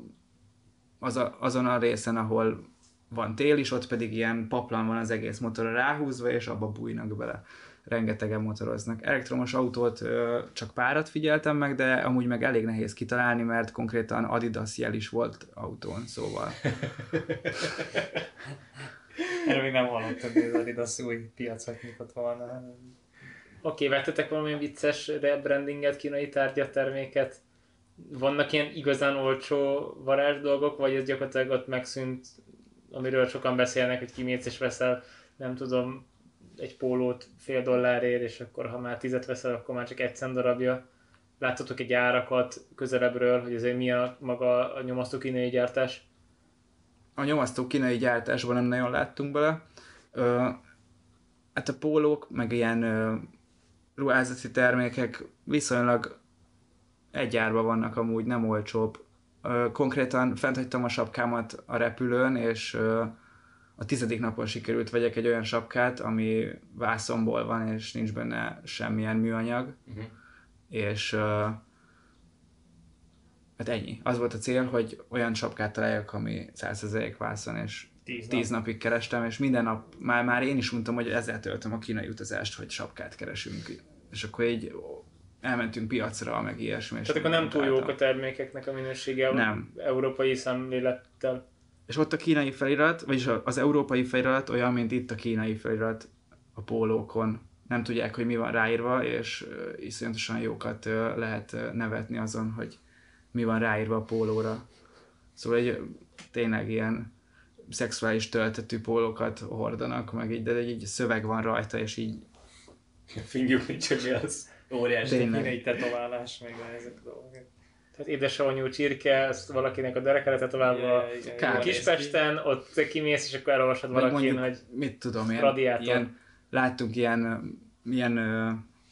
az a, azon a részen, ahol van tél is, ott pedig ilyen paplan van az egész motorra ráhúzva, és abba bújnak bele. Rengetegen motoroznak. Elektromos autót ö, csak párat figyeltem meg, de amúgy meg elég nehéz kitalálni, mert konkrétan Adidas jel is volt autón, szóval. (laughs) Erről még nem hallottam, hogy az Adidas új piacot nyitott volna. Oké, okay, vettetek valamilyen vicces rebrandinget, kínai tárgyat, terméket? Vannak ilyen igazán olcsó varázs dolgok, vagy ez gyakorlatilag ott megszűnt, amiről sokan beszélnek, hogy kimész és veszel, nem tudom, egy pólót fél dollárért, és akkor ha már tizet veszel, akkor már csak egy cent darabja. Láttatok egy árakat közelebbről, hogy azért mi a maga a nyomasztó kínai gyártás? A nyomasztó kínai gyártásban nem nagyon láttunk bele. Ö, hát a pólók, meg ilyen ö, ruházati termékek viszonylag egy árba vannak amúgy, nem olcsóbb. Ö, konkrétan fent hagytam a sapkámat a repülőn, és ö, a tizedik napon sikerült vegyek egy olyan sapkát, ami vászomból van, és nincs benne semmilyen műanyag. Uh-huh. És ö, hát ennyi. Az volt a cél, hogy olyan sapkát találjak, ami 100% vászon, és Tíz nap. tíz napig kerestem, és minden nap, már, már én is mondtam, hogy ezzel töltöm a kínai utazást, hogy sapkát keresünk. És akkor így elmentünk piacra, meg ilyesmi. Tehát akkor nem túl jók munkáltam. a termékeknek a minősége Nem. európai szemlélettel. És ott a kínai felirat, vagyis az európai felirat olyan, mint itt a kínai felirat a pólókon. Nem tudják, hogy mi van ráírva, és iszonyatosan jókat lehet nevetni azon, hogy mi van ráírva a pólóra. Szóval egy tényleg ilyen szexuális töltetű pólókat hordanak, meg így, de egy szöveg van rajta, és így Fingyük, hogy csak mi az. Óriási. Kínai tetoválás, meg ezek a dolgok. Tehát édesanyjú csirke, ezt valakinek a derekele tetoválva ki. Kispesten, ott kimész, és akkor elolvasod valakin, mondjuk, hogy mit tudom, ilyen, radiátor. ilyen láttunk ilyen, ilyen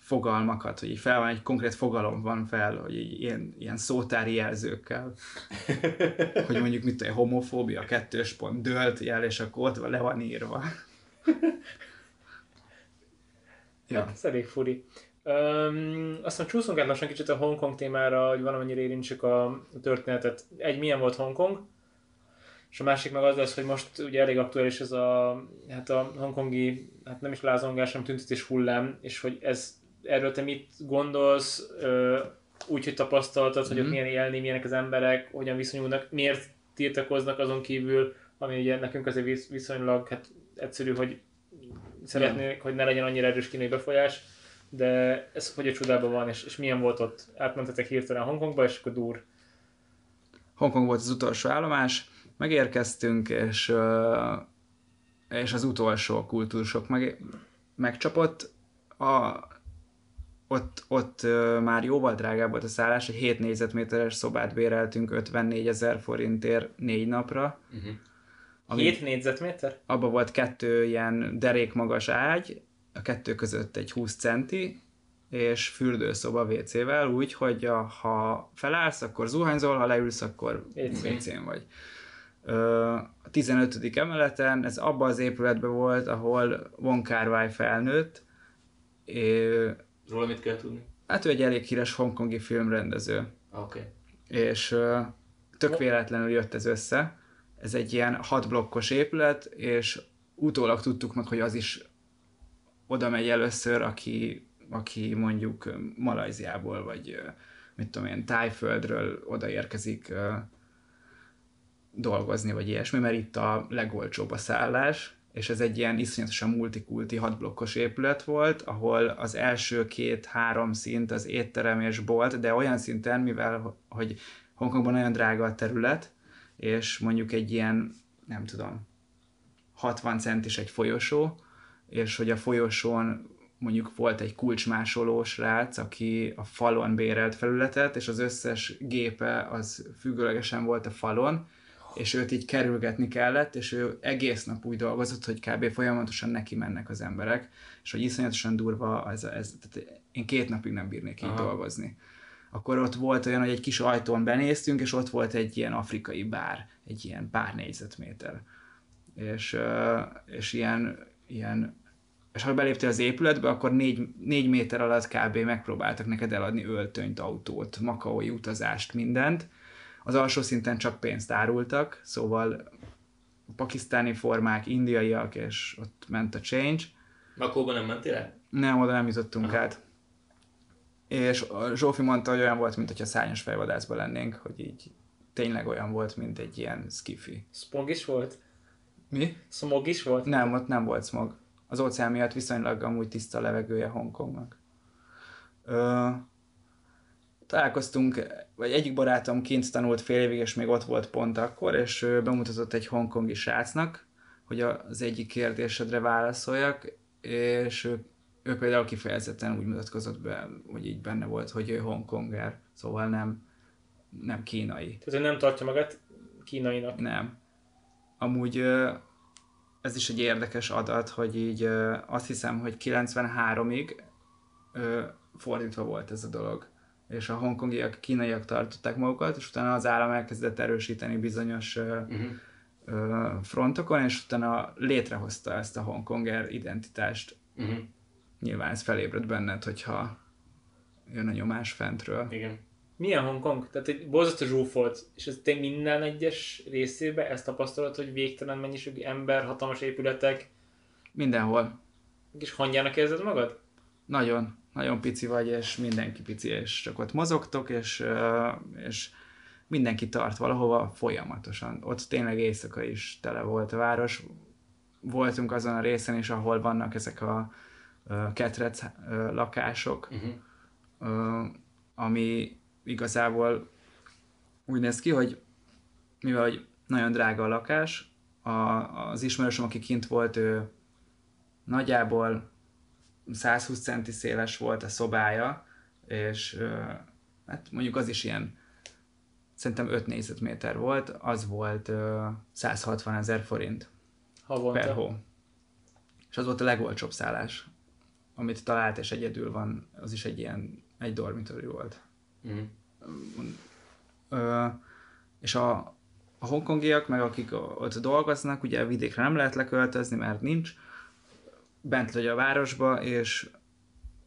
fogalmakat, hogy így fel van, egy konkrét fogalom van fel, hogy így ilyen, ilyen szótári jelzőkkel, hogy mondjuk mit tudom, homofóbia, kettős pont, dölt jel, és akkor ott le van írva. (laughs) ja. Hát ez elég furi. Um, aztán csúszunk át lassan kicsit a Hongkong témára, hogy valamennyire érintsük a történetet. Egy, milyen volt Hongkong? És a másik meg az lesz, hogy most ugye elég aktuális ez a, hát a hongkongi, hát nem is lázongás, hanem tüntetés hullám, és hogy ez, erről te mit gondolsz, úgy, hogy tapasztaltad, hogy ott Mhm. milyen élni, milyenek az emberek, hogyan viszonyulnak, miért tiltakoznak azon kívül, ami ugye nekünk azért visz- viszonylag hát egyszerű, hogy szeretnék, hogy ne legyen annyira erős kínai befolyás, de ez hogy a csodában van, és, és milyen volt ott? Átmentetek hirtelen Hongkongba, és akkor dur. Hongkong volt az utolsó állomás, megérkeztünk, és, és az utolsó kultúrsok meg, megcsapott. A, ott, ott már jóval drágább volt a szállás, egy 7 négyzetméteres szobát béreltünk 54 ezer forintért négy napra. Uh-huh. Ami, 7 négyzetméter? abba volt kettő ilyen derékmagas ágy, a kettő között egy 20 centi, és fürdőszoba WC-vel, úgy, hogy a, ha felállsz, akkor zuhanyzol, ha leülsz, akkor WC-n. Vagy. A 15. emeleten, ez abban az épületben volt, ahol Von Kar-wai felnőtt, Róla mit kell tudni? hát ő egy elég híres hongkongi filmrendező, Ah, Oké. és ö, tök véletlenül jött ez össze. Ez egy ilyen hat blokkos épület, és utólag tudtuk meg, hogy az is oda megy először, aki, aki mondjuk Malajziából, vagy mit tudom én, Tájföldről odaérkezik dolgozni, vagy ilyesmi, mert itt a legolcsóbb a szállás, és ez egy ilyen iszonyatosan multikulti hatblokkos épület volt, ahol az első két-három szint az étterem és bolt, de olyan szinten, mivel hogy Hongkongban nagyon drága a terület, és mondjuk egy ilyen, nem tudom, 60 centis egy folyosó, és hogy a folyosón mondjuk volt egy kulcsmásoló srác, aki a falon bérelt felületet, és az összes gépe az függőlegesen volt a falon, és őt így kerülgetni kellett, és ő egész nap úgy dolgozott, hogy kb. folyamatosan neki mennek az emberek, és hogy iszonyatosan durva ez, ez tehát én két napig nem bírnék így Aha. dolgozni. Akkor ott volt olyan, hogy egy kis ajtón benéztünk, és ott volt egy ilyen afrikai bár, egy ilyen pár négyzetméter. És, és ilyen, ilyen és ha beléptél az épületbe, akkor négy, négy méter alatt kb. megpróbáltak neked eladni öltönyt, autót, makaói utazást, mindent. Az alsó szinten csak pénzt árultak, szóval pakisztáni formák, indiaiak, és ott ment a change. Makóban nem mentél el? Nem, oda nem jutottunk Aha. át. És Zsófi mondta, hogy olyan volt, mint hogyha szárnyas fejvadászban lennénk, hogy így tényleg olyan volt, mint egy ilyen skifi. Smog is volt? Mi? Smog is volt? Nem, ott nem volt smog. Az óceán miatt viszonylag amúgy tiszta a levegője Hongkongnak. Ö, találkoztunk, vagy egyik barátom kint tanult fél évig, és még ott volt pont akkor, és bemutatott egy hongkongi srácnak, hogy az egyik kérdésedre válaszoljak, és ő, ő például kifejezetten úgy mutatkozott be, hogy így benne volt, hogy ő hongkonger, szóval nem, nem kínai. Tehát ő nem tartja magát kínainak. Nem. Amúgy ez is egy érdekes adat, hogy így azt hiszem, hogy 93-ig ö, fordítva volt ez a dolog. És a hongkongiak, kínaiak tartották magukat, és utána az állam elkezdett erősíteni bizonyos Uh-huh. ö, frontokon, és utána létrehozta ezt a hongkonger identitást. Uh-huh. Nyilván ez felébred benned, hogyha jön a nyomás fentről. Igen. Milyen Hongkong? Tehát egy borzasztó zsúfolt, és ez te minden egyes részébe ezt tapasztalod, hogy végtelen mennyiségű ember, hatalmas épületek, Mindenhol. és hangyának érzed magad? Nagyon, nagyon pici vagy, és mindenki pici, és csak ott mozogtok, és, és mindenki tart valahova folyamatosan. Ott tényleg éjszaka is tele volt a város. Voltunk azon a részen is, ahol vannak ezek a ketrec lakások, Uh-huh. ami igazából úgy néz ki, hogy mivel hogy nagyon drága a lakás, a, az ismerősöm, aki kint volt, ő nagyjából 120 centi széles volt a szobája, és hát mondjuk az is ilyen, szerintem 5 négyzetméter volt, az volt ö, 160 ezer forint Havonta. per hó. És az volt a legolcsóbb szállás, amit talált, és egyedül van, az is egy ilyen, egy dormitori volt. Ö, és a, a hongkongiak, meg akik ott dolgoznak, ugye a vidékre nem lehet leköltözni, mert nincs, bent vagy a városba, és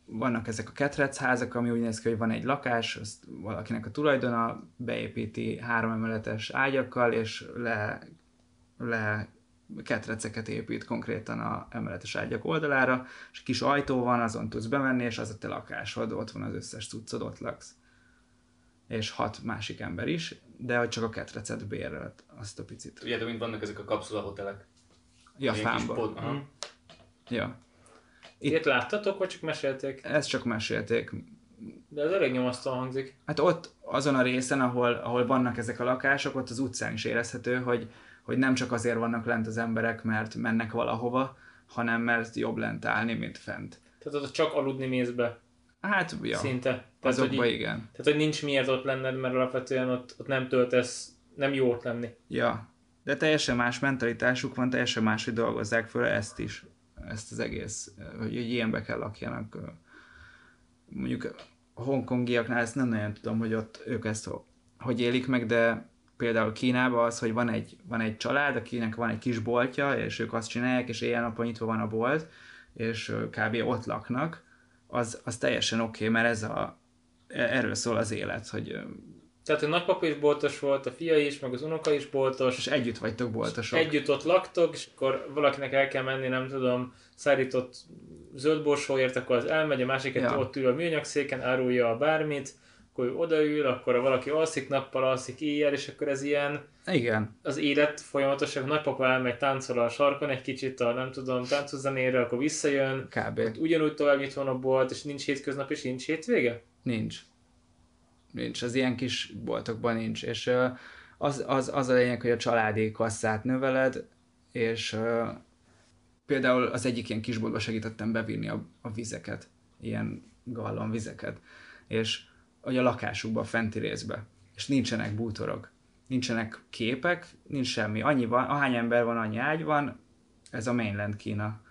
vannak ezek a ketrecházak, ami úgy néz ki, hogy van egy lakás, azt valakinek a tulajdona beépíti három emeletes ágyakkal, és le, le ketreceket épít konkrétan a emeletes ágyak oldalára, és kis ajtó van, azon tudsz bemenni, és az a te lakásod, ott van az összes cuccod, ott laksz. És hat másik ember is, de hogy csak a ketrecet bérelt azt a picit. Ugye, de mint vannak ezek a kapszula hotelek. Ja, Ilyen kis fámba. pod- Aha. Mhm. Ja. Ilyet láttatok, vagy csak mesélték? Ezt csak mesélték. De ez elég nyomasztóan hangzik. Hát ott azon a részen, ahol, ahol vannak ezek a lakások, ott az utcán is érezhető, hogy, hogy nem csak azért vannak lent az emberek, mert mennek valahova, hanem mert jobb lent állni, mint fent. Tehát ott csak aludni mész be. Hát, ja, Szinte. Tehát, azokban hogy, igen. tehát, hogy nincs miért ott lenned, mert alapvetően ott, ott nem töltesz, nem jó ott lenni. Ja, de teljesen más mentalitásuk van, teljesen más, hogy dolgozzák föl ezt is, ezt az egész, hogy, hogy ilyenbe kell lakjanak. Mondjuk a hongkongiaknál ezt nem nagyon tudom, hogy ott ők ezt ho- hogy élik meg, de például Kínában az, hogy van egy, van egy család, akinek van egy kis boltja, és ők azt csinálják, és éjjel-nappal nyitva van a bolt, és kb. ott laknak, az, az teljesen oké, okay, mert ez a, erről szól az élet, hogy Tehát a nagypapa is boltos volt, a fia is, meg az unoka is boltos. és együtt vagytok boltosok. Együtt ott laktok, és akkor valakinek el kell menni, nem tudom, szárított zöld borsóért, akkor az elmegy, a másik Ja. ott ül a műanyagszéken, árulja a bármit, akkor ő odaül, akkor valaki alszik nappal, alszik éjjel, és akkor ez ilyen, Igen, az élet folyamatosan, nagypapa elmegy, táncol a sarkon egy kicsit, a nem tudom, táncozzenére, akkor visszajön, kb. ugyanúgy tovább nyitva van a bolt, és nincs hétköznap, és nincs hétvége? Nincs. Nincs, az ilyen kis boltokban nincs. És az, az, az a lényeg, hogy a családi kasszát növeled, és például az egyik ilyen kisboltba segítettem bevinni a, a vizeket, ilyen gallon vizeket, és hogy a lakásukba, a fenti részbe, és nincsenek bútorok, nincsenek képek, nincs semmi, annyi van, ahány ember van, annyi ágy van, ez a mainland Kína.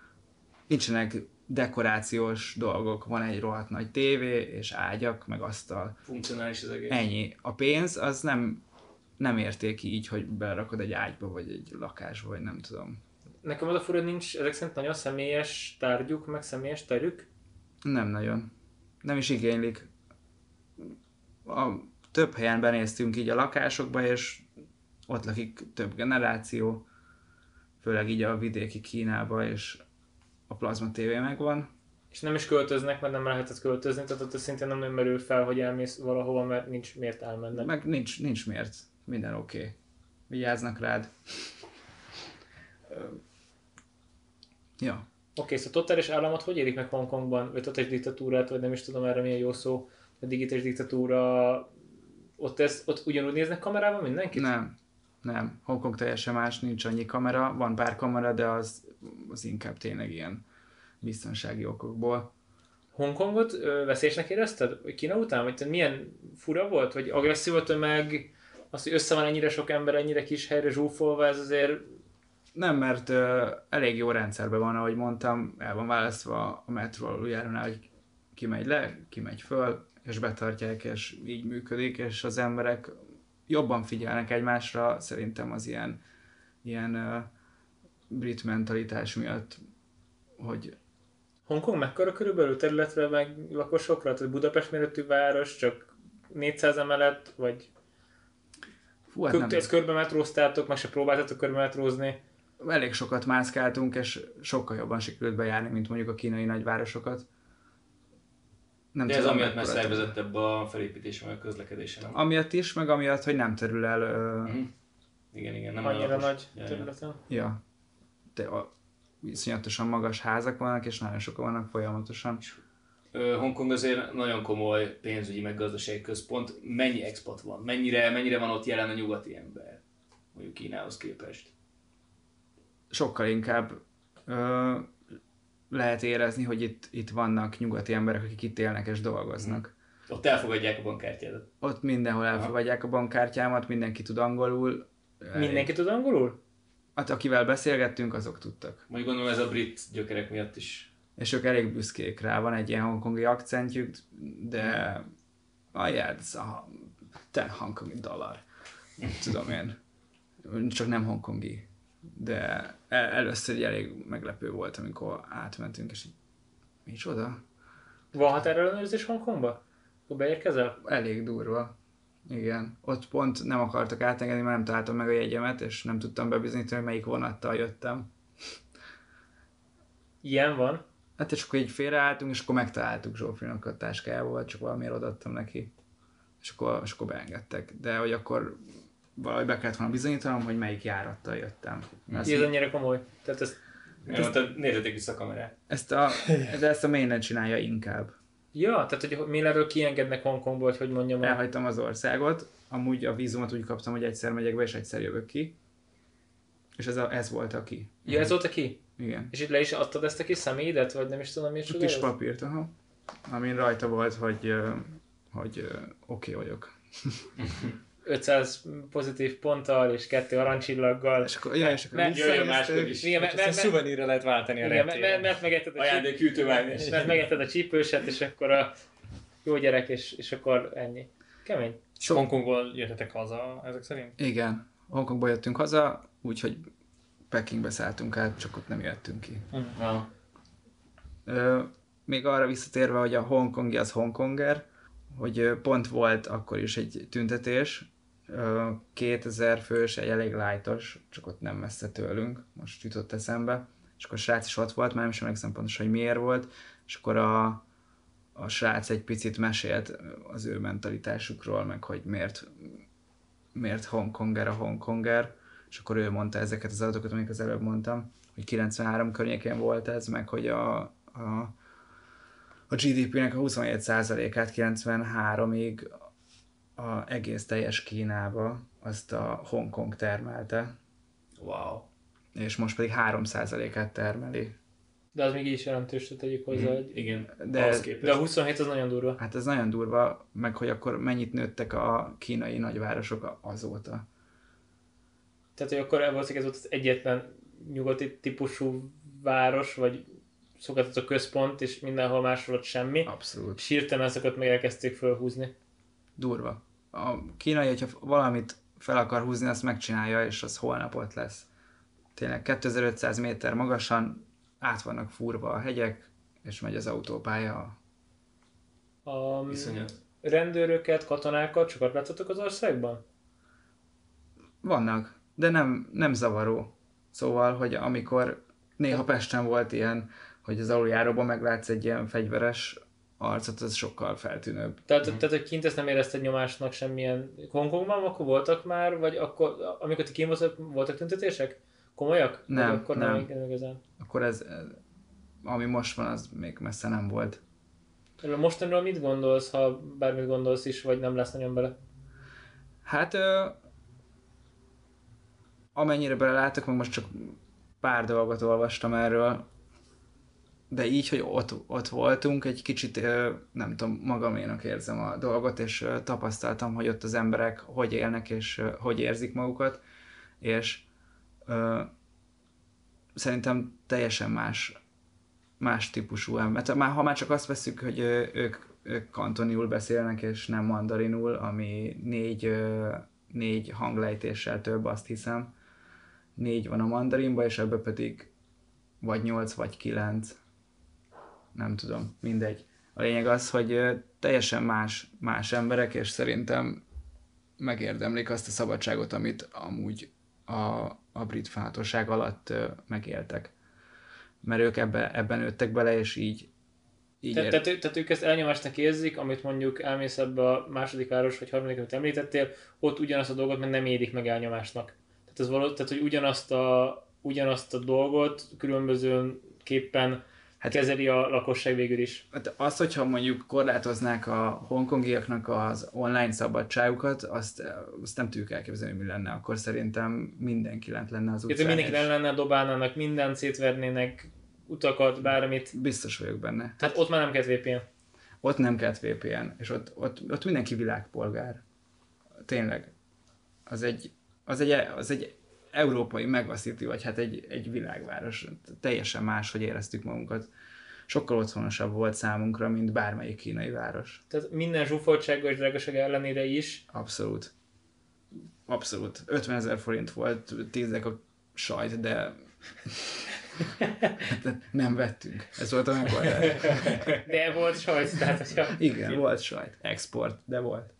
Nincsenek dekorációs dolgok, van egy rohadt nagy tévé, és ágyak, meg asztal. Funkcionális az egész. Ennyi. A pénz az nem, nem értéki így, hogy berakod egy ágyba, vagy egy lakásba, vagy nem tudom. Nekem az a fura, nincs ezek szerint nagyon személyes tárgyuk, meg személyes terük. Nem nagyon. Nem is igénylik. A, több helyen benéztünk így a lakásokba, és ott lakik több generáció, főleg így a vidéki Kínába, és a plazma tévé megvan. És nem is költöznek, mert nem lehetett költözni, tehát ott szintén nem nagyon merül fel, hogy elmész valahova, mert nincs miért elmenni. Meg nincs, nincs miért. Minden oké. Okay. Vigyáznak rád. Ja. Oké, szóval totális államot hogy érik meg Hongkongban, vagy totális diktatúrát, vagy nem is tudom erre milyen jó szó, a digitális diktatúra, ott, ez, ott ugyanúgy néznek kamerában mindenkit? Nem, nem. Hongkong teljesen más, nincs annyi kamera, van pár kamera, de az, az inkább tényleg ilyen biztonsági okokból. Hongkongot ö, veszélyesnek érezted? Kína után? Vagy milyen fura volt? Vagy agresszív a tömeg? Az, hogy össze van ennyire sok ember, ennyire kis helyre zsúfolva, ez azért Nem, mert ö, elég jó rendszerben van, ahogy mondtam, el van választva a metró aluljárónál, hogy ki megy le, ki megy föl, és betartják, és így működik, és az emberek jobban figyelnek egymásra, szerintem az ilyen, ilyen brit mentalitás miatt, hogy Hongkong mekkora körülbelül területre, meg lakosokra? Tehát Budapest méretű város, csak 400 emelet, vagy fú, hát Kö- nem, ezt körbe metróztátok, meg se próbáltatok körbe metrózni. elég sokat mászkáltunk, és sokkal jobban sikerült bejárni, mint mondjuk a kínai nagyvárosokat. nem De ez tudom, amiatt terület. szervezettebb a felépítése, meg a közlekedése, nem? Amiatt is, meg amiatt, hogy nem terül el, ö, Mhm. Igen, igen, nem Annyira nagy területen. ja, a, iszonyatosan magas házak vannak, és nagyon sokan vannak folyamatosan. Hongkong azért nagyon komoly pénzügyi meg gazdasági központ. Mennyi expat van? Mennyire, mennyire van ott jelen a nyugati ember? Mondjuk Kínához képest. Sokkal inkább ö, lehet érezni, hogy itt, itt vannak nyugati emberek, akik itt élnek és dolgoznak. Ott elfogadják a bankkártyádat. Ott mindenhol elfogadják a bankkártyámat, mindenki tud angolul. Mindenki tud angolul? Hát akivel beszélgettünk, azok tudtak. Mondjuk gondolom ez a brit gyökerek miatt is. És ők elég büszkék rá, van egy ilyen hongkongi akcentjük, de ah, yeah, ez a ten hongkongi dollár. Tudom én. Csak nem hongkongi. De el- először egy elég meglepő volt, amikor átmentünk, és így, micsoda? Van határellenőrzés Hongkongba? Akkor beérkezel? Elég durva. Igen. Ott pont nem akartak átengedni, mert nem találtam meg a jegyemet, és nem tudtam bebizonyítani, hogy melyik vonattal jöttem. Ilyen van. Hát és akkor így félreálltunk, és akkor megtaláltuk Zsófinak a táskájával, csak valamiért odaadtam neki. És akkor, és akkor beengedtek. De hogy akkor valahogy be kellett volna bizonyítanom, hogy melyik járattal jöttem. Ezt, Ez annyira komoly. Tehát ez... Nem mondtad, nézzetek vissza a kamerát. ezt a, de ezt a mainland csinálja inkább. Ja, tehát hogy Millerről kiengednek Hongkongból, hogy mondjam. el. Elhagytam az országot, amúgy a vízumot úgy kaptam, hogy egyszer megyek be, és egyszer jövök ki. És ez, a, ez volt a ki. Ja, ez volt a ki? Igen. És itt le is adtad ezt a kis személyedet, vagy nem is tudom, mi Egy csoda kis ez? papírt, aha. Amin rajta volt, hogy, hogy oké okay vagyok. (laughs) 500 pozitív ponttal és kettő aranycsillaggal. És akkor, ja, és akkor Mert- Jöjjön máskor is. Igen, mert, mert, mert, szuvenírre lehet váltani a igen, mert, mert, mert megetted a, csíp, Ajándékhűtőmágnes. (laughs) mert megetted a csípőset, és akkor a jó gyerek, és, és akkor ennyi. Kemény. És Hongkongból jöttetek haza ezek szerint? Igen. Hongkongból jöttünk haza, úgyhogy Pekingbe szálltunk át, csak ott nem jöttünk ki. Na, Ö, még arra visszatérve, hogy a hongkongi az hongkonger, hogy pont volt akkor is egy tüntetés, 2000 fős, egy elég lájtos, csak ott nem messze tőlünk, most jutott eszembe, és akkor a srác is ott volt, már nem is emlékszem pontosan, hogy miért volt, és akkor a, a srác egy picit mesélt az ő mentalitásukról, meg hogy miért, miért hongkonger a hongkonger, és akkor ő mondta ezeket az adatokat, amiket az előbb mondtam, hogy 93 környékén volt ez, meg hogy a, a, a GDP-nek a 27%-át 93-ig a egész teljes Kínába azt a Hongkong termelte, wow. és most pedig 3%-át termeli. De az még így is jelentős, hogy tegyük hozzá, hogy... Igen, De-. De a 27 az nagyon durva. Hát ez nagyon durva, meg hogy akkor mennyit nőttek a kínai nagyvárosok azóta. Tehát, hogy akkor valószínűleg ez volt az egyetlen nyugati típusú város, vagy szolgáltató központ, és mindenhol máshol ott semmi. Abszolút. És hirtelen ezeket meg elkezdték fölhúzni. Durva. A kínai, hogyha valamit fel akar húzni, azt megcsinálja, és az holnap ott lesz. Tényleg 2500 méter magasan át vannak fúrva a hegyek, és megy az autópálya. A Iszonyat. rendőröket, katonákat sokat láttatok az országban? Vannak, de nem, nem zavaró. Szóval, hogy amikor néha Pesten volt ilyen, hogy az aluljáróban meglátsz egy ilyen fegyveres arcot, az sokkal feltűnőbb. Tehát, mm. tehát, hogy kint ezt nem érezted nyomásnak semmilyen... Hongkongban akkor voltak már, vagy akkor, amikor ti kint voltak, voltak tüntetések? Komolyak? Nem, vagy akkor nem. nem. igazán. Akkor ez, ez, ami most van, az még messze nem volt. Erről Mostanról mit gondolsz, ha bármit gondolsz is, vagy nem lesz nagyon bele? Hát ö, amennyire belelátok, meg most csak pár dolgot olvastam erről, de így, hogy ott, ott voltunk, egy kicsit, nem tudom, magaménak érzem a dolgot, és tapasztaltam, hogy ott az emberek hogy élnek, és hogy érzik magukat, és ö, szerintem teljesen más, más típusú ember. Tehát Már, ha már csak azt veszük, hogy ők, ők kantoniul beszélnek, és nem mandarinul, ami négy, négy hanglejtéssel több, azt hiszem. Négy van a mandarinban, és ebből pedig vagy nyolc, vagy kilenc. Nem tudom, mindegy. A lényeg az, hogy teljesen más, más emberek, és szerintem megérdemlik azt a szabadságot, amit amúgy a, a brit fátóság alatt megéltek. Mert ők ebbe, ebben nőttek bele, és így így Tehát, ér- tehát, tehát ők ezt elnyomásnak érzik, amit mondjuk elmész ebbe a második város, vagy harmadik, amit említettél, ott ugyanazt a dolgot meg nem érik meg elnyomásnak. Tehát, ez való, tehát hogy ugyanazt a, ugyanazt a dolgot különbözőképpen hát, Hát- kezeli a lakosság végül is. Hát az, hogyha mondjuk korlátoznák a hongkongiaknak az online szabadságukat, azt, azt nem tudjuk elképzelni, mi lenne. Akkor szerintem mindenki lent lenne az utcán. mindenki el lenne, dobálnának mindent, szétvernének utakat, bármit. Biztos vagyok benne. Tehát ott már nem kell VPN. Ott nem kellett VPN, és ott, ott, ott mindenki világpolgár. Tényleg. Az egy, az egy, az egy európai megasziti, vagy hát egy, egy világváros. Teljesen más, hogy éreztük magunkat. Sokkal otthonosabb volt számunkra, mint bármelyik kínai város. Tehát minden zsúfoltsága és drágaság ellenére is. Abszolút. Abszolút. 50 ezer forint volt, tízek a sajt, de de (laughs) nem vettünk. Ez volt a megoldás. (laughs) De volt sajt, tehát hogyha... Igen, volt sajt. Export, de volt.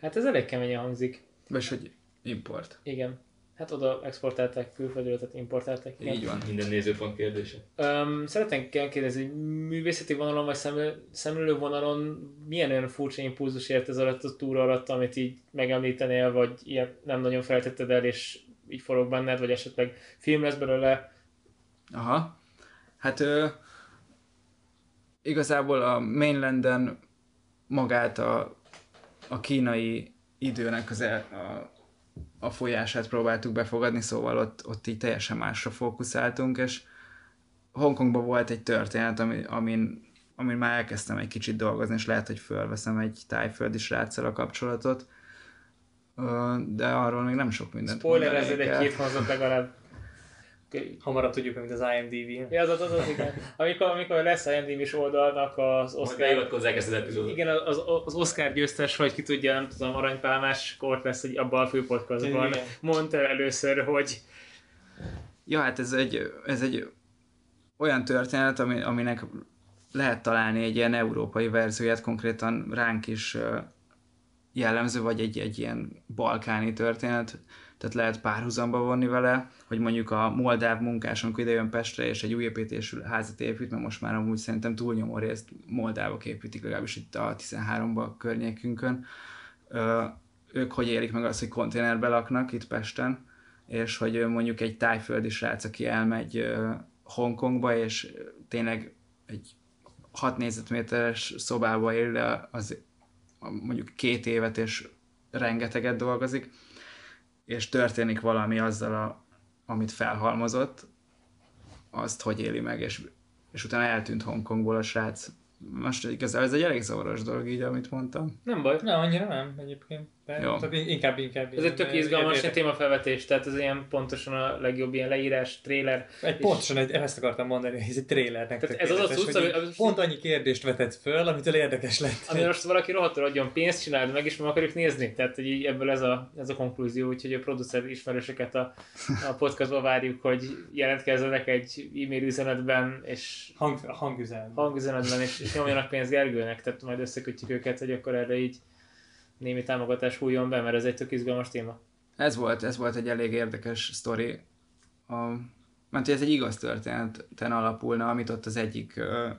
Hát ez elég keményen hangzik. Vagy hogy import. Igen. Hát oda exportálták külföldről, tehát importálták. Igen. Így van. Minden nézőpont kérdése. Um, szeretnénk kérdezni, hogy művészeti vonalon vagy szemlő, szemlélő vonalon milyen olyan furcsa impulzus ért ez alatt a túra alatt, amit így megemlítenél, vagy ilyen nem nagyon feltetted el, és így forog benned, vagy esetleg film lesz belőle. Aha. Hát ö, igazából a mainlanden magát a, a kínai időnek az el, a, a folyását próbáltuk befogadni, szóval ott, ott így teljesen másra fókuszáltunk, és Hongkongban volt egy történet, ami, amin, amin már elkezdtem egy kicsit dolgozni, és lehet, hogy fölveszem egy tájföldi sráccal a kapcsolatot, de arról még nem sok mindent Spoilerezzed mondanék egy két mondatot legalább. Hamarabb tudjuk, mint az IMDb-n. Ja, az, az, az, az, igen. Amikor, amikor lesz IMDb-s oldalnak az Oscar... beiratkozzák ezt az epizódot. Igen, az, az Oscar győztes, vagy ki tudja, nem tudom, aranypálmás kort lesz egy abban a főpodcastban. Mondta először, hogy Ja, hát ez egy, ez egy olyan történet, ami, aminek lehet találni egy ilyen európai verzióját, konkrétan ránk is jellemző, vagy egy, egy ilyen balkáni történet, tehát lehet párhuzamba vonni vele, hogy mondjuk a moldáv munkás, amikor ide jön Pestre, és egy új építésű házat épít, mert most már amúgy szerintem túlnyomó részt moldávok építik, legalábbis itt a 13-ban környékünkön. Ö, ők hogy élik meg azt, hogy konténerbe laknak itt Pesten, és hogy mondjuk egy tájföldi srác, aki elmegy Hongkongba, és tényleg egy 6 négyzetméteres szobába él az mondjuk két évet, és rengeteget dolgozik, és történik valami azzal, a, amit felhalmozott, azt hogy éli meg, és, és utána eltűnt Hongkongból a srác. Most igazából ez egy elég zavaros dolog így, amit mondtam. nem baj. Nem, annyira nem egyébként. De Jó. inkább, inkább. Ez egy tök izgalmas Értek. témafelvetés, tehát ez ilyen pontosan a legjobb ilyen leírás, trailer. Egy pontosan egy, ezt akartam mondani, hogy ez egy trailernek Tehát ez az a cucc, hogy ami- így pont annyi kérdést vetett föl, amitől érdekes lett. Ami most valaki rohadtul adjon pénzt, csináld meg, és meg akarjuk nézni. Tehát hogy így ebből ez a, ez a konklúzió, úgyhogy a producer ismerőseket a, a podcastba várjuk, hogy jelentkezzenek egy e-mail üzenetben, és Hang, hangüzen. hangüzenetben, és, és nyomjanak pénzt Gergőnek, tehát majd összekötjük őket, hogy akkor erre így némi támogatás hújjon be, mert ez egy tök izgalmas téma. Ez volt, ez volt egy elég érdekes sztori. A, mert ez egy igaz történeten alapulna, amit ott az egyik uh,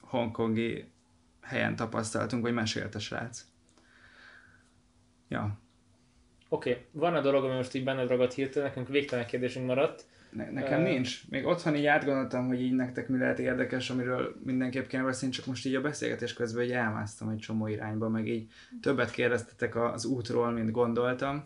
hongkongi helyen tapasztaltunk, vagy mesélt a srác. Ja, Oké, okay. van a dolog, ami most így benned ragadt hirtelen, nekünk végtelen kérdésünk maradt. Ne, nekem Ö, nincs. Még otthon így átgondoltam, hogy így nektek mi lehet érdekes, amiről mindenképp kéne beszélni, csak most így a beszélgetés közben így elmásztam egy csomó irányba, meg így többet kérdeztetek az útról, mint gondoltam,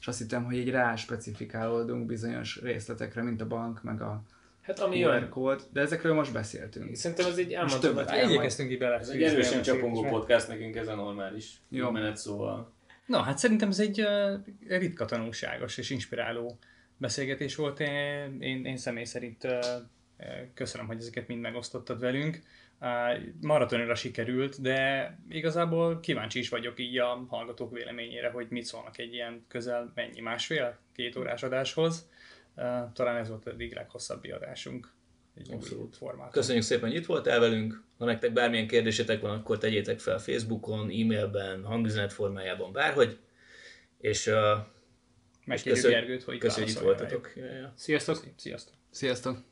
és azt hittem, hogy így rá specifikálódunk bizonyos részletekre, mint a bank, meg a Hát ami QR kód, de ezekről most beszéltünk. Szerintem ez így Most elmondható. többet hogy- kell majd. Igyekeztünk így bele. Ez egy erősen csapongó podcast, nekünk ez a normális. Jó. menet, szóval Na, hát szerintem ez egy uh, ritka tanulságos és inspiráló beszélgetés volt. Én, én, én személy szerint köszönöm, hogy ezeket mind megosztottad velünk. Maratonra sikerült, de igazából kíváncsi is vagyok így a hallgatók véleményére, hogy mit szólnak egy ilyen közel mennyi másfél, két órás adáshoz. Talán ez volt eddig leghosszabb adásunk. Egy Abszolút. formát. Köszönjük szépen, hogy itt voltál velünk. Ha nektek bármilyen kérdésetek van, akkor tegyétek fel Facebookon, e-mailben, hangüzenet formájában, bárhogy. És uh, Megkérjük Gergőt, hogy köszönjük, hogy itt voltatok. Sziasztok! Sziasztok! Sziasztok!